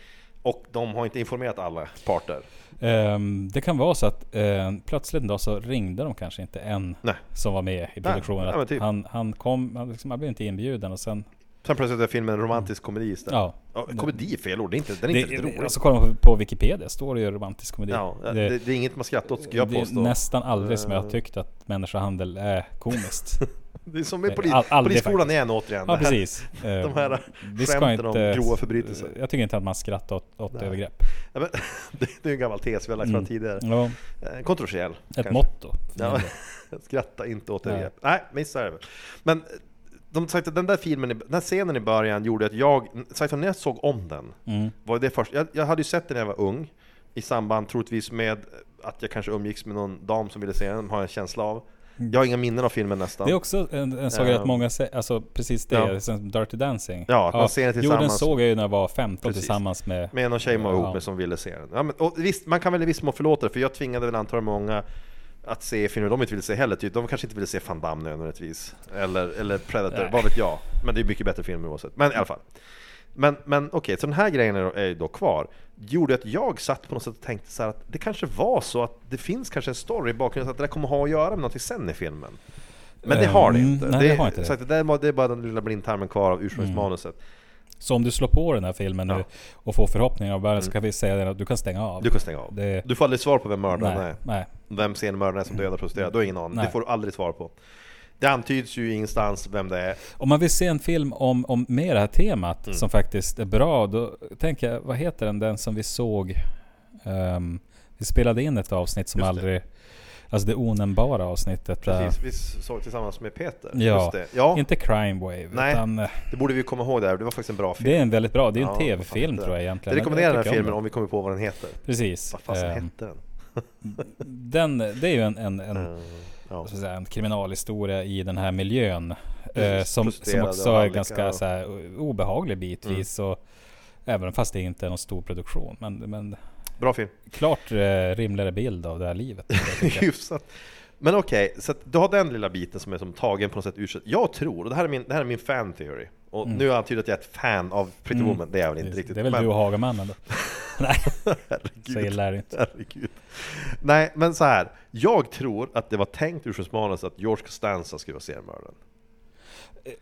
och de har inte informerat alla parter. Ehm, det kan vara så att eh, plötsligt en dag så ringde de kanske inte en Nej. som var med i produktionen. men typ. han, han kom, han, liksom, han blev inte inbjuden och sen... Sen plötsligt är filmen en romantisk komedi istället. Ja. Ja, komedi är fel ord, det är inte, den är inte Det, riktigt rolig. alltså kollar man på, Wikipedia står det ju romantisk komedi. ja, det, det, är inget man skrattar åt, ska jag det är påstå. nästan aldrig som jag har Eh. tyckt att människohandel är komiskt. Det är som med Nej, polis, all- Polisskolan igen återigen. ja precis. De här Vi ska skämten om inte- grova förbrytelser. Jag tycker inte att man skrattar åt, åt Nej. övergrepp. Ja, men, det, det är en gammal tes vi har lagt fram Mm. tidigare. Ja, Eh, Kontroversiell. ett kanske. motto. Ja, skratta inte åt Nej. övergrepp. Nej, men så är det väl. Men eh, de sagt den där filmen, den här scenen i början gjorde att jag, sagt att när jag såg om den, Mm. var det först, jag, jag hade ju sett den när jag var ung, i samband troligtvis med att jag kanske umgicks med någon dam som ville se den, har jag en känsla av. Jag har inga minnen av filmen nästan. Det är också en, en sak Ehm. att många säger, alltså precis det, Ja. som Dirty Dancing. Ja, att man ser det Jo, den tillsammans. såg jag ju när jag var 15 Precis. tillsammans med... Med någon tjej man var ihop Ja. med som ville se den. Ja, men, och visst, man kan väl i viss mån förlåta det, för jag tvingade väl antagligen många att se filmer de inte ville se heller, typ. de kanske inte ville se Van Damme nödvändigtvis Eller, eller Predator, Nej. vad vet jag Men det är mycket bättre filmer oavsett, men i alla fall Men, men okej, så den här grejen är, är ju då kvar Gjorde att jag satt på något sätt och tänkte så här att det kanske var så att det finns kanske en story i bakgrunden, att det där kommer ha att göra med någonting sen i filmen Men det har det Mm, inte. nej, det, har inte är bara den lilla blindtarmen kvar av ursprungsmanuset Så om du slår på den här filmen Ja. nu och får förhoppningar av världen så kan vi säga att du kan stänga av. Du kan stänga av Det, Du får aldrig svar på vem mördaren nej, är nej. Vem seriemördaren är som dödar prostituerade, du har ingen aning. Det får du aldrig svar på. Det antyds ju ingenstans vem det är. Om man vill se en film om, om med det här temat Mm. som faktiskt är bra, då tänker jag, vad heter den? Den som vi såg... ehm, vi spelade in ett avsnitt som Just det. aldrig... Alltså det onämnbara avsnittet. Precis, vi såg tillsammans med Peter. Ja. Ja Inte Crime Wave, Nej. utan eh, det borde vi komma ihåg där. Det var faktiskt en bra film. det är en väldigt bra, det är en Ja, tv-film tror jag egentligen. Jag rekommenderar den här om filmen om vi kommer på vad den heter. Precis. Vad fasen Ehm, hette den? den, det är ju en, en, en, Eh, ja. jag säga, en kriminalhistoria i den här miljön. Eh, som, som också är ganska och- så här, obehaglig bitvis. Och, även fast det inte är någon stor produktion. Men, men Bra film. klart eh, rimligare bild av det här livet. Hyfsat. Men okej, så att du har den lilla biten som är som tagen på något sätt ur. Jag tror, och det här är min, det här är min fan theory. Och nu har jag antytt att jag är ett fan av Pretty Mm. Woman, det är jag väl inte det, riktigt. det är väl men- du och Hagamannen då? Nej, så illa är det inte. Herregud. Nej, men så här. Jag tror att det var tänkt ursprungsmanus att George Costanza skulle vara seriemördaren.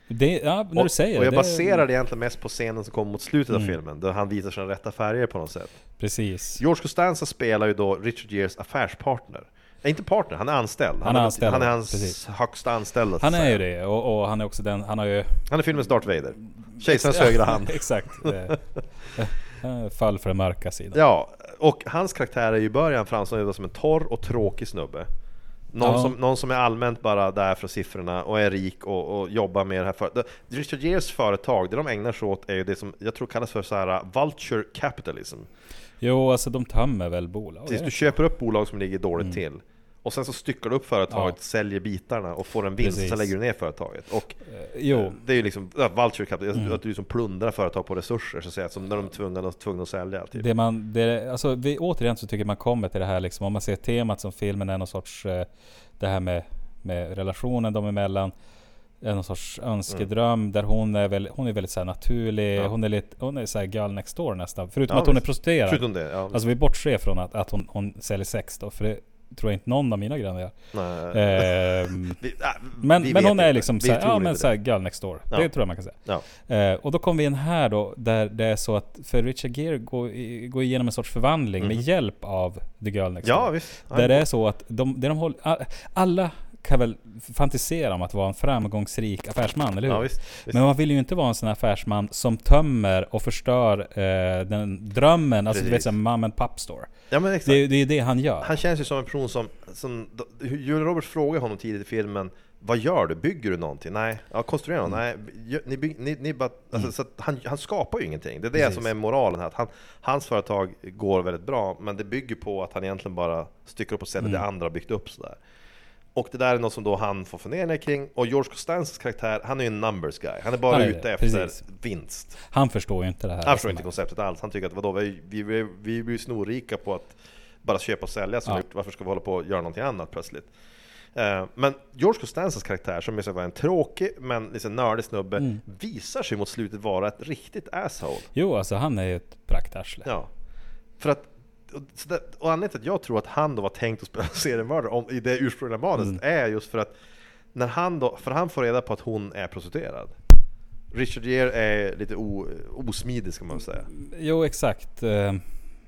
Det, ja, när och, du säger och jag det. baserar det egentligen mest på scenen som kommer mot slutet av Mm. filmen, där han visar sina rätta färger på något sätt. Precis. George Costanza spelar ju då Richard Geres affärspartner. Nej, inte partner, han är anställd. Han är anställd, Han är hans precis. högsta anställda. Han är ju det och, och han är också den, han har ju... Han är filmens Darth Vader. Kejsarens högra hand. Exakt. Fall för den mörka sidan. Ja, och hans karaktär är ju i början framstående som en torr och tråkig snubbe. Någon, Ja. som, någon som är allmänt bara där för siffrorna och är rik och, och jobbar med det här företaget. Richard Geres företag, det de ägnar sig åt är ju det som jag tror kallas för så här uh, vulture capitalism. Jo, alltså de tömmer väl bolag. Precis, du köper upp bolag som ligger dåligt till Och sen så styckar du upp företaget, Ja. säljer bitarna och får en vinst, Precis. sen lägger du ner företaget. Och Jo, eh, det är ju liksom, ja, vulture capital, Mm. att du som plundrar företag på resurser så att säga, som när de är tvungna, tvungna att sälja. Typ. det man, det, alltså vi, återigen så tycker man kommer till det här liksom, om man ser temat som filmen är någon sorts, eh, det här med, med relationen dem emellan, är någon sorts önskedröm där hon är, väl, hon är väldigt så naturlig, Ja. hon är lite, hon är så här girl next door nästan. Förutom Ja, att hon är visst. prostituerad. Förutom det, ja. Alltså vi bortser från att, att hon, hon säljer sex då, för det tror jag inte någon av mina grannar gör. Vi, äh, men, men hon är liksom såhär, ja men såhär girl next door. Ja. Det tror jag man kan säga. Ja. Eh, och då kommer vi in här då, där det är så att för Richard Gere går, går igenom en sorts förvandling med hjälp av The Girl Next. Ja, Door. Där det är så att de, de håller, alla kan väl fantisera om att vara en framgångsrik affärsman, eller hur? Ja, visst, visst. Men man vill ju inte vara en sån affärsman som tömmer och förstör eh, den drömmen, alltså du vet Precis. såhär mom and pop store. Ja men exakt. Det, det är det han gör. Han känns ju som en person som, som Julia Roberts frågar honom tidigt i filmen Vad gör du? Bygger du någonting? Nej. Ja, konstruerar du? Mm. Nej. Ni, bygg, ni, ni bara, alltså, så att han, han skapar ju ingenting. Det är det Precis. som är moralen här. Att han, hans företag går väldigt bra, men det bygger på att han egentligen bara styckar upp och säljer Mm. det andra byggt upp sådär. Och det där är något som då han får fundera kring. Och George Costanzas karaktär, han är ju en numbers guy. Han är bara det, ute efter precis. vinst. Han förstår ju inte det här. Han förstår inte konceptet alls. Han tycker att vadå, vi, vi, vi, vi blir snorrika på att bara köpa och sälja, så Ja. gjort. varför ska vi hålla på och göra någonting annat plötsligt? Eh, men George Costanzas karaktär, som är var en tråkig men liksom nördig snubbe, Mm. visar sig mot slutet vara ett riktigt asshole. Jo, alltså han är ju ett praktarsle. Ja. För att det, och anledningen till att jag tror att han då var tänkt att spela seriemördare om, i det ursprungliga manuset är just för att när han då, för han får reda på att hon är prostituerad. Richard Gere är lite o, osmidig ska man säga. Jo, exakt. Eh,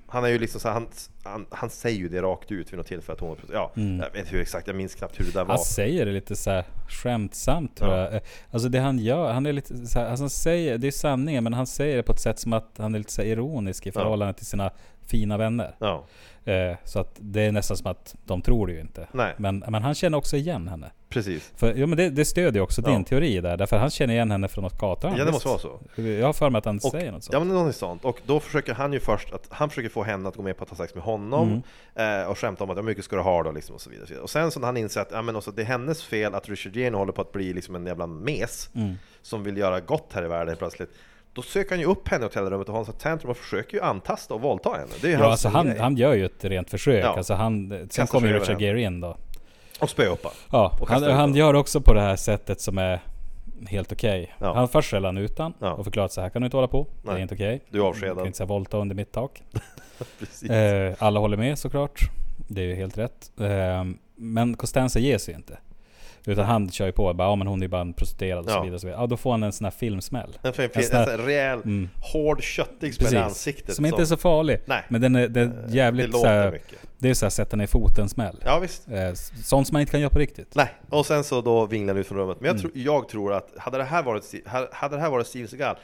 Han är ju liksom så här, han, han, han säger ju det rakt ut vid något tillfälle att hon var prostituerad. Ja, Mm. jag vet hur exakt, jag minns knappt hur det där var. Han säger det lite så här skämtsamt tror Ja. jag. Eh, Alltså det han gör, han är lite så här, alltså han säger, det är sanningen, men han säger det på ett sätt som att han är lite så ironisk i Ja. förhållande till sina fina vänner. Ja, Eh, så att det är nästan som att de tror det ju inte. Nej. Men, men han känner också igen henne. precis. För, ja, men det, det stödjer också Ja. din teori där, därför han känner igen henne från något gathörn. Ja, det måste vara så. Jag har för mig att han Och, säger något sånt. ja men någonting sånt. Och då försöker han ju först att han försöker få henne att gå med på att ha sex med honom Mm. eh, och skämta om att hur mycket ska du ha då liksom och så vidare. Och, sen så när han inser att ja, men också, det är hennes fel att Richard nu håller på att bli liksom en jävla mes Mm. som vill göra gott här i världen plötsligt. Då söker han ju upp henne i hotellrummet och har en sån tantrum och försöker ju antasta och våldta henne. Det är Ja, hans alltså han, han gör ju ett rent försök. Ja. Alltså han, sen Kastar kommer ju Richard. Gere in då. Och spöa upp han. Ja, Och han, han honom. gör också på det här sättet som är helt okej. Ja. Han först skäller han ut han Ja. och förklarar att så här kan du inte hålla på. Det är Nej. inte okej. Du är avskedad. Du kan inte säga våldta under mitt tak. Eh, alla håller med såklart. Det är ju helt rätt. Eh, men Costanza ger sig inte. Utan han kör ju på bara, ja men hon är ju bara en prostituerad och så Ja. vidare. Och så vidare. Ja, då får han en sån här filmsmäll. En, En en, sån här- rejäl, Mm. hård, köttig smäll i ansiktet. Som inte är så farlig. Nej. Men den är, det är det jävligt låter så här, mycket. Det är så här sätta ner foten smäll. Ja visst. Eh, sånt som man inte kan göra på riktigt. Nej, och sen så då vinglar han ut från rummet. Men Mm. jag, tror, jag tror att hade det här varit, Steve- hade det här varit Steven Seagal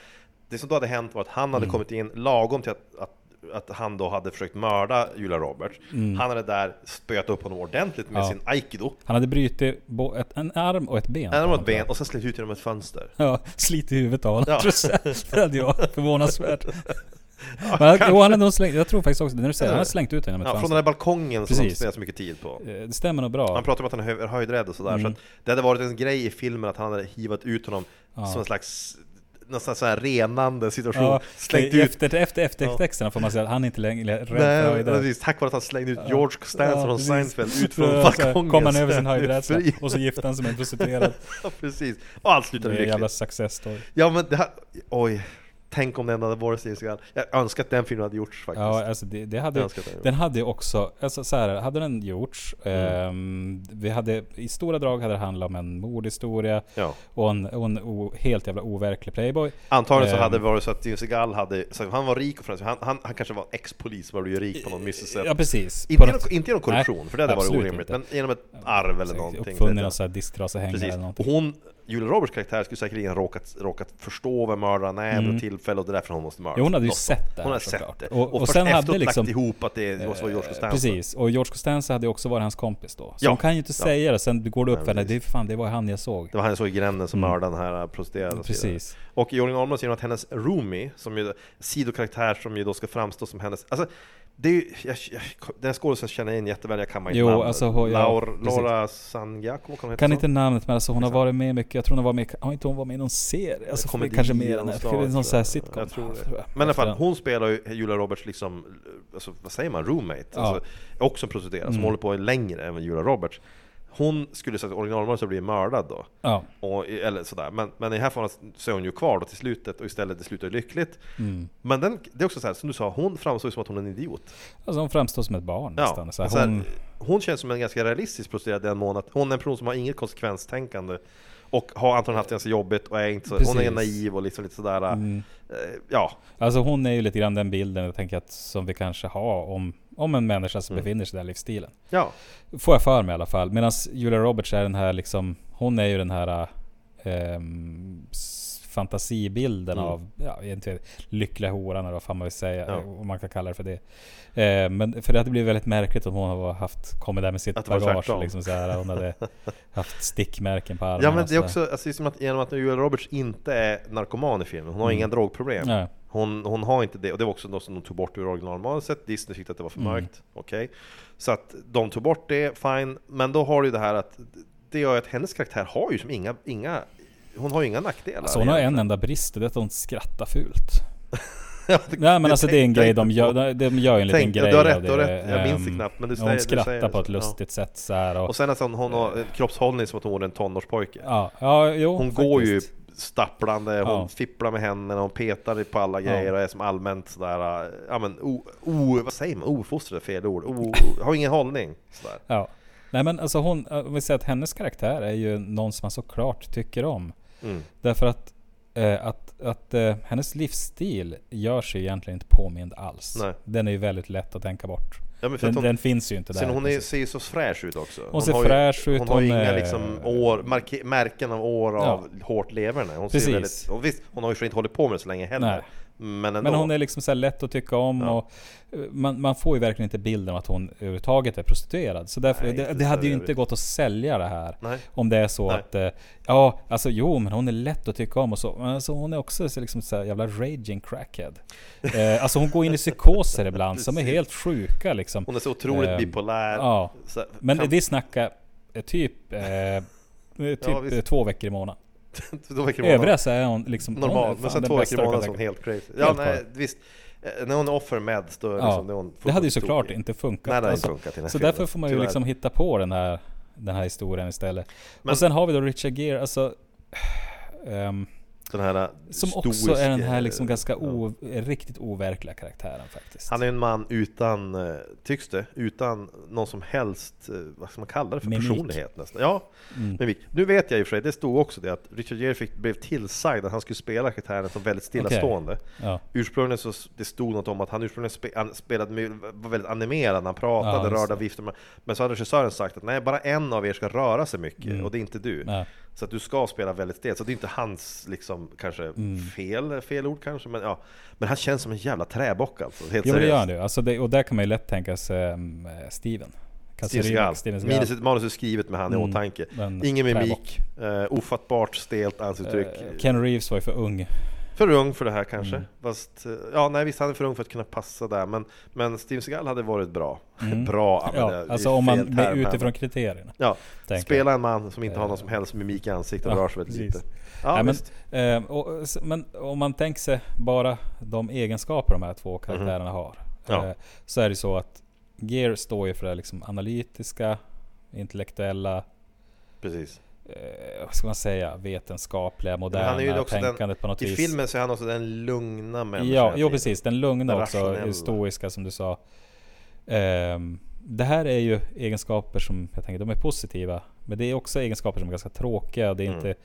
Det som då hade hänt var att han Mm. hade kommit in lagom till att, att att han då hade försökt mörda Julia Roberts Han hade där spöat upp honom ordentligt med Mm. Ja. sin aikido Han hade brutit ett, en arm och ett ben. En arm och ett ben och sen släppt ut genom ett fönster Ja, slit i huvudet av honom. Ja. Ja. Det hade jag förvånansvärt. Men, jo, han hade slängt, jag tror faktiskt också när du säger det, han har slängt ut genom ja, ett Från den fönster. här balkongen som Precis. spenderar så mycket tid på Eh, Det stämmer nog bra. Han pratar om att han är hö- höjdrädd och sådär, så Mm. att det hade varit en grej i filmen att han hade hivat ut honom Ja. som en slags nästan så här renande situation, Ja, slängt ut efter, efter eftertexterna får man säga att han är inte längre rädd för Nej, precis, tack vare att han slängde ut George Costanza Ja, från precis. Seinfeld ut från balkongen. Kom han över sin är höjdrädsla och så gifte han sig med en prostituerad. Ja, precis, och allt Det slutade är en jävla lyckligt. success story. Ja men det här, oj Tänk om den hade varit Steven Jag önskar att den filmen hade gjorts faktiskt Ja, alltså det, det hade, den den hade också, alltså så här, hade den gjorts, Mm. ehm, vi hade, i stora drag hade det handlat om en mordhistoria Ja. och en, och en o, helt jävla overklig playboy. Antagligen så Ehm, hade det varit så att Steven Seagal hade, så han var rik och framför han, han, han kanske var ex-polis som har blivit rik på något sätt Ja precis. Inte genom, något- inte genom korruption, Nej, för det hade varit orimligt, inte. men genom ett arv eller någonting Uppfunnen vet någon sån här disktrasehängare eller och någonting. hon Julia Roberts karaktär skulle säkerligen råkat, råkat förstå vem mördaren är vid Mm. något tillfälle och det är därför hon måste mörda Jo, hon hade ju sett det Hon hade sett det Och- Och, och sen hade liksom- lagt ihop att det måste vara George Eh, Costanza Precis, och George Costanza hade ju också varit hans kompis då. Så Ja. hon kan ju inte Ja. säga det, sen går det upp Nej, för henne, det är fan, det var han jag såg. Det var han jag såg i gränden som Mm. mördade den här prostituerade så vidare. Precis. Och Jolin Almond genom att hennes roomie, som ju sidokaraktär som ju då ska framstå som hennes Alltså, det är ju, jag, jag, den skådespelaren känner jag igen jätteväl, jag kan Jo, inte namnet. alltså, hon- Laur. Laura Sangiacomo, kan hon Kan så? inte namnet men alltså hon har varit med mycket. Jag tror hon har varit med, har inte hon varit med i någon serie? Alltså Komedi kanske mer än det. Någon sån här sitcom. Jag tror det. Men i alla fall, hon spelar ju Julia Roberts liksom, alltså, vad säger man, roommate? Ja. Alltså, också en prostituerad som Mm. håller på längre än Julia Roberts. Hon skulle sagt originalmålet så blir mördad då. Ja. Och, eller sådär. Men, men i det här fallet så är hon ju kvar då till slutet och istället det slutar lyckligt. Mm. Men den, det är också så här, som du sa, hon framstår som att hon är en idiot. Alltså hon framstår som ett barn Ja, nästan. Så här, så här, hon, hon känns som en ganska realistisk prostituerad i den mån att hon är en person som har inget konsekvenstänkande och har antagligen haft det ganska jobbigt och är inte så, hon är naiv och liksom lite sådär, mm. Eh, ja. Alltså hon är ju lite grann den bilden jag tänker att som vi kanske har om, om en människa som Mm. befinner sig i den livsstilen. Ja, Får jag för mig i alla fall. Medan Julia Roberts är den här liksom, hon är ju den här s- fantasibilden Mm. av, ja, egentligen lyckliga horan eller vad fan man vill säga, Ja. om man kan kalla det för det. Eh, men för det hade blivit väldigt märkligt om hon hade haft, kommit där med sitt Att bagage. Liksom så här, hon hade haft stickmärken på armarna. ja men det är så också, alltså, det är som att genom att Julia Roberts inte är narkoman i filmen, hon har Mm. inga drogproblem. Nej. Hon, hon har inte det, och det var också något som de tog bort ur originalmanuset, Disney tyckte att det var för Mm. mörkt, okej. Så att de tog bort det, fine, men då har du det här att det gör att hennes karaktär har ju som inga, inga hon har ju inga nackdelar. Alltså hon har en egentligen. enda brist det är att hon skrattar fult. Ja, det- Nej men alltså det är en grej de gör, de gör ju en liten Tänk- grej du har rätt, du har rätt. Jag minns det Ehm, knappt, men du hon säger- du skrattar säger på ett så, ja. lustigt sätt så här och, Och sen nästan hon har en kroppshållning som att hon är en tonårspojke. ja, ja, jo, Hon faktiskt. går ju stapplande, hon Ja. fipplar med händerna, hon petar på alla Ja. grejer och är som allmänt sådär, ja men o, o, vad säger man, ofostrad är fel ord, o, har ingen hållning. Sådär. Ja. Nej men alltså hon, om vi säger att hennes karaktär är ju någon som man såklart tycker om. Mm. Därför att, eh, att, att eh, hennes livsstil gör sig egentligen inte påmind alls. Nej. Den är ju väldigt lätt att tänka bort. Ja, men för Den, hon, den finns ju inte där. sen hon är, ser ju så fräsch ut också. Hon ser har ju- fräsch ut, Hon har ju hon inga är- liksom år, märken av år av hårt leverne. Hon Precis. ser väldigt, och visst, hon har ju inte hållit på med det så länge heller. Nej. Men ändå. Men hon är liksom så lätt att tycka om Ja. och eh, man, man får ju verkligen inte bilden av att hon överhuvudtaget är prostituerad. Så därför, Nej, det, det hade ju inte gått att sälja det här. Nej. Om det är så Nej. att, eh, ja alltså jo men hon är lätt att tycka om och så. Men alltså, hon är också så liksom så här jävla raging crackhead. Eh, alltså hon går in i psykoser ibland som är helt sjuka liksom. Hon är så otroligt Ehm, bipolär. Ja. Så, Men kan, det snackar eh, typ, eh, typ Ja, eh, två veckor i månaden. Då verkar hon Övriga så är hon liksom normal, men sen två veckor i månaden är hon helt crazy. Ja, Helt nej, klar. visst. Eh, När hon är offer med då Ja, liksom, det, hon Det hade ju såklart tokig. inte funkat. Nej, det hade inte Alltså, funkat i den här Så filmen, därför får man ju tyvärr. liksom hitta på den här, den här historien istället. Men- och sen har vi då Richard Gere, alltså... ehm, Den här som också stoiska- är den här liksom ganska ja. o, riktigt overkliga karaktären faktiskt. Han är en man utan, eh, tycks det, utan någon som helst, eh, vad ska man kalla det för, Mimik. personlighet nästan. Ja, Mm. mimik. Nu vet jag i och för sig, det stod också det att Richard Gere fick, blev tillsagd att han skulle spela karaktären som väldigt stillastående. Ja. Ursprungligen så det stod något om att han ursprungligen spe, han spelade, var väldigt animerad han pratade, Ja, rörde med, Men så hade regissören sagt att nej, bara en av er ska röra sig mycket Mm. och det är inte du. Nej. Så att du ska spela väldigt stelt, så det är inte hans liksom kanske Mm. fel, fel ord kanske, men ja. Men han känns som en jävla träbock alltså, helt Jo det gör han ju. Alltså det, och där kan man ju lätt tänka sig um, Steven. Steven Seagal. Minus manus är skrivet med han i Mm. åtanke. Ingen mimik, uh, ofattbart stelt ansiktsuttryck. Eh, Ken Reeves var ju för ung. För ung för det här kanske. Mm. Fast, eh, ja nej visst han är för ung för att kunna passa där. Men, men Steven Seagal hade varit bra. Mm. bra, Ja, det alltså om man med, här, utifrån men- kriterierna. Ja, spela en man som inte har någon Eh, som helst mimik i ansiktet och ja, rör sig väldigt lite. Ja, Nej, men, eh, och, men om man tänker sig bara de egenskaper de här två karaktärerna har. Mhm. Ja. Eh, så är det så att Gear står ju för det liksom analytiska, intellektuella, Precis. Eh, vad ska man säga, vetenskapliga, moderna han är ju också den- tänkandet på något I vis. filmen så är han också den lugna människan. Ja, jo precis. Den lugna Den också, rationella. stoiska som du sa. Ehm, det här är ju egenskaper som jag tänker, de är positiva. Men det är också egenskaper som är ganska tråkiga. Det är Mm. inte...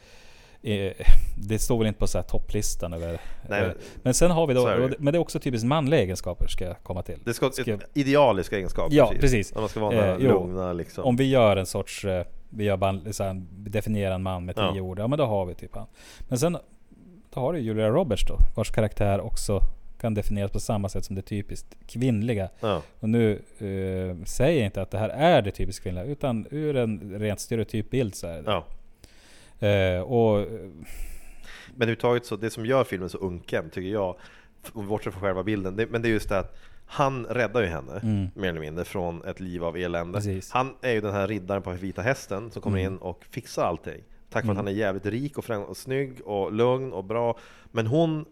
Eh, det står väl inte på så här topplistan över... Nej, eh, men sen har vi då... det- Men det är också typiskt manliga egenskaper ska jag komma till. Det ska Ska- idealiska egenskaper. Ja, precis. Att man ska vara Eh, lugna liksom. Om vi gör en sorts... eh, Vi gör bara, så här, vi definierar en man med tio Ja. ord. Ja men då har vi typ han. Men sen då har du Julia Roberts då. Vars karaktär också kan definieras på samma sätt som det typiskt kvinnliga. Ja. Och nu eh, säger jag inte att det här är det typiskt kvinnliga. Utan ur en rent stereotyp bild så är det Ja. Eh, och eh, Men överhuvudtaget så, det som gör filmen så unken tycker jag, bortsett från själva bilden, det, men det är just det att Han räddar ju henne, Mm. mer eller mindre, från ett liv av elände. Precis. Han är ju den här riddaren på vita hästen som kommer Mm. in och fixar allting. Tack vare att han är jävligt rik och, fram- och snygg och lugn och bra. Men hon,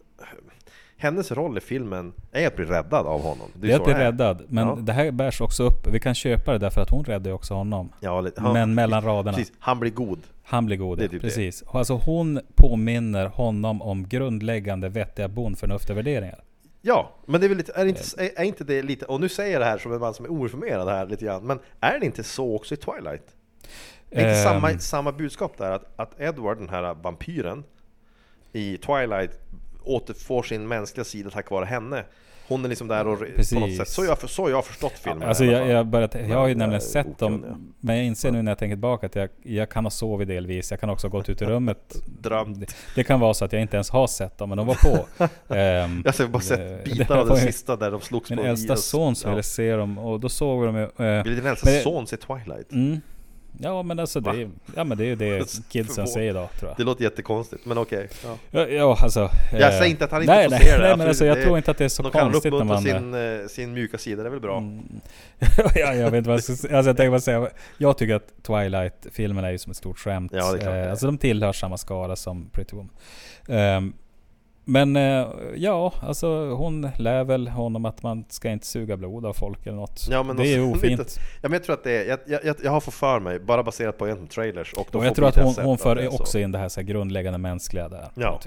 hennes roll i filmen är att bli räddad av honom. Det är att så bli det räddad. Men Ja. det här bärs också upp. Vi kan köpa det därför att hon räddar ju också honom. Ja, lite- han- Men mellan raderna. Precis, han blir god. Han blir god, Det är typ det. precis. Och Alltså hon påminner honom om grundläggande vettiga bondförnuftiga värderingar. Ja, men det är väl lite, är, inte, Eh. är, är inte det lite, och nu säger jag det här som en man som är oinformerad här lite grann, men är det inte så också i Twilight? Är inte Ehm. samma, samma budskap där? Att, att Edward, den här vampyren i Twilight återfår sin mänskliga sida tack vare henne. Hon är liksom där och på något Precis. sätt, så har jag, så har jag förstått filmen Alltså jag, jag, börjat, jag har ju Men, nämligen eh, sett dem, men jag inser nu när jag tänker tillbaka att jag, jag kan ha sovit delvis. Jag kan också ha gått ut i rummet. Drömt. Det, det kan vara så att jag inte ens har sett dem, men de var på. Ehm, Jag har bara eh, sett bitar av den sista där de slogs Min på äldsta Idas- son som ja. ville se dem och då såg vi dem ju. eh, Vill din äldsta son se Twilight? Mm. Ja men alltså det, är- ja, men det är ju det kidsen Förvån- säger idag tror jag. Det låter jättekonstigt, men okej. Ja. Ja, ja alltså. Jag eh, säger inte att han inte nej, får nej, se det, Nej men alltså jag Det- tror inte att det är så De konstigt när uppmuntra man... eh, sin, eh, sin mjuka sida, det är väl bra? Mm. ja, jag vet inte vad jag ska säga. Alltså jag tänker bara säga. Jag tycker att Twilight-filmerna är ju som ett stort skämt. Ja, det är klart det är. Eh, Alltså de tillhör samma skara som Pretty Woman. Ehm, men eh, ja, alltså hon lär väl honom att man ska inte suga blod av folk eller något. Ja, men det är också- ofint. lite- Ja, men jag tror att det är, jag, jag, jag, har fått för mig, bara baserat på egentligen trailers och de Och jag tror att hon, hon för det är så. också in det här, så här grundläggande mänskliga där. Ja.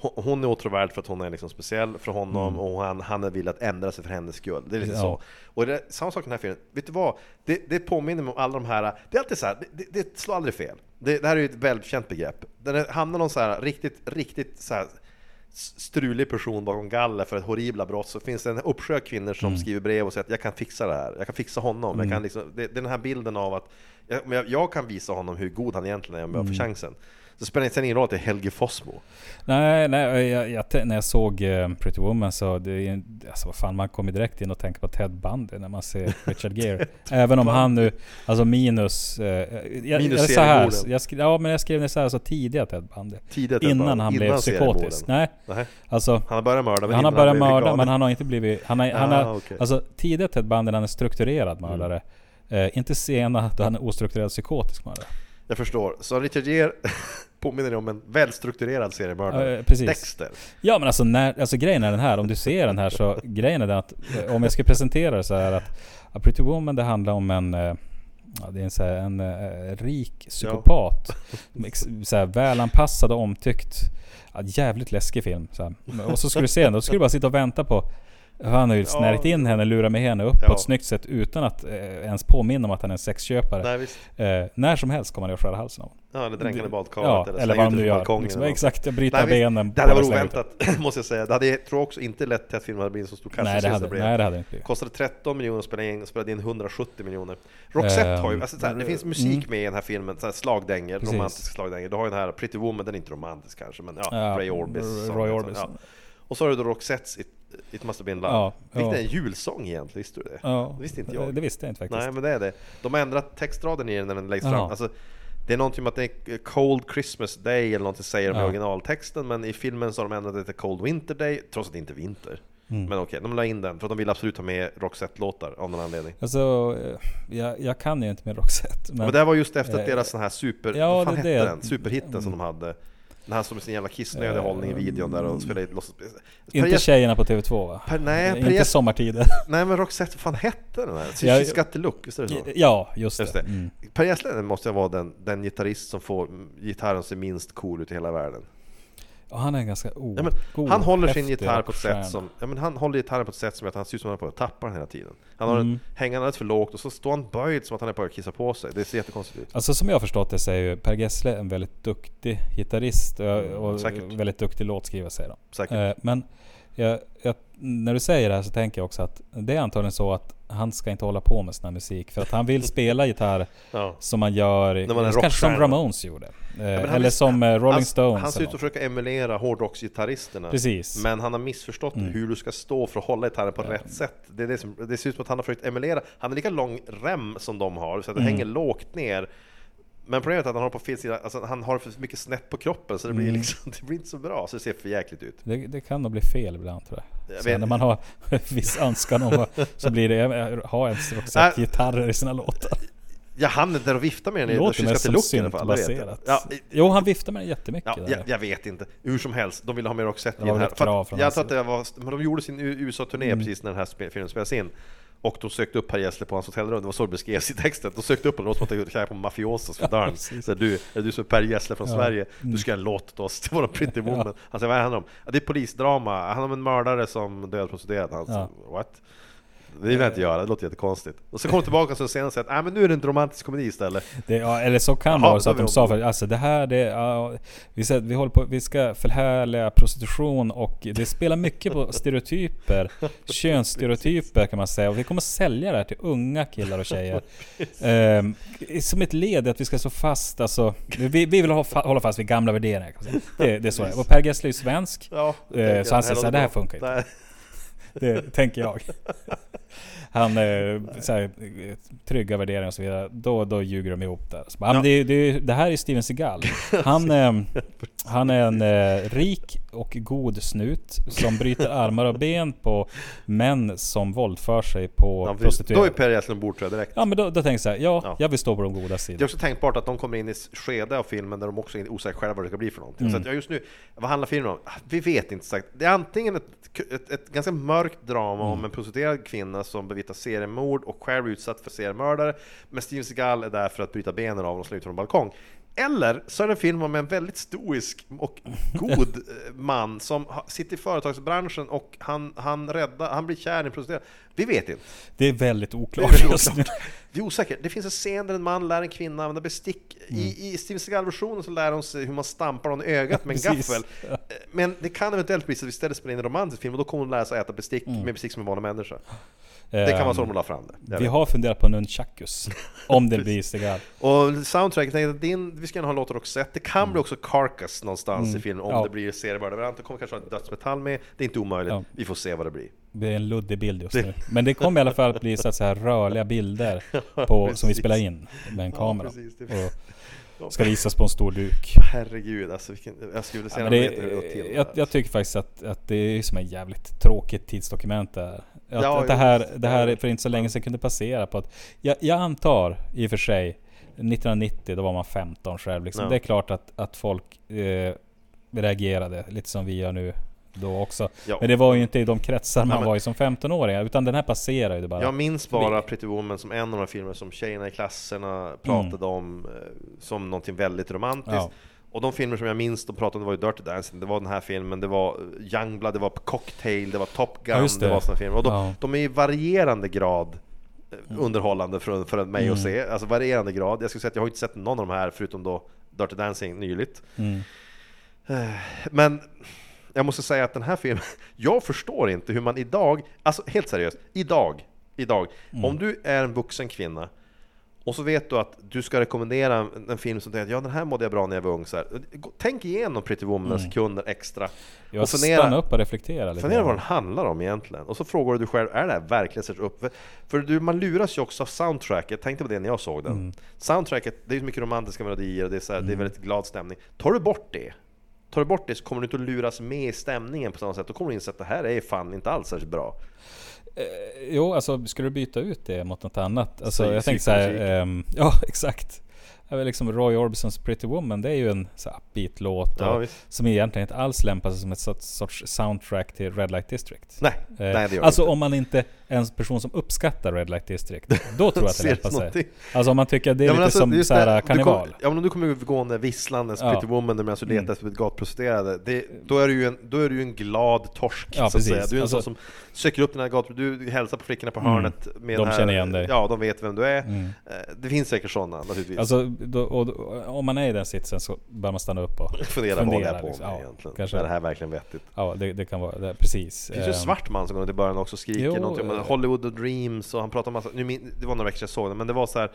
Hon, hon är åtråvärd för att hon är liksom speciell för honom Mm. och han, han är villig att ändra sig för hennes skull. Det är lite Ja. så. Och det samma sak i den här filmen. Vet du vad? Det, det påminner mig om alla de här, det är alltid så här, det, det, slår aldrig fel. Det, det här är ju ett välkänt begrepp. Där det hamnar någon så här riktigt, riktigt så här strulig person bakom galler för ett horribla brott så finns det en uppsjö kvinnor som Mm. skriver brev och säger att jag kan fixa det här, jag kan fixa honom, jag kan liksom, det, det är den här bilden av att jag, jag, kan visa honom hur god han egentligen är om jag Mm. får chansen. Så spelar det ingen roll att det är Helge Fossmo. Nej, nej jag, jag, när jag såg eh, Pretty Woman så det alltså vad fan, man kommer direkt in och tänker på Ted Bundy när man ser Richard Gere. Även om han nu, alltså minus... Eh, jag, Minus jag, så här, jag skrev, Ja men jag skrev det så här, så tidiga Ted Bundy. Tidigare Ted Innan Bundy, han blev innan psykotisk. Nej, Nej. alltså Han har börjat mörda men han har börjat mörda galen. men han har inte blivit... Han har, han Ah, har, okej. Alltså tidiga Ted Bundy, han är strukturerad Mm. mördare. Eh, inte sena då han är ostrukturerad psykotisk mördare. Jag förstår. Så Richard påminner om en välstrukturerad seriemördare. Precis. Dexter. Ja men alltså, när, alltså grejen är den här, om du ser den här så grejen är den att eh, om jag ska presentera det så här att A Pretty Woman det handlar om en eh, Ja, det är en, så här, en eh, rik psykopat. Så här, välanpassad och omtyckt. Ja, jävligt läskig film. Så här. Och så skulle du se den, då skulle du bara sitta och vänta på han har ju snärjt in henne, lurat med henne upp på Ja. ett snyggt sätt utan att eh, ens påminna om att han är en sexköpare. Nej. Eh, när som helst kommer han att skära halsen av. Ja, eller dränka i badkaret Ja, eller vad den nu gör. Liksom, exakt, bryter Nej, benen. Det hade varit oväntat, måste jag säga. Det hade, jag tror också inte lett till att filmen hade blivit så stor Nej det, kassasuccé blev. nej det hade inte blivit. Kostade 13 miljoner att spela in, spelade in 170 miljoner. Roxette har ju, alltså, så här, det finns musik mm. med i den här filmen, så här, slagdänger, Precis. romantiska slagdänger. Du har ju den här Pretty Woman, den är inte romantisk kanske, men ja, Ja, Ray Orbis. Roy Orbis. Ja. Och så har du då Roxettes It, Must Have Been Love. Ja, Vilket ja. är en julsång egentligen, visste du det? Ja, Det visste inte det, jag. det visste jag inte faktiskt. Nej men det är det. De har ändrat textraden i den när den läggs Jaha. fram. Alltså, det är någonting med att det är Cold Christmas Day eller någonting säger de i Ja. originaltexten Men i filmen så har de ändrat det till Cold Winter Day Trots att det inte är vinter Mm. Men okej, de la in den för att de vill absolut ha med Roxette-låtar av någon anledning Alltså, eh, jag, jag kan ju inte med Roxette. Men, Men, det var just efter att eh, deras sån här super... ja, vad fan det hette det. den? Superhitten som de hade Den här som är sin jävla kissnödig hållning i videon där och spelade låtsas... Per inte Ges- tjejerna på TV2 va? Per, nej, Per inte sommartider. nej men Roxette, vad fan hette den här? Ja, She's got the look, visst är det så? ja, just, Just det. det. Mm. Per Gessle måste vara den, den gitarrist som får gitarren se minst cool ut i hela världen. Och han är ganska o, Ja, men god, han håller sin gitarr på ett sätt som... Ja, men han håller gitarren på ett sätt som att han ser ut som att han är på att tappa den hela tiden. Han har den Mm. hängande alldeles för lågt och så står han böjd som att han är på att kissa på sig. Det ser jättekonstigt ut. Alltså som jag har förstått det så är ju Per Gessle en väldigt duktig gitarrist och, och säkert. väldigt duktig låtskrivare säger de. Säkert. Eh, men jag, jag, när du säger det här så tänker jag också att det är antagligen så att han ska inte hålla på med sån här musik. För att han vill spela gitarr Ja. som man gör, När man är kanske som. Ramones gjorde. Eh, men han eller vill- som eh, Rolling han, Stones. Han ser ut att försöka emulera hårdrocksgitarristerna. Precis. Men han har missförstått Mm. hur du ska stå för att hålla gitarren på rätt sätt. Det, är det, som, det ser ut som att han har försökt emulera. Han har lika lång rem som de har, så att det Mm. hänger lågt ner. Men problemet är att han har på fel sida, alltså han har för mycket snett på kroppen så det blir Mm. liksom, det blir inte så bra, så det ser för jäkligt ut. Det, det kan nog bli fel ibland tror jag. Jag vet- när man har en viss önskan om så blir det, ha en Nej. gitarrer i sina låtar. Ja, han är där och viftar med den i Det den låter mest kyskaste som looken i alla fall. Ja, Jo, han viftar med den jättemycket. Ja, jag, jag vet inte. Hur som helst, de ville ha med Roxette i den här. För jag tror att det var, men de gjorde sin USA-turné Mm. precis när den här filmen spelades in. Och de sökte upp Per Gessle på hans hotellrum, det var så det beskrevs i texten. De sökte upp honom, de låter som att de på mafiosos för dörren. precis. Så du, är du som är Per Gessle från Ja. Sverige, Mm. du ska göra en låt åt oss, det var en Pretty Woman. Han säger, vad handlar det om? Ja, det är polisdrama, han om en mördare som dödar prostituerade. Han Ja. what? Det vill jag inte göra, det låter jättekonstigt. Och så kom de tillbaka så senare och säger att nej men nu är det en romantisk komedi istället. Det, ja, eller så kan det vara så att de sa för alltså det här det, ja, vi, säger, vi håller på, vi ska förhärliga prostitution och det spelar mycket på stereotyper, könsstereotyper kan man säga. Och vi kommer att sälja det här till unga killar och tjejer. Ehm, som ett led i att vi ska stå fast, alltså, vi, vi vill ha, hålla fast vid gamla värderingar. Det, det är så det är. Och Per Gessle är svensk. Ja, Eh, så han säger så här, det här funkar inte. Det tänker jag. Han eh, så här, trygga värderingar och så vidare. Då, då ljuger de ihop där. Så bara, Ja. det, det, det här är Steven Seagal. Han, eh, han är en eh, rik och god snut som bryter armar och ben på män som våldför sig på Ja, precis. då är prostituerade. Per Gessle ombord direkt. Ja men då, då tänker jag så här, ja, Ja. jag vill stå på de goda Det är sidorna. också tänkbart att de kommer in i skede av filmen där de också är osäkra själva vad det ska bli för någonting. Mm. Så att just nu, vad handlar filmen om? Vi vet inte sagt. Det är antingen ett, ett, ett ganska mörkt drama Mm. om en prostituerad kvinna som bevittnar seriemord och själv är utsatt för seriemördare, men Steven Seagal är där för att bryta benen av honom och slå ut från en balkong. Eller så är det en film om en väldigt stoisk och god eh, man som sitter i företagsbranschen och han, han, räddar, han blir kär i en prostituerad. Vi vet inte. Det är väldigt Det är oklart oklart. Det är osäkert. Det finns en scen där en man lär en kvinna använda bestick. Mm. I, i Steven Seagal-versionen så lär hon sig hur man stampar någon i ögat med en gaffel. Eh, Men det kan eventuellt bli så att vi istället spelar in en romantisk film och då kommer hon lära sig äta bestick med bestick som en vanlig människa. Det kan vara så de la fram det. Jag Mm. Vi vet. har funderat på nunchakus. Om det blir Seagal. Och soundtracket, jag tänkte din, vi ska gärna ha låtar också sett. Det kan bli också Carcass någonstans i filmen om Mm. Ja. det blir seriemördare. Det kommer kanske ha dödsmetall med. Det är inte omöjligt. Ja. Vi får se vad det blir. Det är en luddig bild just nu. Men det kommer i alla fall att bli så att säga rörliga bilder på, som vi spelar in med en kamera. precis. Ska visas på en stor duk. Herregud, alltså vilken, jag skulle se Ja, det, det, till. jag, jag tycker faktiskt att, att det är som ett jävligt tråkigt tidsdokument där. Att, Ja, att det, här, det här för inte så länge sedan kunde passera på att jag, jag antar i och för sig 1990 då var man 15 själv liksom. Ja. Det är klart att, att folk eh, reagerade lite som vi gör nu då också. Ja. Men det var ju inte i de kretsar man men- var i som 15-åringar utan den här passerar ju bara. Jag minns bara Pretty Woman som en av de här filmerna som tjejerna i klasserna pratade om eh, som någonting väldigt romantiskt. Ja. Och de filmer som jag minns, de pratade om, var ju Dirty Dancing, det var den här filmen, det var eh, Youngblood, det var Cocktail, det var Top Gun, Ja, det. det. var sådana filmer. Och de, Ja. de är i varierande grad eh, underhållande för, för mig Mm. att se. Alltså varierande grad. Jag skulle säga att jag har inte sett någon av de här förutom då Dirty Dancing nyligt. Mm. Men jag måste säga att den här filmen, jag förstår inte hur man idag, alltså helt seriöst, idag, idag, Mm. om du är en vuxen kvinna och så vet du att du ska rekommendera en, en film som tänker ja den här mådde jag bra när jag var ung så här. Tänk igenom Pretty Woman några sekunder extra Mm. Jag och fundera, stanna upp och reflektera lite. fundera vad den handlar om egentligen. Och så frågar du dig själv, är det här verkligen sätter upp? För, för du, man luras ju också av soundtracket, tänkte på det när jag såg den. Mm. Soundtracket, det är ju mycket romantiska melodier och det är, så här, det är väldigt glad stämning. Tar du bort det, tar du bort det så kommer du inte att luras med i stämningen på samma sätt. Då kommer du inse att det här är fan inte alls särskilt bra. Jo, alltså skulle du byta ut det mot något annat? Alltså Säg jag tänkte så här, ehm, ja exakt. Liksom Roy Orbisons Pretty Woman, det är ju en så här upbeat låt Ja, som egentligen inte alls lämpar sig som ett sorts, soundtrack till Red Light District. Nej, Eh, nej det gör alltså det inte. om man inte är en person som uppskattar Red Light District, då tror jag att det lämpar sig. någonting. Alltså om man tycker att det är Ja, lite alltså, som så här, karneval. kom- Ja men om du kommer gående visslandes Ja. Pretty Woman medan du letar Mm. efter gatprostituerade det, då, är du ju en, då är du ju en glad torsk Ja, så att säga. precis. Du är en Alltså- sån som söker upp den här gatan, du hälsar på flickorna på Mm. hörnet med De den här, känner igen dig. Ja, de vet vem du är. Mm. Eh, Det finns säkert sådana naturligtvis. Alltså, då, och, och, om man är i den sitsen så bör man stanna upp och fundera, vad håller jag fundera, på liksom. Ja, egentligen? kanske. Är det här verkligen vettigt? Ja, det, det kan vara det. Precis. Det finns ju en Ehm, svart man som går runt i början också och skriker Jo, någonting om eh. Hollywood och Dreams och han pratar om massa, nu, det var några veckor sedan jag såg det, men det var så här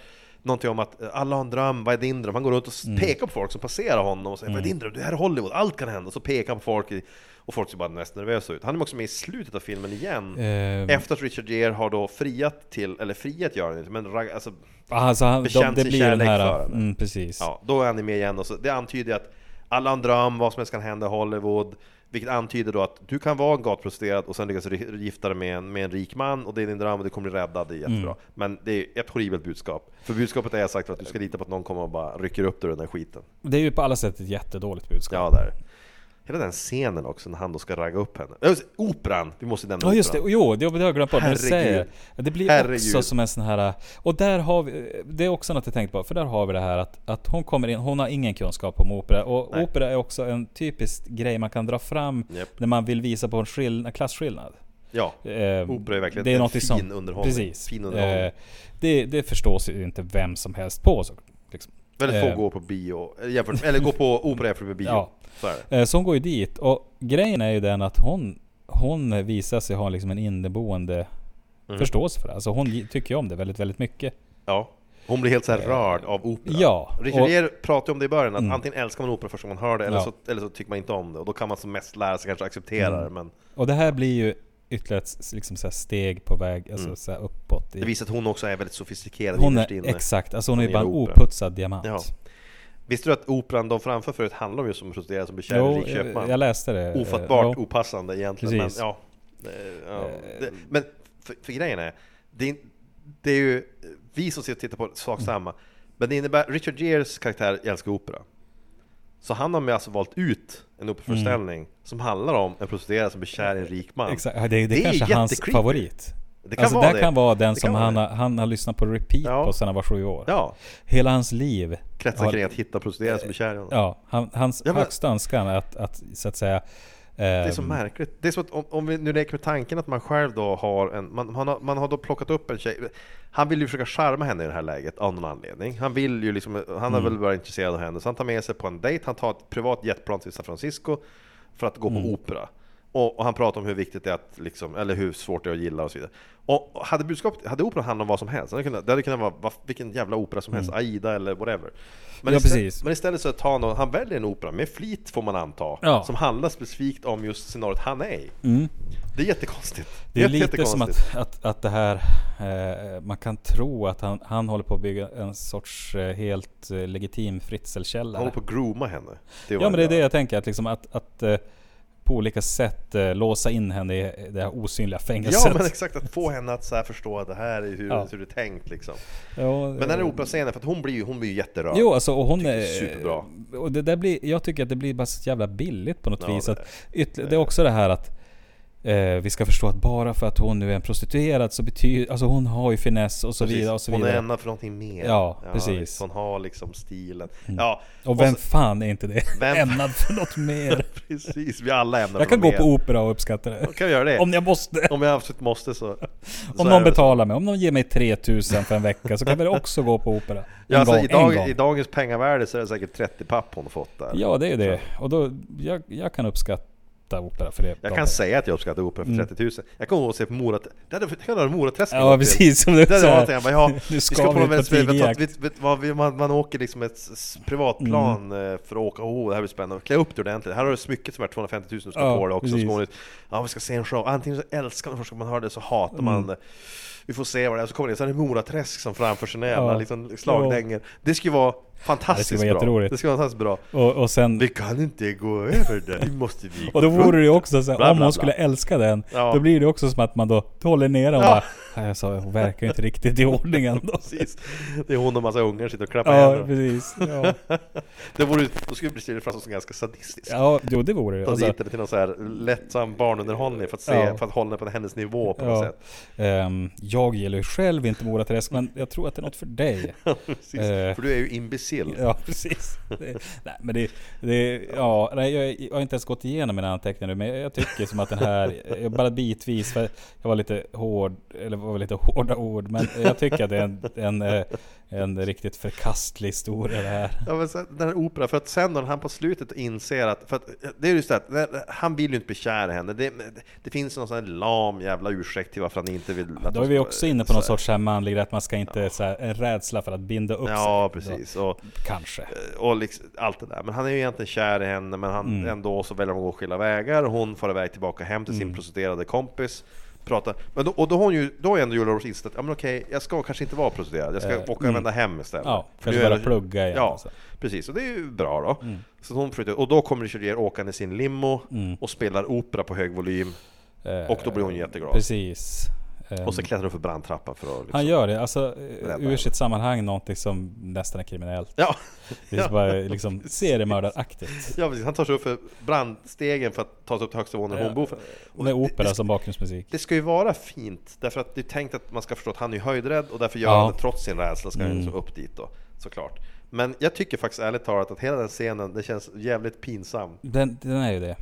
Någonting om att eh, alla har en dröm, vad är din dröm? Han går runt och Mm. pekar på folk som passerar honom och säger Vad är din dröm? Det här är Hollywood, allt kan hända! Och så pekar han på folk i, Och folk ser bara mest nervösa ut. Han är också med i slutet av filmen igen. Ehm, Efter att Richard Gere har då friat till, eller friat gör han inte, men rag, alltså, alltså han, de, det blir den här... för henne. Mm, precis. ja, då är han med igen. Och så, det antyder att alla har en dröm, vad som helst kan hända i Hollywood. Vilket antyder då att du kan vara en gatprostituerad och sen lyckas gifta dig med en, med en rik man och det är din dröm och du kommer bli räddad, det är jättebra. Mm. Men det är ett horribelt budskap. För budskapet är sagt för att du ska lita på att någon kommer och bara rycker upp dig ur den där skiten. Det är ju på alla sätt ett jättedåligt budskap. Ja, där. Hela den scenen också när han då ska ragga upp henne. Äh, Operan! Vi måste nämna Ja just det, jo det har jag glömt bort. Herregud. Det blir Herregud. också som en sån här... Och där har vi... Det är också något jag tänkt på, för där har vi det här att, att hon kommer in, hon har ingen kunskap om opera. Och Nej. opera är också en typisk grej man kan dra fram Japp. när man vill visa på en, skill, en klasskillnad. Ja, Eh, opera är verkligen det är en fin som- underhållning. Precis. Fin underhållning. Eh, det, det förstås ju inte vem som helst på. Så, liksom. Väldigt få eh, går på bio, eller jämfört, eller går på opera jämfört med bio. Ja. Är. Eh, Så hon går ju dit och grejen är ju den att hon, hon visar sig ha liksom en inneboende Mm. förståelse för det. Alltså hon tycker ju om det väldigt, väldigt mycket. Ja. Hon blir helt så här rörd av opera. Eh, ja, Richard och- Gere pratade om det i början, att Mm. antingen älskar man opera gången man hör det, eller, Ja. så, eller så tycker man inte om det. Och då kan man som mest lära sig kanske acceptera Mm. det, men Och det här blir ju ytterligare ett liksom så steg på väg, alltså Mm. så uppåt. I, det visar att hon också är väldigt sofistikerad hon är, exakt, alltså hon är ju det bara en oputsad diamant. Ja. Visste du att operan de framför förut handlar om just om en prostituerad som blir kär i rik köpman? jag, läste det. Ofattbart jo. opassande egentligen, Precis. men ja. Ja. Eh. Men för, för grejen är, det, är- det är ju vi som sitter och tittar på sak Mm. samma, men det innebär, Richard Geres karaktär älskar opera. Så han har med alltså valt ut en operaföreställning som handlar om en prostituerad som blir kär i en rik man. Mm. Exakt, det, det, Det är kanske är hans favorit. Det kan alltså vara det kan vara den Det som kan vara han har, han har lyssnat på repeat Ja. på sedan han var sju år. Ja, Hela hans liv. kretsar har- kring att hitta prostituerade som blir kär i honom. Ja, han, hans Ja, men- högsta önskan är att, att så att säga... Det är så ehm, märkligt. Det är som att om, om vi nu leker med tanken att man själv då har en, man, man, har, man har då plockat upp en tjej. Han vill ju försöka charma henne i det här läget av någon anledning. Han vill ju liksom, han är Mm. väl bara intresserad av henne. Så han tar med sig på en dejt, han tar ett privat jetplan till San Francisco för att gå på Mm. opera. Och, och han pratar om hur viktigt det är att liksom, eller hur svårt det är att gilla och så vidare. Och och hade budskapet, hade operan handlat om vad som helst, det hade kunnat, det hade kunnat vara vad- vilken jävla opera som helst, Aida eller whatever. Men, Mm. Ja, istället, precis. men istället så tar han, han väljer en opera med flit får man anta, Ja. som handlar specifikt om just scenariot han är i. Mm. Det är jättekonstigt. Det är lite som att, att, att det här, eh, man kan tro att han, han håller på att bygga en sorts eh, helt eh, legitim Han fritzelkällare. håller på att grooma henne. Ja men det är han det jag tänker, att, liksom att, att eh, på olika sätt eh, låsa in henne i det här osynliga fängelset. Ja men exakt, att få henne att så förstå att det här är hur, Ja. hur det är tänkt liksom. Ja, Men den här operascenen, för att hon blir ju, hon blir jätterörd. Jo alltså och hon är... det superbra. Och det där blir, jag tycker att det blir bara så jävla billigt på något Ja, vis. det Att ytterligare, det är också det här att eh, vi ska förstå att bara för att hon nu är en prostituerad så betyder, alltså hon har ju finess och så Precis. vidare och så Hon är ämnad för någonting mer. Ja, precis. Mm. visst. Hon har liksom stilen. Ja, Och vem så- fan är inte det? Vem- Ämnad för något mer. precis. Vi alla ämnade jag kan gå något på mer. opera och uppskatta det. Då kan vi göra det. Om jag måste. Om jag absolut måste så... så Om någon betalar mig, om någon ger mig 3000 för en vecka så kan vi också gå på opera. En Ja, alltså, gång, i, dag, en gång. I dagens pengavärde så är det säkert 30 papp hon har fått där. Ja, det är det. Och då, jag, jag kan uppskatta opera för det. Jag kan säga att jag uppskattar opera för 30 000. Jag kommer ihåg att se på Morat... Det hade det hade varit Moraträsk Mm. Ja, precis. Som du Det sa. jag bara, ja, Nu vi ska ska på vi någon ut på vi- man, man åker liksom ett privatplan Mm. eh, för att åka, oh det här blir spännande, klä upp dig ordentligt. Här har du smycket som är 250 000 du ska Ja, på dig också. det ut, ja vi ska se en show. Antingen så älskar man gången man hör det så hatar man Mm. det. Vi får se vad det är. Så kommer det, så är det Moraträsk som framför jävla Ja. liksom, slagdänger. Det skulle vara fantastiskt vara bra. Det skulle vara fantastiskt bra. Och, och sen... Vi kan inte gå över det, nu måste vi Och då vore det ju också så här, Bla, om hon bla. skulle älska den, Ja. då blir det också som att man då håller ner den och Ja. bara "Nej, jag sa, hon verkar inte riktigt i ordning ändå. Precis. Det är hon och massa ungar sitter och klappar Ja, händerna. precis. Ja, Det vore, då skulle det bli framstå som ganska sadistiskt. ja jo det vore det. Ta Alltså, dit henne till någon så här lättsam barnunderhållning för att, se, Ja. för att hålla på hennes nivå på något sätt. ehm, jag gillar ju själv inte Moraträsk, men jag tror att det är något för dig. Precis. Eh. För du är ju imbecill. Ja, precis. Det, nej, men det, det ja, nej, jag, har inte ens gått igenom mina anteckningar nu, men jag, tycker som att den här, bara bitvis, för jag var lite hård, eller var lite hårda ord, men jag tycker att det är en, en, eh, en riktigt förkastlig historia det här. Ja, men sen, den här operan, för att sen när han på slutet inser att, för att det är just det när- han vill ju inte bli kär i henne. Det, det finns någon sån här lam jävla ursäkt till varför han inte vill att Då är vi också inne på någon här. sorts här manlig att man ska inte, så här, en rädsla för att binda upp Ja, sig. precis. Och, Kanske. och liksom, allt det där. Men han är ju egentligen kär i henne, men han, Mm. ändå så väljer de att gå skilda vägar. Hon får iväg tillbaka hem till sin Mm. prostituerade kompis. Pratar. Men då, och då har hon ju, då har ju ändå Julia Roberts insett att, ja men okej, jag ska kanske inte vara prostituerad. Jag ska Eh, åka och mm. vända hem istället. Ja, kanske börja plugga igen. Ja, alltså. precis. Och det är ju bra då. Mm. Så hon flyttar, och då kommer Gere åkande i sin limo Mm. och spelar opera på hög volym. Eh, Och då blir hon jätteglad. Precis. Eh, Och så klättrar hon för brandtrappan för att liksom... Han gör det, alltså eh, ur sitt sammanhang någonting som nästan är kriminellt. Ja, Det är Ja. bara liksom seriemördaraktigt. ja precis. Han tar sig upp för brandstegen för att ta sig upp till högsta våningen där hon bor. För. Och Med opera det- som bakgrundsmusik. Det ska ju vara fint, därför att det är tänkt att man ska förstå att han är höjdrädd och därför gör Ja. han det trots sin rädsla, ska han Mm. ju så upp dit då, såklart. Men jag tycker faktiskt ärligt talat att hela den scenen, det känns jävligt pinsam. Den, den är ju det.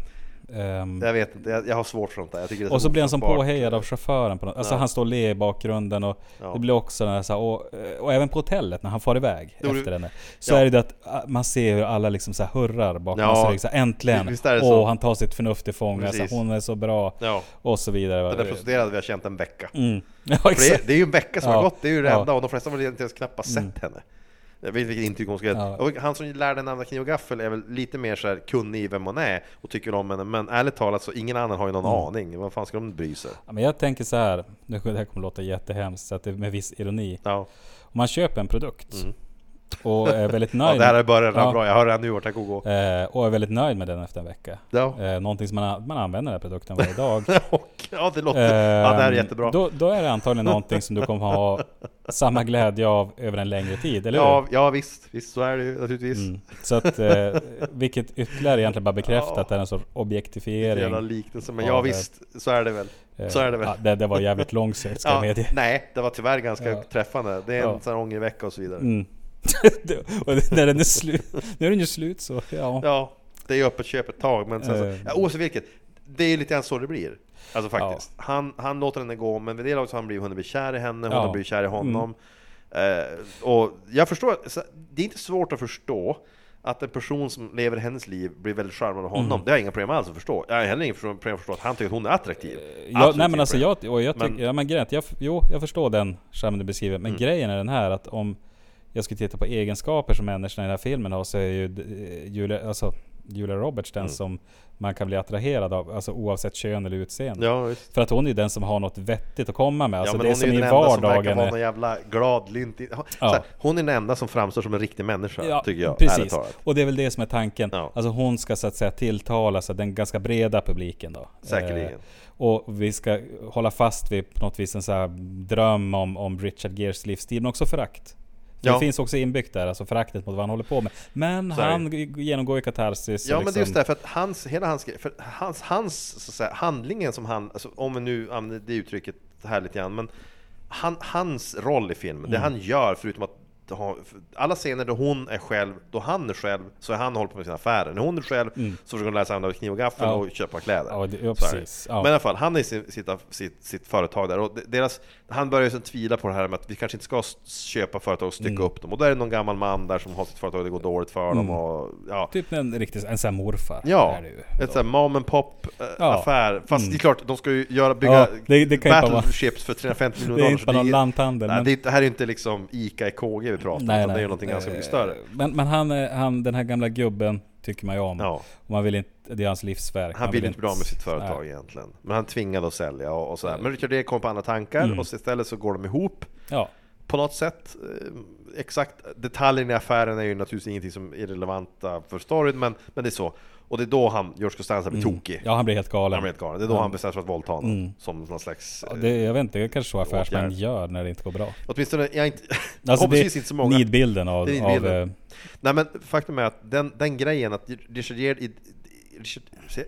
Ehm, Jag vet inte, jag, jag har svårt för sånt där. Jag tycker det är och så blir han som påhejad av chauffören på något. Alltså Ja. han står och ler i bakgrunden och Ja. det blir också den här, så här och, och även på hotellet när han far iväg det- efter henne. Så ja. är det det att ah, man ser hur alla liksom så här hurrar bakom Ja. sig. Så här, äntligen! Visst är det så. han tar sitt förnuft i fånga. Alltså, hon är så bra. Och så vidare. den där prostituerade vi har känt en vecka. Mm. Det, är, det är ju en vecka som har gått, det är ju Ja. rädda och de flesta har väl inte ens knappt sett Mm. henne. Jag vet vilket intyg hon ska. Ja. Och han som lärde henne använda kniv och gaffel är väl lite mer så här kunnig i vem hon är och tycker om henne, men ärligt talat så ingen annan har ju någon Mm. aning. Vad fan ska de bry sig? Ja, men jag tänker så här, nu det här kommer låta jättehemskt, så att det är med viss ironi. Ja. Om man köper en produkt Mm. Och är väldigt nöjd Ja, det här är början Ja. bra, jag hör redan nu vart det går gå. eh, och är väldigt nöjd med den efter en vecka. Ja. Eh, någonting som man, man använder den här produkten varje dag. Ja, det låter... ja, det här är Ehm, jättebra. Då, då är det antagligen någonting som du kommer ha samma glädje av över en längre tid, eller hur? Ja, visst, visst så är det ju naturligtvis. Mm. Så att, eh, vilket ytterligare egentligen bara bekräftar Ja. att det är en sorts objektifiering. Jävla liknelse, men ja eh, visst, så är det väl. Eh, Så är det väl. Ja, det, det var jävligt långsökt ska jag Ja, medge. nej, det var tyvärr ganska träffande. Det är en Ja. sån här ångervecka och så vidare. Mm. Och när den är slut, nu är den ju slut så, ja. Ja, det är ju öppet köp ett tag, men sen så, Eh. ja, oavsett vilket, det är ju lite grann så det blir. Alltså faktiskt. Han, han låter henne gå, men vid det laget så har han blivit, hunnit bli kär i henne, hon Ja. Mm. har blivit kär i honom. Eh, och jag förstår, det är inte svårt att förstå att en person som lever hennes liv blir väldigt charmad av honom. Mm. Det har jag inga problem alls att förstå. Jag har heller inga problem att förstå att han tycker att hon är attraktiv. Ja, Absolut nej men alltså problem. jag, och jag tycker, Men- ja men grejen jag, jo, jag förstår den skärmen du beskriver, men Mm. grejen är den här att om jag skulle titta på egenskaper som människorna i den här filmen har så är ju eh, Julia, alltså, Julia Roberts den Mm. som man kan bli attraherad av, alltså oavsett kön eller utseende. Ja. För att hon är den som har något vettigt att komma med. Alltså ja, men det hon som är ju den enda som verkar vara någon jävla glad, lynt... Ja. Här, hon är den enda som framstår som en riktig människa, Ja, tycker jag. precis. Och det är väl det som är tanken. Ja. Alltså hon ska så att säga tilltala så den ganska breda publiken då. Säkerligen. Eh, och vi ska hålla fast vid på något vis en så dröm om, om Richard Geres livsstil, men också förakt. Ja. Det finns också inbyggt där, alltså föraktet mot vad han håller på med. Men det. han genomgår ju katarsis. Ja och men det är just liksom- därför att hans, hela hans för hans, hans så att säga, handlingen som han, alltså, om vi nu använder det uttrycket här lite grann, men han, hans roll i filmen, det Mm. han gör förutom att ha, alla scener där hon är själv, då han är själv, så är han håller på med sina affärer. När hon är själv Mm. så försöker hon lära sig använda kniv och gaffel Ja. och köpa kläder. Ja, det, ja precis. Men i alla fall, han är i sitt, sitt, sitt företag där och deras, han börjar ju tvivla på det här med att vi kanske inte ska köpa företag och stycka Mm. upp dem. Och då är det någon gammal man där som har sitt företag och det går dåligt för dem Mm. och ja. Typ en riktig, en sån här morfar. Ja, är det ju. ett sånt här mom and pop eh, affär. Fast Mm. det är klart, de ska ju göra, bygga det- det battleships för 350 miljoner Det är dollar. inte bara någon lanthandel. Nej, men- det här är inte liksom ICA i KG pratar om, utan det är någonting ganska mycket större. Eh, Men, men han, är- han, den här gamla gubben tycker man ju om. Ja. Och man vill inte, det är hans livsverk. Han vill inte bli av med sitt företag Nej. egentligen. Men han tvingade att sälja och, och sådär. Men Richard D kommer på andra tankar Mm. och så istället så går de ihop Ja. på något sätt. Eh, Exakt detaljerna i affären är ju naturligtvis ingenting som är relevanta för storyn, men, men det är så. Och det är då han, George Costanza, blir Mm. tokig. Ja, han blir helt galen. Han blir helt galen. Det är då Ja. han bestämmer sig för att våldta honom. Mm. Som någon slags... Ja, eh, det, jag vet inte, det är kanske så affärsmän gör när det inte går bra. Åtminstone, jag är inte... Alltså det inte så många. nidbilden av... Är av eh, Nej men faktum är att den, den grejen att Richard Gere... Richard,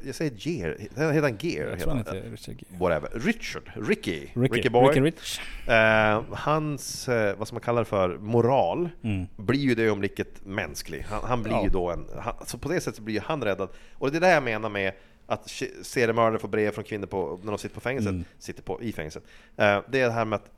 jag säger Gere, heter han Gere? jag tror han heter Richard Gere. Whatever. Richard, Ricky, Ricky, Ricky Boy. Ricky Rich. Eh, hans, eh, vad ska man kalla det för, moral Mm. blir ju det ögonblicket mänsklig. Han, han blir Ja. ju då en, han, så på det sättet blir han räddad. Och det är det jag menar med att se- seriemördare får brev från kvinnor på, när de sitter på fängelset, Mm. sitter på, i fängelset. Eh, det är det här med att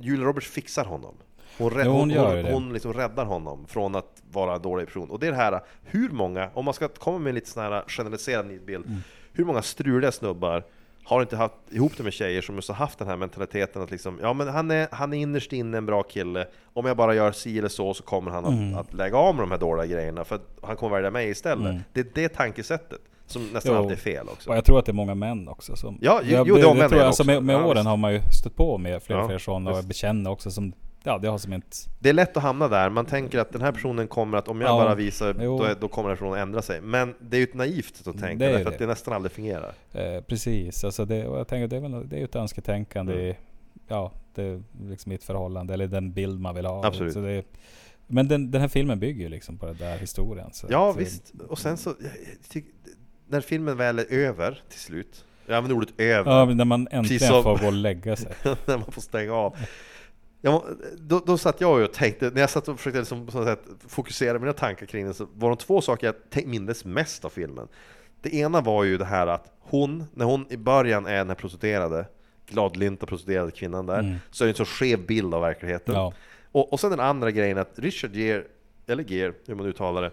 Julia Roberts fixar honom. Hon, rädd, Jo, hon hon, hon, det. liksom räddar honom från att vara en dålig person. Och det är det här, hur många, om man ska komma med en lite sån här generaliserad nidbild, Mm. hur många struliga snubbar har inte haft ihop det med tjejer som just har haft den här mentaliteten att liksom, ja men han är, han är innerst inne en bra kille, om jag bara gör si eller så så kommer han att, Mm. att lägga av med de här dåliga grejerna för att han kommer välja mig istället. Det är det tankesättet som nästan Mm. Jo. alltid är fel också. Och jag tror att det är många män också som... Ja, jo- jag, jo, det har män tror med jag, alltså också. med, med Ja, åren visst. har man ju stött på med fler och Ja, fler sådana och jag bekänner också som... Ja, det har som inte... Det är lätt att hamna där, man tänker att den här personen kommer att, om jag Ja, bara visar, då, då kommer den personen att ändra sig. Men det är ju ett naivt sätt att tänka, Det är därför det. att det nästan aldrig fungerar. Eh, precis, alltså det, jag tänker det är väl det är ett önsketänkande Mm. i... Ja, det liksom i ett förhållande, eller den bild man vill ha. Absolut. Så det, men den, den här filmen bygger ju liksom på den där historien. Så Ja att, eh, visst, och sen så, tycker- när filmen väl är över till slut, jag använder ordet över, Ja, när man äntligen som- får gå och lägga sig. när man får stänga av. Ja, då, då satt jag och tänkte, när jag satt och försökte liksom, på sätt, fokusera mina tankar kring det, så var det två saker jag tänk, mindes mest av filmen. Det ena var ju det här att hon, när hon i början är den här prostituerade, gladlynta prostituerade kvinnan där, så är det en så skev bild av verkligheten. Ja. Och, och sen den andra grejen att Richard Gere, eller Gere, hur man uttalar det,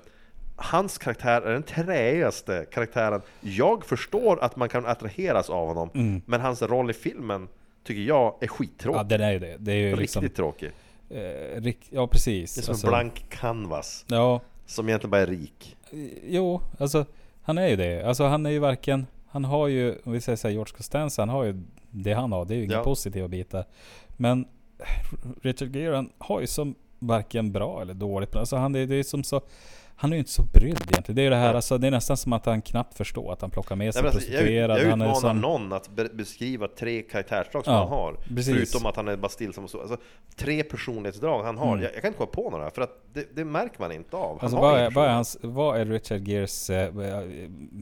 hans karaktär är den träigaste karaktären. Jag förstår att man kan attraheras av honom, men hans roll i filmen tycker jag är skittråkig. Ja, den är ju det. Det är ju Riktigt liksom... tråkig. Eh, rik, ja, precis. Det är som Alltså, en blank canvas, Ja, som egentligen bara är rik. jo, alltså han är ju det. Alltså han är ju varken... Han har ju, om vi säger så här, George Costanza, han har ju det han har. Det är ju inga Ja. positiva bitar. Men Richard Gere, han har ju som varken bra eller dåligt. Alltså han är, det är som så... Han är ju inte så brydd egentligen. Det är det här, alltså, det är nästan som att han knappt förstår att han plockar med sig Nej, alltså, jag, prostituerade. jag han är utmanar som, någon att be beskriva tre karaktärsdrag som Ja, han har. precis. Förutom att han är bara stillsam och så. Alltså, tre personlighetsdrag han har. Mm. Jag, jag kan inte komma på några, för att det, det märker man inte av. Han Alltså vad är, vad är hans, vad är Richard Geres, eh,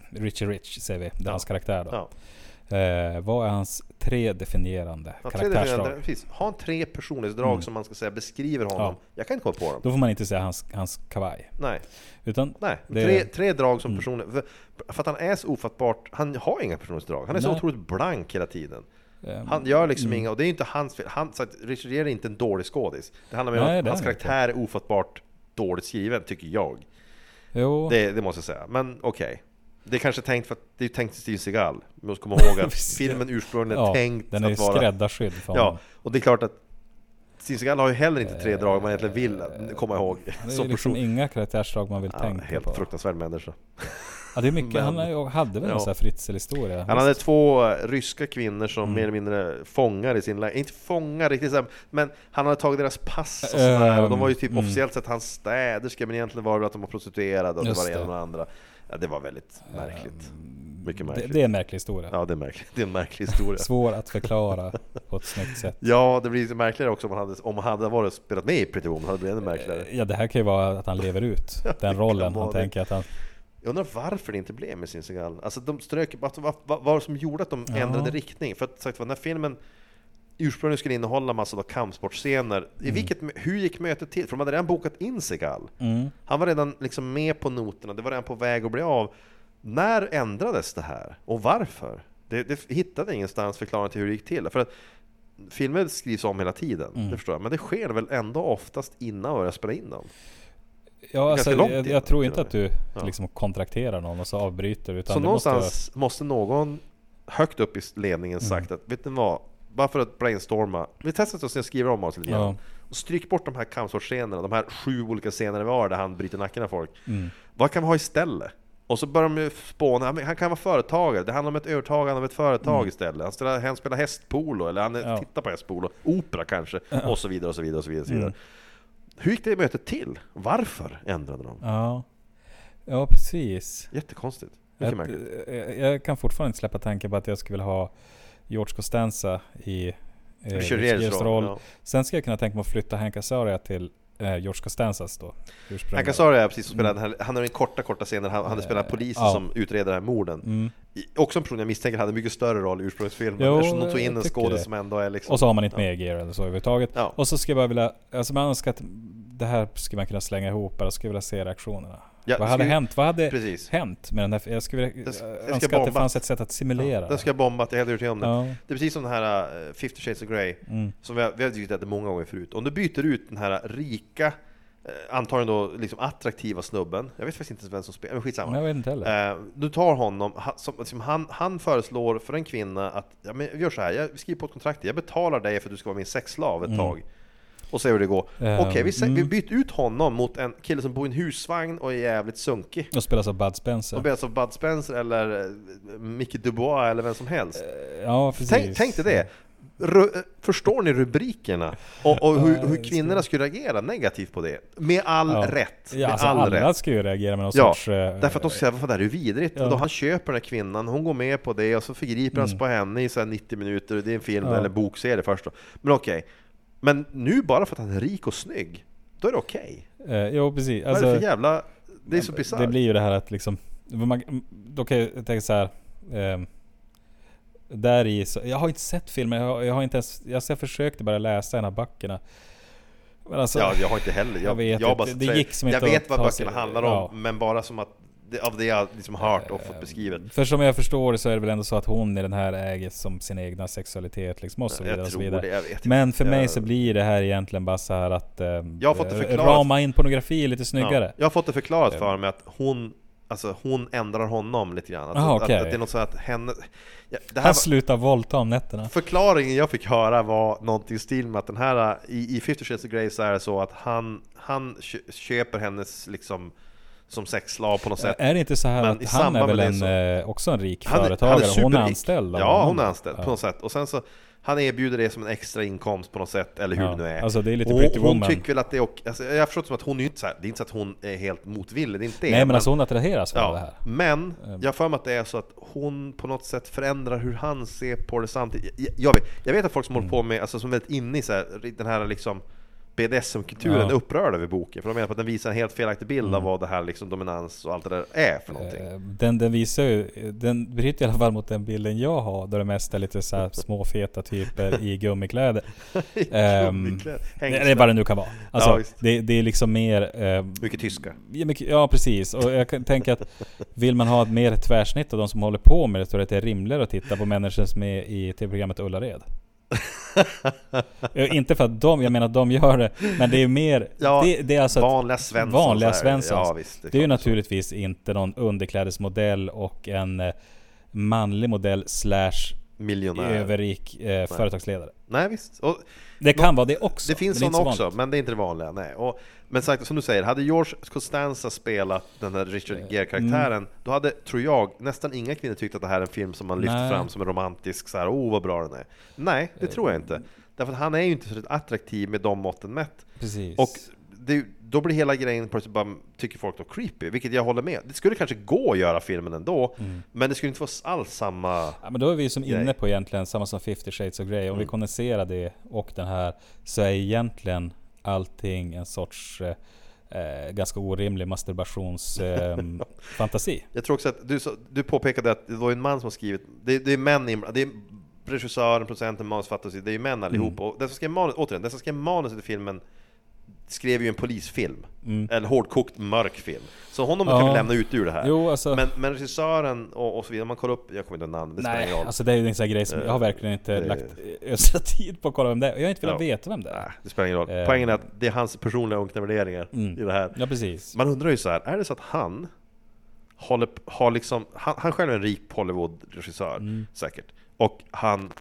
Richie Rich säger vi, det är Ja. hans karaktär då. Ja. Eh, vad är hans tre definierande Ja, karaktärsdrag? definierande- precis. Ha en tre personlighetsdrag Mm. som man ska säga beskriver honom. Ja. Jag kan inte komma på dem. Då får man inte säga hans, hans kavaj. Nej, Utan nej. Det- Tre, tre drag som Mm. personlighet. För, för att han är så ofattbart, han har inga personlighetsdrag. Han är så Nej. otroligt blank hela tiden. ehm, Han gör liksom mm. inga, och det är inte hans fel. Han, så att Richard Gere är inte en dålig skådis. Det handlar mer om att hans är han inte. karaktär är ofattbart dåligt skriven, tycker jag. Jo, Det, det måste jag säga. Men okej. Det är kanske tänkt för att det är tänkt till Steve Seagal. Vi måste komma ihåg att filmen ursprungligen är ja, tänkt den är att vara... skräddarsydd för Ja, och det är klart att Steve Seagal har ju heller inte tre drag man egentligen vill komma ihåg Det är som liksom person. inga karaktärsdrag man vill Ja, tänka helt på. fruktansvärd människa. Ja, det är mycket, Men- han hade väl Ja. en sån här Fritzl-historia? Han hade två eh, ryska kvinnor som Mm. mer eller mindre fångar i sin lägenhet. Inte fångar riktigt men han hade tagit deras pass och sådär. och de var ju typ Mm. officiellt sett hans städerska, men egentligen var det att de var prostituerade och det Just var det ena det. och det andra. Ja, det var väldigt märkligt. Mycket det, märkligt. det är en märklig historia. Ja, det är märkligt. Det är en märklig historia. Svår att förklara på ett snyggt sätt. Ja, det blir lite märkligare också om han hade, om han hade varit spelat med i Pretty Woman, hade det blivit ännu märkligare. Ja, det här kan ju vara att han lever ut den rollen. Han det. tänker att han... Jag undrar varför det inte blev med sin Seagal. Alltså de strök, vad, vad, vad var det som gjorde att de Ja. ändrade riktning? För att sagt var, den här filmen ursprungligen skulle innehålla massa då kampsportscener. I vilket, hur gick mötet till? För de hade redan bokat in Seagal. Mm. Han var redan liksom med på noterna, det var redan på väg att bli av. När ändrades det här? Och varför? Det, det hittade ingenstans förklaring till hur det gick till. För att filmer skrivs om hela tiden, Mm. det förstår jag. Men det sker väl ändå oftast innan man börjar spela in dem? Ja, alltså, långt jag, innan, jag tror inte att du Ja. liksom kontrakterar någon och så avbryter. Utan Så det måste någonstans måste, någon högt upp i ledningen Mm. sagt att vet ni vad? Bara för att brainstorma, vi testar att skriva om oss lite grann. Ja. Och stryk bort de här kampsportscenerna, de här sju olika scenerna vi har där han bryter nacken av folk. Mm. Vad kan vi ha istället? Och så börjar de ju spåna, han kan vara företagare, det handlar om ett övertagande av ett företag istället. Han spelar, han spelar hästpolo, eller han Mm. Ja. tittar på hästpolo, opera kanske, och så vidare och så vidare och så vidare. Och så vidare. Mm. Hur gick det mötet till? Varför ändrade de? Ja, ja precis. Jättekonstigt. Jag, jag, jag kan fortfarande inte släppa tanken på att jag skulle vilja ha George Costanza i eh, Richard Richard Geres Geres roll, ja. Sen ska jag kunna tänka mig att flytta Hank Azaria till eh, George Costanzas då. Hank Azaria är precis som spelar den här, han har den korta, korta scenen, han, han spelar polisen Ja. som utreder de här morden. Mm. I- Också en person jag misstänker hade mycket större roll i ursprungsfilmen, Jo, eftersom de tog in en skådis som ändå är liksom... Och så har man inte med Gear eller så överhuvudtaget. Ja. Och så skulle jag bara vilja, alltså man önskar att det här skulle man kunna slänga ihop bara, skulle vilja se reaktionerna. Ja, vad hade vi- hänt? Vad hade Precis. hänt med den här, jag skulle vilja, ska- den ska önska att det bomba. fanns ett sätt att simulera. Den ska jag bomba, jag är helt övertygad om det. Ja. Det är precis som den här uh, 50 shades of Grey, Mm. som vi har, vi har diskuterat det många gånger förut. Om du byter ut den här rika eh, antagligen då liksom attraktiva snubben, jag vet faktiskt inte ens vem som spelar, men skitsamma. Jag vet inte heller. Eh, du tar honom, han, som, som han, han föreslår för en kvinna att ja, men gör så här, jag skriver på ett kontrakt, jag betalar dig för att du ska vara min sexslav ett tag. Och se hur det går. Eh, Okej, vi, vi mm. byter ut honom mot en kille som bor i en husvagn och är jävligt sunkig. Och spelas av Bud Spencer. Och spelas av Bud Spencer eller eh, Mickey Dubois eller vem som helst. Ja, precis. Tänk, tänk dig det! Ru- förstår ni rubrikerna? Och, och hur, hur kvinnorna skulle reagera negativt på det? Med all Ja. rätt! Ja, med alltså all alla rätt! ska ju reagera med någon Ja, sorts... eh, därför att de säger vad det här är ju vidrigt. Ja. Och då han köper den här kvinnan, hon går med på det och så förgriper han sig på henne i så här 90 minuter. Det är en film Mm. Ja. eller bokserie först då. Men okej. Men nu bara för att han är rik och snygg, då är det okej. eh, jo, precis. Vad är det Alltså, för jävla... Det är så bisarrt. det blir ju det här att liksom... Man, då kan jag tänka så här... ehm, där i så, jag har inte sett filmen, jag har, jag har inte ens... Jag, så jag försökte bara läsa en av böckerna. Alltså, Ja, jag har inte heller. Jag, Jag vet jag, inte. Det gick som jag inte vet vad böckerna sig- handlar om, ja. men bara som att av det jag liksom hört och fått beskrivet. För som jag förstår det så är det väl ändå så att hon i den här äger som sin egna sexualitet liksom och så vidare. Jag tror vidare. det, jag vet Men för mig Jag- så blir det här egentligen bara så här att eh, Jag har fått det eh, förklarat. rama in pornografi lite snyggare. Ja, jag har fått det förklarat för mig att hon Alltså hon ändrar honom lite grann. Alltså, Aha, att, att det är något så att henne... Ja, det här Han var, slutar våldta om nätterna. förklaringen jag fick höra var någonting i stil med att den här i, i 50 Shades of Grey så är det så att han, han kö- köper hennes liksom som sexslav på något sätt. Är det inte så här Men att han är väl en, det eh, också en rik Han företagare? han är hon är anställd Ja, hon är anställd Ja. på något sätt. Och sen så han erbjuder det som en extra inkomst på något sätt, eller hur Ja, det nu är. alltså det är lite och Pretty hon Woman. tycker väl att det är okej. Alltså, jag har förstått som att hon är inte så här, det är inte så att hon är helt motvillig, det är inte det. Nej men alltså hon attraheras av det Ja, här. men Ehm. jag har för mig att det är så att hon på något sätt förändrar hur han ser på det samtidigt. Jag, jag, vet, jag vet att folk som Mm. håller på med, alltså som är väldigt inne i så här, den här liksom BDSM-kulturen är upprörda över boken, för de menar på att den visar en helt felaktig bild Mm. av vad det här liksom dominans och allt det där är för någonting. Eh, Den, den visar ju, den bryter i alla fall mot den bilden jag har, där det mest är lite så små feta typer i gummikläder. Ehm, Gummikläder. det, Hängslen. det är vad det nu kan vara. Alltså, Ja, det, det är liksom mer... Eh, Mycket tyska. ja, mycket- ja, precis. Och jag kan tänka att vill man ha ett mer tvärsnitt av de som håller på med det, så att det är rimligare att titta på människor som är i tv-programmet Ullared. Ja, Inte för att de, jag menar de gör det, men det är mer... Ja, det, det är alltså vanliga Svensson Vanliga. Svenssons. Ja, visst, det är det är ju så. naturligtvis inte någon underklädesmodell och en eh, manlig modell slash Miljonär. överrik eh, företagsledare. Nej visst. Och Det kan vara det också. Det finns sådana också, vanligt. men det är inte det vanliga. Nej. Och, men sagt, som du säger, hade George Costanza spelat den här Richard Eh, Gere-karaktären, då hade, tror jag, nästan inga kvinnor tyckt att det här är en film som man lyfter Nej. fram som en romantisk, så här, oh vad bra den är. Nej, det tror jag inte. Därför att han är ju inte så attraktiv med de måtten mätt. Precis. Och det, då blir hela grejen plötsligt bara, tycker folk då, creepy, vilket jag håller med. Det skulle kanske gå att göra filmen ändå, Mm. men det skulle inte vara alls samma... Ja, men då är vi som grej. inne på egentligen samma som 50 shades of Grey. Om vi Mm. kondenserar det och den här så är egentligen allting en sorts eh, eh, ganska orimlig masturbationsfantasi. Eh. Jag tror också att du, du påpekade att det var en man som har skrivit, det, det är män inblandade, det är regissören, producenten, manusförfattaren, det är ju män allihop. Och den som skrev manus, återigen, den som skrev manuset till filmen skrev ju en polisfilm. Eller hårdkokt mörk film. Så honom kan Ja. vi lämna ut ur det här. Jo, alltså- men, men regissören och, och så vidare, om man kollar upp, jag kommer inte ihåg namn, det Nej, alltså det är ju en sån här grej som jag har verkligen inte det- lagt östra tid på att kolla vem det är. Jag har inte velat Ja. veta vem det är. Nej, det spelar ingen roll. Eh. Poängen är att det är hans personliga unkna värderingar Mm. i det här. Ja, precis. Man undrar ju så här, är det så att han håller, har liksom, han, han själv är en rik Hollywood-regissör, Mm. säkert. Och han,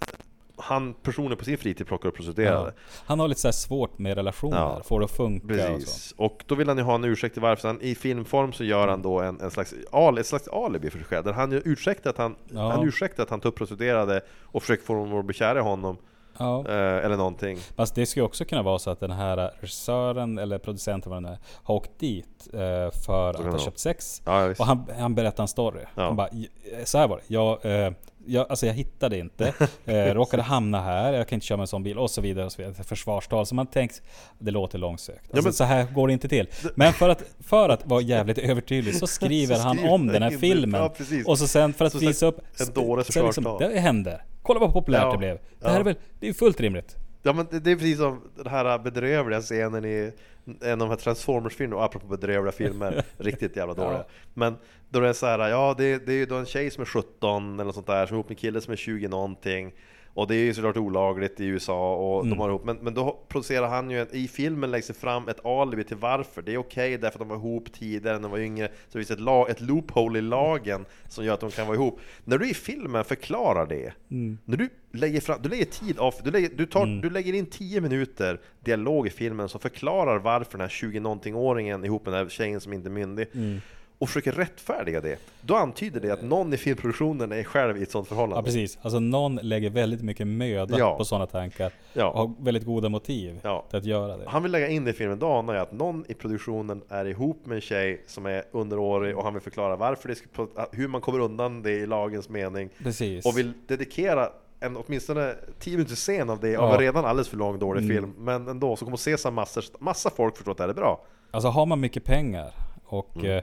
han personligen på sin fritid plockar upp prostituerade. Ja. Han har lite så svårt med relationer, Ja. får det att funka och så. Precis. Och då vill han ju ha en ursäkt till varför. Så han, I filmform så gör han då en, en slags, al, ett slags alibi för sig själv. Där han ursäktar att han, Ja. han ursäktar att han tar upp prostituerade och försöker få dem att bli kära i honom. Ja. Eh, eller någonting. Fast det skulle också kunna vara så att den här regissören eller producenten vad det nu är, har åkt dit eh, för att ha köpt sex. Ja, och han, han berättar en story. Ja. Han bara, "J- så här var det. Jag, eh, jag, alltså jag hittade inte, eh, råkade hamna här, jag kan inte köra med en sån bil och så vidare. Och så vidare. Försvarstal. Så man tänkt, det låter långsökt. Alltså, men- Så här går det inte till. Men för att, för att vara jävligt övertydlig så skriver Så han skriver om den här filmen. Ja, och så sen för att Så visa upp... en dåres så liksom, försvarstal. Det händer. Kolla vad populärt Ja. det blev. Det här Ja. är väl, det är fullt rimligt. Ja men det, är precis som den här bedrövliga scenen i en av de här Transformers-filmerna, och apropå bedrövliga filmer, riktigt jävla dåliga. Ja. Men då det är så här, ja det, det är ju då en tjej som är 17 eller något sånt där, som är ihop med en kille som är 20 någonting. Och det är ju såklart olagligt i USA och Mm. de har ihop Men, men då producerar han ju, i filmen läggs det fram ett alibi till varför Det är okej därför att de var ihop tidigare när de var yngre Så det finns ett, lag, ett loophole i lagen som gör att de kan vara ihop När du i filmen förklarar det Mm. När du lägger fram, du lägger tid av, du lägger, du, tar, du lägger in 10 minuter dialog i filmen som förklarar varför den här 20-någonting-åringen ihop med den här tjejen som inte är myndig Mm. Och försöker rättfärdiga det, då antyder det att någon i filmproduktionen är själv i ett sånt förhållande. Ja precis, alltså någon lägger väldigt mycket möda Ja. på sådana tankar Ja. och har väldigt goda motiv Ja. till att göra det. Han vill lägga in det i filmen, då anar jag att någon i produktionen är ihop med en tjej som är underårig och han vill förklara varför det ska, hur man kommer undan det i lagens mening Precis. och vill dedikera en åtminstone 10 minuters scen av det av Ja. en redan alldeles för lång dålig Mm. film men ändå så kommer att se massor, massa folk förstå att det här är bra Alltså har man mycket pengar och Mm.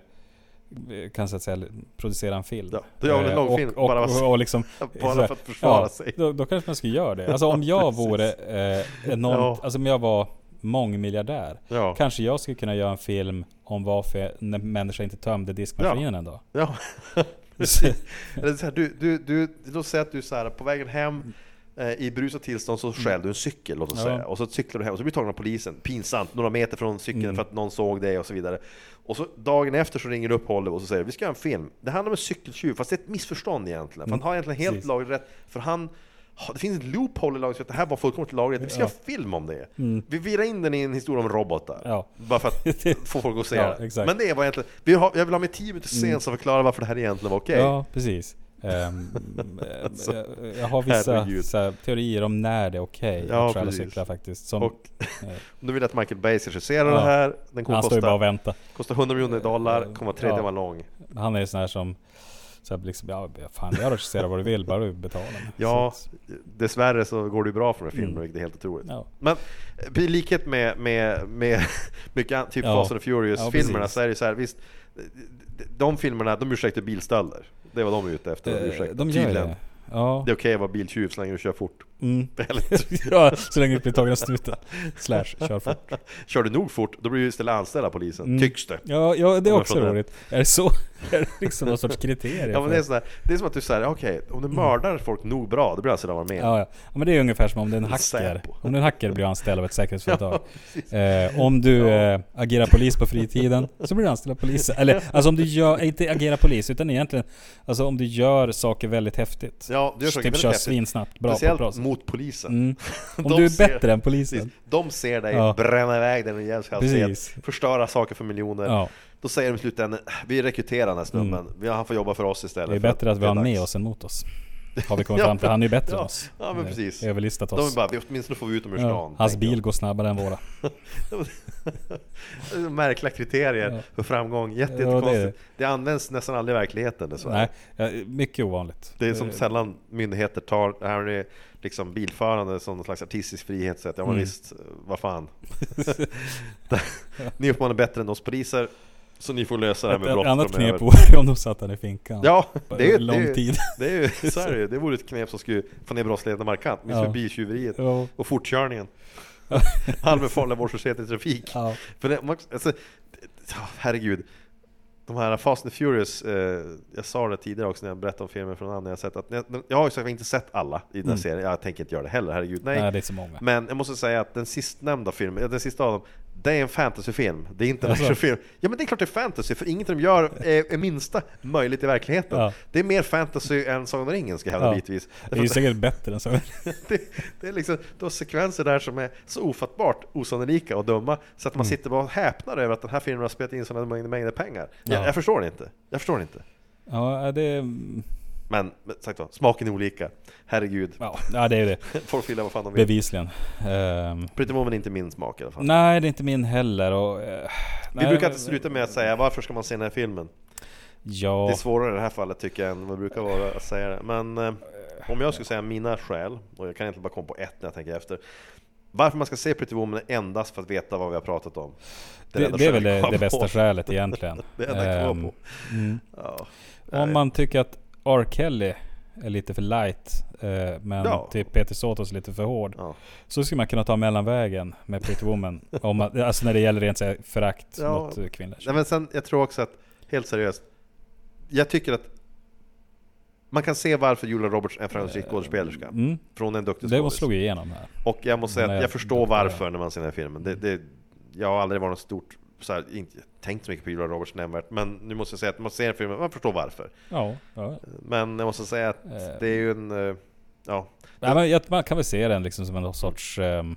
Kan så att säga producera en film. Ja, då gör man en Eh, långfilm, och, och, bara- och, och liksom, bara för att försvara ja, sig. Då, då kanske man skulle göra det. Alltså om jag vore eh, enormt, Ja. alltså om jag var mångmiljardär. Ja. Kanske jag skulle kunna göra en film om varför en människa inte tömde diskmaskinen en dag. Ja, precis. Eller så här, du, du, du, låt säga att du är så här, på vägen hem i brusat tillstånd så stjäl du en cykel låt oss Mm. Ja. säga Och så cyklar du hem och så blir du tagen av polisen Pinsamt, några meter från cykeln Mm. för att någon såg dig och så vidare Och så dagen efter så ringer du upp Hollywood och så säger vi ska göra en film Det handlar om en cykeltjuv, fast det är ett missförstånd egentligen För han har egentligen helt Mm. Lagligt rätt För han ha- det finns ett loophole i lagen så att det här var fullkomligt lagligt. Vi ska Ja. göra film om det. Mm. Vi virar in den i en historia om robotar. Ja. Bara för att få folk att se Ja, det. exakt. Men det var egentligen, vi har, jag vill ha med 10 minuters scen Mm. som förklarar varför det här egentligen var okej. Ja, precis. Eh, Alltså, jag, har vissa här, teorier om när det är okej Ja, att stjäla cyklar faktiskt. Som, Och eh, nu vill jag att Michael Bay ska regissera Ja. det här. Den kommer han ju bara och kosta, väntar. kosta 100 miljoner dollar, kommer vara tre Ja. timmar lång. Han är ju sån här som så här, liksom, ja, fan jag regisserar vad du vill, bara du betalar mig. Ja, Så dessvärre så går det ju bra för den här filmen, Mm. är helt otroligt. ja. Men eh, i likhet med, med, med mycket typ Ja. Fast and Furious-filmerna Ja, så är det så här, visst, de filmerna, de ursäktar bilstölder. Det vad de är ute efter. Eh, ursäktar. de gör Tydligen. det. Ja. Det är okej att vara biltjuv så länge du kör fort. Mm. Väldigt. ja, så länge du blir tagen av snuten. Slash, kör fort. Kör du nog fort, då blir du istället anställd av polisen. Mm. Tycks det. Ja, ja det är också det. roligt. Är det så? Är det liksom någon sorts kriterier? Ja men det är, sådär, det är som att du säger, okej, om du mördar folk nog bra, då blir du anställd av armén. Ja, ja. ja, men det är ungefär som om du är en hacker. Om du är en hacker blir du anställd av ett säkerhetsföretag. Ja, eh, om du eh, agerar polis på fritiden så blir du anställd av polisen. Eller alltså om du gör, inte agerar polis utan egentligen Alltså om du gör saker väldigt häftigt. Ja, du gör saker typ väldigt kör svinsnabbt, bra på Speciellt bra sätt. Mot polisen. Mm. Om De du är ser- bättre än polisen. Precis. De ser dig Ja. bränna iväg den rejäl Precis. förstöra saker för miljoner. Ja. Då säger de i slutändan, vi rekryterar den här snubben, vi han får jobba för oss istället. Mm. Det är bättre att vi det har med dags." oss än mot oss. Har vi kommit fram till. Han är ju bättre än oss. Ja, men Eh, precis. Överlistat De är oss. bara, vi åtminstone får vi ut dem ur stan. hans bil går snabbare än våra. de. Märkliga kriterier Ja. för framgång, Jätte, Ja, det jättekonstigt. det, används nästan aldrig i verkligheten dessvärre. Nej, mycket ovanligt. Det är som Eh, sällan myndigheter tar det här är liksom bilförande som någon slags artistisk frihet. Så att, ja men Mm. visst, vad fan. ni uppenbarligen bättre än oss poliser. Så ni får lösa det här Ett, med ett brott annat knep vore om de satte han i finkan. Ja, det är, lång det är, tid. Det är ju, så är det. Det vore ett knep som skulle få ner brottsligheten markant. Minst Ja. biltjuveriet Ja. och fortkörningen. Allmän farlig vårdslöshet i trafik. Ja. För det, alltså, herregud. De här Fast and Furious, eh, jag sa det tidigare också när jag berättade om filmer från andra jag sett att jag, jag har ju inte sett alla i den Mm. serien, jag tänker inte göra det heller, herregud. Nej. Nej, det är så många. Men jag måste säga att den sistnämnda filmen, den sista av dem, det är en fantasyfilm, det är inte en Jaså? actionfilm. Ja men det är klart det är fantasy, för inget de gör är, är minsta möjligt i verkligheten. Ja. Det är mer fantasy än Sagan om ringen ska jag hävda Ja. bitvis. Det är ju säkert bättre än så. det, det är liksom, har sekvenser där som är så ofattbart osannolika och dumma så att man Mm. sitter bara och häpnar över att den här filmen har spelat in sådana mängder, mängder pengar. Jag, Ja. jag förstår det inte. Jag förstår det inte. Ja, det... Men, sagt vad, smaken är olika. Herregud. Ja, ja det är det. Folk gillar vad fan de vill. Bevisligen. Um, Pretty Woman är inte min smak i alla fall. nej, det är inte min heller. Och, eh, Vi nej, brukar inte sluta med att säga varför ska man se den här filmen? Ja, Det är svårare i det här fallet tycker jag än vad det brukar vara att säga det. Men eh, om jag skulle säga mina skäl, och jag kan egentligen bara komma på ett när jag tänker efter. Varför man ska se Pretty Woman endast för att veta vad vi har pratat om. det, enda det är väl det, det bästa skälet egentligen. Det enda jag Ehm, på. mm. Ja. Om man tycker att R. Kelly är lite för light, eh, men Ja. typ Peter Sotos är lite för hård. Ja. Så skulle man kunna ta mellanvägen med Pretty Woman. om man, alltså när det gäller rent här förakt Ja. mot eh, kvinnor. Nej, men sen, jag tror också att, helt seriöst, jag tycker att man kan se varför Julia Roberts är en framgångsrik skådespelerska. Mm. Är en duktig Det skådis. slog ju igenom här. Och jag måste säga att jag förstår varför när man ser den här filmen. Det, det, jag har aldrig varit något stort, så här, inte tänkt så mycket på Julia Roberts nämnvärt, men nu måste jag säga att man ser filmen, man förstår varför. Ja, ja. Men jag måste säga att Eh. det är ju en, eh, ja, Nej, men jag- man kan väl se den liksom som en sorts ehm,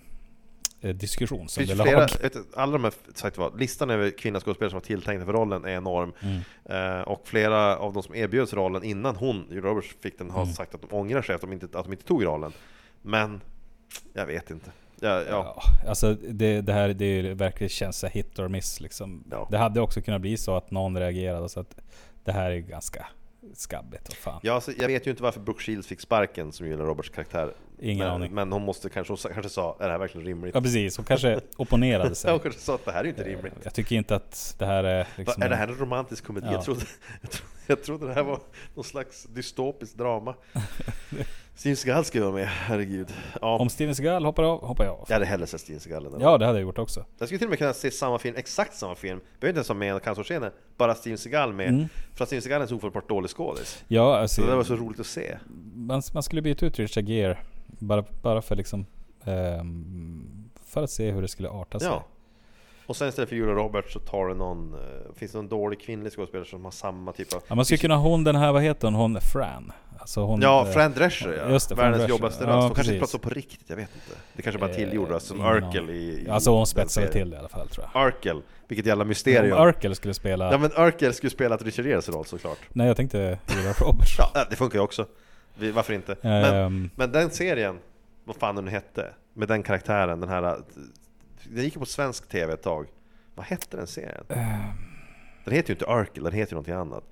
eh, diskussion som det flera, du, alla de här, sagt vad, listan över kvinnliga skådespelare som var tilltänkta för rollen är enorm. Mm. Eh, och flera av de som erbjöds rollen innan hon, Julia Roberts, fick den, har Mm. sagt att de ångrar sig att de inte, att de inte tog rollen. Men, jag vet inte. Ja, ja. Ja, alltså det, det här det är verkligen känns så hit or miss liksom. Ja. Det hade också kunnat bli så att någon reagerade så att det här är ganska skabbigt. Vad fan. Ja, alltså, jag vet ju inte varför Brooke Shields fick sparken som Julia Roberts karaktär. Ingen men, aning. men hon måste kanske, hon kanske sa, är det här verkligen rimligt? Ja precis, hon kanske opponerade sig. hon kanske sa att det här är inte rimligt. Jag tycker inte att det här är liksom... Va, är det här en romantisk komedi? Ja. Jag, trodde, jag, trodde, jag trodde det här var någon slags dystopiskt drama. Steven Seagal ska vara med, herregud. Ja, Om Steven Seagal hoppar av, hoppar jag av. jag hade hellre sett Steven Seagal än. Ja, det hade jag gjort också. Jag skulle till och med kunna se samma film, exakt samma film, behöver inte ens ha med en cancerscener, bara Steven Seagal med. Mm. För att Steven Seagal är en så ofattbart dålig skådis. Ja, alltså, Så det var så roligt att se. man, man skulle byta ut Richard Gere bara, bara för liksom... ehm, för att se hur det skulle arta sig. Ja. Och sen istället för Julia Roberts så tar det någon, eh, finns det någon dålig kvinnlig skådespelare som har samma typ av... Ja, man skulle kunna ha hon den här, vad heter hon? Hon Fran. Alltså hon, Ja, eh, Fran Drescher ja. just det, Världens Drescher. jobbigaste Ja, röst. Hon kanske inte pratar på riktigt, jag vet inte. Det kanske bara Eh, tillgjord röst, som ingen Urkel i, i Alltså hon spetsade till det i alla fall tror jag. Urkel, vilket jävla mysterium. Om Urkel skulle spela... Ja men Urkel skulle spela Richard Geres roll såklart. Nej, jag tänkte Julia Roberts. Ja, det funkar ju också. Vi- Varför inte? Men, Ehm, men den serien, vad fan den hette, med den karaktären, den här... Den gick ju på svensk TV ett tag. Vad hette den serien? Den heter ju inte Urkel, den heter ju någonting annat.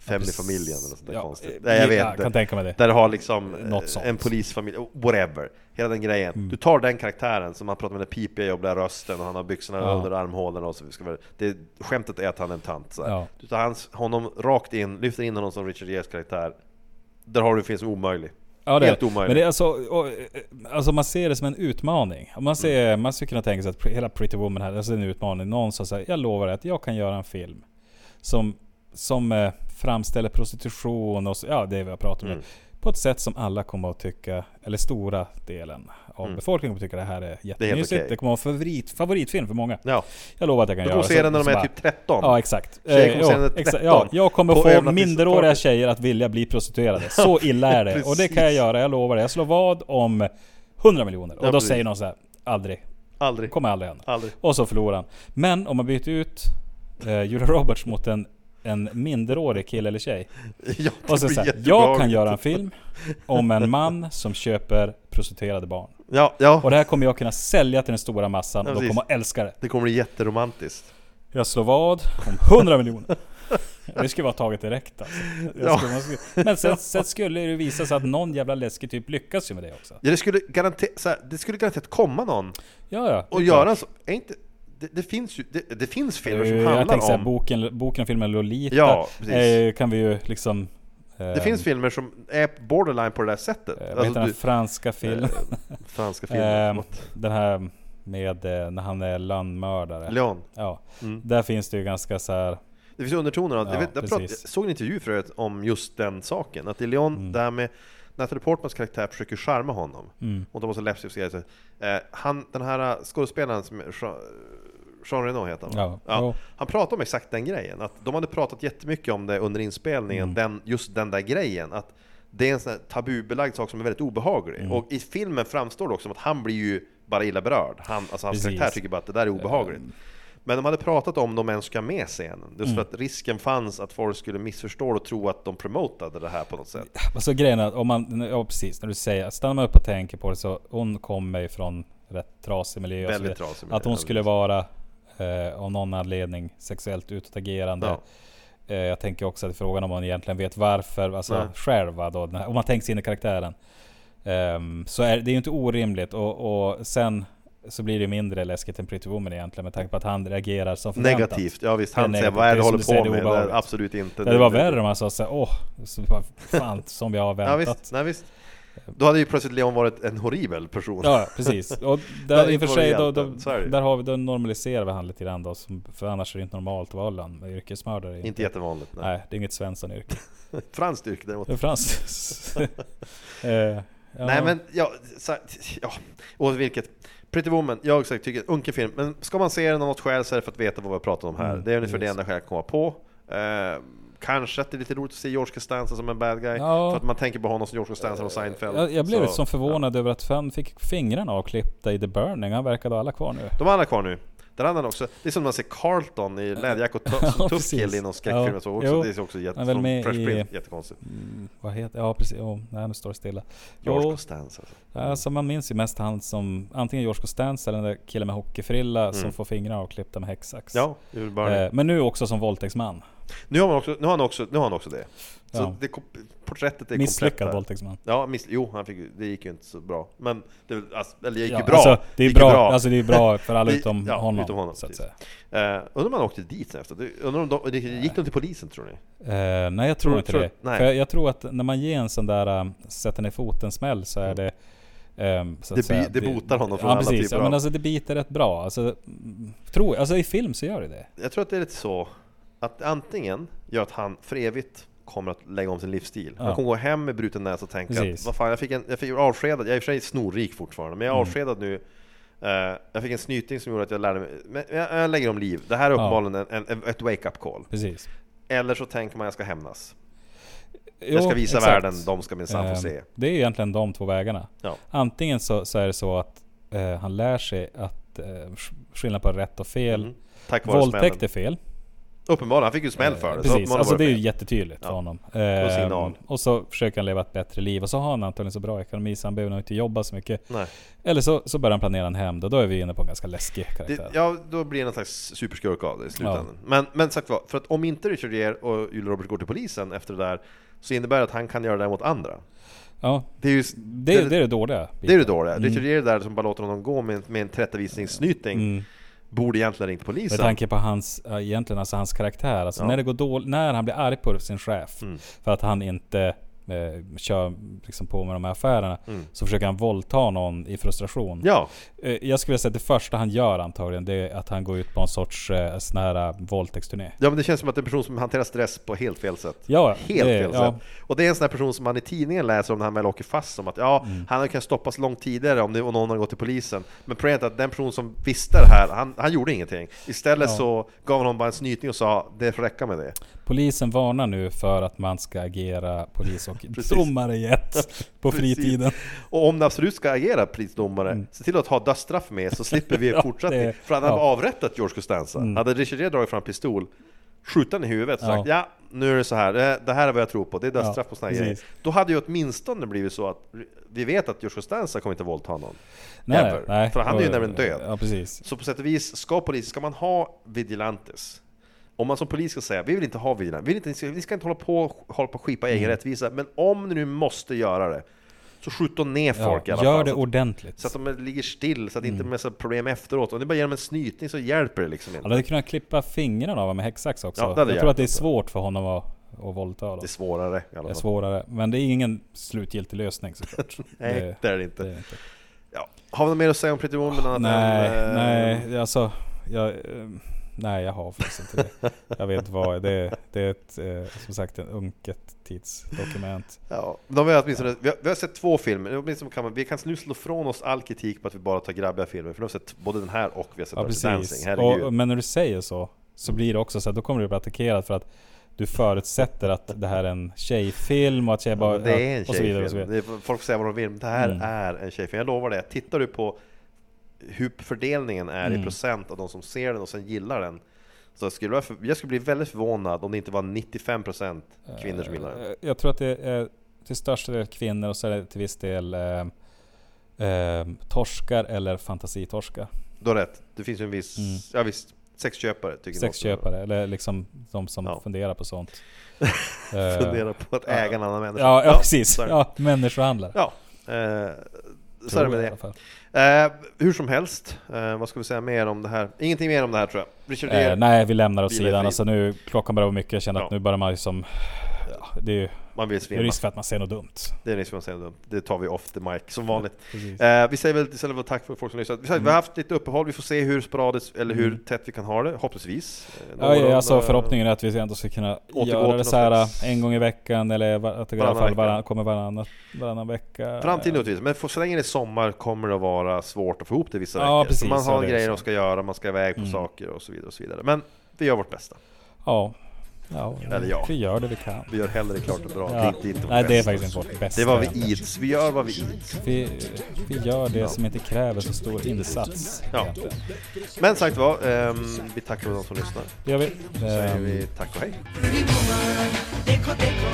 Family-familjen eller något sånt där ja, konstigt. eh, Nej jag vet jag kan tänka mig det. Där du har liksom eh, en polisfamilj, whatever. Hela den grejen. Mm. Du tar den karaktären som han pratar med den pipiga jobbiga rösten och han har byxorna Ja. under armhålorna och så ska vi, det, Skämtet är att han är en tant. Så. Ja. Du tar hans, honom rakt in, lyfter in honom som Richard Geres karaktär. Där har du finns omöjlig. Ja, det Helt är. omöjligt. Men det är alltså, och, eh, alltså man ser det som en utmaning. Man, ser, man skulle kunna tänka sig att hela Pretty Woman här, alltså en utmaning. Någon som säger, jag lovar att jag kan göra en film som, som eh, framställer prostitution och så, ja, det vi har pratat om. Mm. På ett sätt som alla kommer att tycka, eller stora delen av Mm. befolkningen kommer att tycka det här är jättemysigt. okej. Det kommer att vara favorit, favoritfilm för många. Ja, Jag lovar att jag kan du göra kommer se den när de är bara- typ 13. Ja exakt. Tjejer Eh, kommer se den ja, när de är exakt. 13. Ja, jag kommer På få minderåriga tjejer att vilja bli prostituerade. Så illa är det. Och det kan jag göra, jag lovar det. Jag slår vad om 100 miljoner. Och Ja, då precis. säger någon så här, aldrig. Aldrig. Kommer aldrig hända. Aldrig. Och så förlorar han. Men om man byter ut eh, Julia Roberts mot en, en minderårig kille eller tjej. Ja, Och så säger jag kan göra en film om en man som köper prostituerade barn. Ja, ja. Och det här kommer jag kunna sälja till den stora massan Ja, och de kommer att älska det. Det kommer bli jätteromantiskt. Jag slår vad om 100 miljoner. Det skulle vara taget direkt alltså. Ja. skulle, men sen, sen skulle det visa sig att någon jävla läskig typ lyckas ju med det också. Ja, det skulle garanterat, så här, det skulle garanterat komma någon Ja, ja. och göra så. Är inte, det, det finns ju, det, det finns filmer som Eh, Jag handlar tänkte säga om... boken, boken och filmen Lolita. Ja, eh, kan vi ju liksom... Eh, Det finns filmer som är borderline på det där sättet. eh, heter den franska filmen? eh, franska filmer, Eh, förlåt. den här med eh, när han är landmördare. Leon. Ja. Mm. Där finns det ju ganska så här. Det finns undertoner Ja, jag, vet, jag, prat, jag såg en intervju förut om just den saken. Att i Leon, Mm. det här med Natalie Portmans karaktär försöker charma honom. Mm. Och de var så läppstift och så eh, Han, den här eh, skådespelaren som Jean, Reno heter han? Ja, jo. Han pratade om exakt den grejen, att de hade pratat jättemycket om det under inspelningen, Mm. den, just den där grejen. Att det är en sån här tabubelagd sak som är väldigt obehaglig. Mm. Och i filmen framstår det också som att han blir ju bara illa berörd. Han, alltså hans karaktär tycker bara att det där är obehagligt. Ehm. Men de hade pratat om de ens ska med scenen. Just Mm. för att risken fanns att folk skulle missförstå och tro att de promotade det här på något sätt. Alltså grejen är att om man, ja precis, när du säger, stannar man upp och tänker på det så, hon kommer ju från rätt trasig miljö Väldigt trasig miljö, Att hon ja, skulle vara, eh, av någon anledning, sexuellt utåtagerande. Ja. Eh, jag tänker också att frågan om hon egentligen vet varför, alltså Nej. själv va, då, om man tänker sig in i karaktären. Ehm, så är det är ju inte orimligt och, och sen så blir det mindre läskigt än Pretty Woman egentligen med tanke på att han reagerar som förväntat. Negativt, ja visst. Han säger vad är det du håller på det med? Det absolut inte. Det, det var värre om han sa såhär, åh, så fan som vi har Ja väntat. visst, nej visst. Då hade ju plötsligt Leon varit en horribel person. Ja, precis. Och Det där, i och inte för sig, då, då, är det där har vi, då normaliserar vi han lite grann då. Som, för annars är det inte normalt att vara Öllan, yrkesmördare. Inte jättevanligt. Nej. Nej, det är inget Svensson-yrke. Franskt yrke däremot. Det är franskt. eh, ja. Nej men, ja, så, ja, och vilket Pretty Woman, jag också tycker en unken film, men ska man se den av något skäl så är det för att veta vad vi har pratat om här. Mm, det är ungefär det precis. enda skäl jag kan komma på. Eh, kanske att det är lite roligt att se George Costanza som en bad guy, Ja. för att man tänker på honom som George Costanza och Seinfeld. jag, jag blev Så, lite som förvånad över att han fick fingrarna avklippta i The Burning. Han verkade ha alla kvar nu. De har alla kvar nu. Där hade han också, det är som när man ser Carlton i läderjack och tuff, kille i någon skräckfilm Ja, så också. jo. Det är också jätte, som med Fresh i- Prince, jättekonstigt. Mm, vad heter Ja precis, oh, nej nu står det stilla. George Jo, Costanza. alltså man minns ju mest han som antingen George Costanza eller den där killen med hockeyfrilla som Mm. får fingrarna avklippta med häcksax. Ja. Eh, men nu också som våldtäktsman. Nu har, man också, nu har han också, nu har han också det. Så Ja. det, porträttet är Misslyckad våldtäktsman. Ja, miss, jo, han fick, det gick ju inte så bra. Men det, alltså, eller det gick Ja, ju bra. Alltså, det är gick ju bra, alltså det är bra för alla Det- utom, ja, honom, utom honom, så att säga. Eh, undrar om han åkte dit sen efter? Det- Undrar om de, det gick de till polisen tror ni? Eh, nej jag tror, Tror- inte tror- det. nej. För jag, jag tror att när man ger en sån där um, sätter ner foten smäll så är det ehm, så att Det säga, det botar honom från ja, alla precis. typer ja, men alltså det biter rätt bra. Alltså, mm, tror, alltså i film så gör det det. Jag tror att det är lite så att antingen gör att han för evigt kommer att lägga om sin livsstil. Han Ja. kommer gå hem med bruten näsa och tänka Precis. att vad fan, jag fick en, jag fick avskedad, jag är i och för sig snorrik fortfarande, men jag är Mm. avskedad nu Eh, jag fick en snyting som gjorde att jag lärde mig, men jag, jag lägger om liv. Det här är uppenbarligen en, en, ett wake-up call. Precis. Eller så tänker man jag ska hämnas. Jo, jag ska visa exakt. världen, de ska minsann få Ehm, se. Det är egentligen de två vägarna. Ja. Antingen så, så är det så att eh, han lär sig att sk- skillnad på rätt och fel. Mm. Tack vare Våldtäkt smällen. är fel. Uppenbarligen, han fick ju smäll för det. Eh, så Precis, alltså det är ju jättetydligt Ja. för honom. Och Ehm, signal. och så försöker han leva ett bättre liv. Och så har han antagligen så bra ekonomi så han behöver nog inte jobba så mycket. Nej. Eller så, så börjar han planera en hämnd och då är vi inne på en ganska läskig Det, karaktär. ja, då blir det någon slags superskurk av det i slutändan. Men, men sagt vad, för att om inte Richard Gere och Julia Roberts går till polisen efter det där, så innebär det att han kan göra det mot andra. Ja, Det är ju det, det är det dåliga. det, är det dåliga. Mm. Richard Gere där som bara låter honom gå med, en- med en tillrättavisningssnyting, Mm. Borde egentligen ringt Med polisen. tanke på hans, ja, egentligen alltså hans karaktär. Alltså Ja. när det går dåligt, när han blir arg på sin chef. Mm. För att han inte eh, kör liksom på med de här affärerna. Mm. Så försöker han våldta någon i frustration. Ja, Eh, jag skulle säga att det första han gör antagligen, det är att han går ut på en sorts eh, sån här eh, våldtäktsturné. ja, men det känns som att det är en person som hanterar stress på helt fel sätt. Ja, Helt det- fel ja. sätt. Och det är en sån här person som man i tidningen läser om när han väl åker fast som att ja, Mm. han kunnat stoppas långt tidigare om, det, om någon hade gått till polisen. Men problemet är att den person som visste det här, han, han gjorde ingenting. Istället Ja. så gav han honom bara en snyting och sa det får räcka med det. Polisen varnar nu för att man ska agera polis och domare i ett på fritiden. Och om det absolut ska agera polisdomare, se till att ha dödsstraff med så slipper vi Mm. Ja, fortsättning. det- För han hade ja. avrättat George Costanza. Mm. Hade Richard Gere dragit fram pistol, skjutit den i huvudet och sagt ja, nu är det så här, det här är vad jag tror på, det är dödsstraff Ja, på precis. grejer. Då hade ju åtminstone blivit så att vi vet att George Costanza kommer inte våldta någon. Nej, nej. För han är ju nämligen död. Ja, precis. Så på sätt och vis, ska polisen, ska man ha vigilantes? Om man som polis ska säga, vi vill inte ha vigilantes, vi, vill inte, vi ska inte hålla på, hålla på och skipa egen Mm. rättvisa, men om ni nu måste göra det, så skjut då ner folk i Ja, alla gör fall. det så att- ordentligt. så att de ligger still, så att det inte Mm. blir så problem efteråt. Om ni bara ger dem en snyting så hjälper det liksom inte. Han hade kunnat klippa fingrarna av med häcksax också. Ja, det jag tror att det är svårt för honom att, att våldta dem. Det är svårare i alla Det är svårare. Men det är ingen slutgiltig lösning såklart. Nej, det, är det inte. det är inte. Ja. Har vi något mer att säga om Pretty Woman? annat Nej, än, eh, nej, alltså... Jag, eh, nej, jag har faktiskt inte det. Jag vet vad. Det, det är ett, eh, som sagt, en unket tidsdokument. Ja, de har åtminstone, vi, har, vi har sett två filmer, åtminstone kan man, vi kan nu slå från oss all kritik på att vi bara tar grabbiga filmer, för vi har sett både den här och vi har sett Ja, precis. Dancing, herregud. Och, men när du säger så, så blir det också så att då kommer du bli attackerad för att du förutsätter att det här är en tjejfilm och att tjejer Ja, bara... men det är en och så vidare och så tjejfilm. vidare. Är, folk säga vad de vill, men det här Mm. är en tjejfilm. Jag lovar det. Tittar du på hur fördelningen är i Mm. procent av de som ser den och sen gillar den, så skulle jag, för, jag skulle bli väldigt förvånad om det inte var 95% kvinnor som gillar den. Eh, Jag tror att det är till största del kvinnor och så är det till viss del eh, eh, torskar eller fantasitorskar. Du har rätt. Det finns ju en viss, Mm. ja visst, sexköpare tycker. Sexköpare, eller liksom de som Ja. funderar på sånt. Funderar på att äga en annan människa. Ja, ja, precis. är det. Ja, människohandlare. Ja, eh, så är det med i det. Eh, hur som helst, eh, vad ska vi säga mer om det här? Ingenting mer om det här tror jag. Richard Eh, nej, vi lämnar åt sidan. Alltså nu, klockan börjar vara mycket. Jag känner att Ja. nu börjar man ju som... Ja, det är ju man vill det är svimma. risk för att man säger något dumt. Det är risk för att säga dumt. Det tar vi off the mic, som vanligt. Precis. Eh, vi säger väl istället tack för folk som lyssnat. Vi, säger, vi har haft lite uppehåll, vi får se hur sporadiskt, eller hur Mm. tätt vi kan ha det, hoppningsvis. Eh, Ja, ja, alltså förhoppningen är att vi ändå ska kunna Återgå till göra det något så här en gång i veckan eller att det i alla fall varann, kommer varannan, varannan vecka. Framtiden naturligtvis, men för, så länge det är sommar kommer det att vara svårt att få ihop det vissa Ja, veckor. precis, så man ja, har grejer man ska göra, man ska iväg på Mm. saker och så vidare och så vidare. Men vi gör vårt bästa. Ja. Ja, Eller ja. vi gör det vi kan. Vi gör hellre klart och bra. Ja. Det är inte, det är inte vårt Nej, det är bästa. faktiskt inte vårt bästa. Det är vad vi ids. Vi gör vad vi ids. Vi, vi gör det som inte kräver så stor insats. Ja. egentligen. Men sagt var, ehm, vi tackar de som lyssnar. Det gör vi. Så säger Ehm, vi tack och hej. Pretty woman,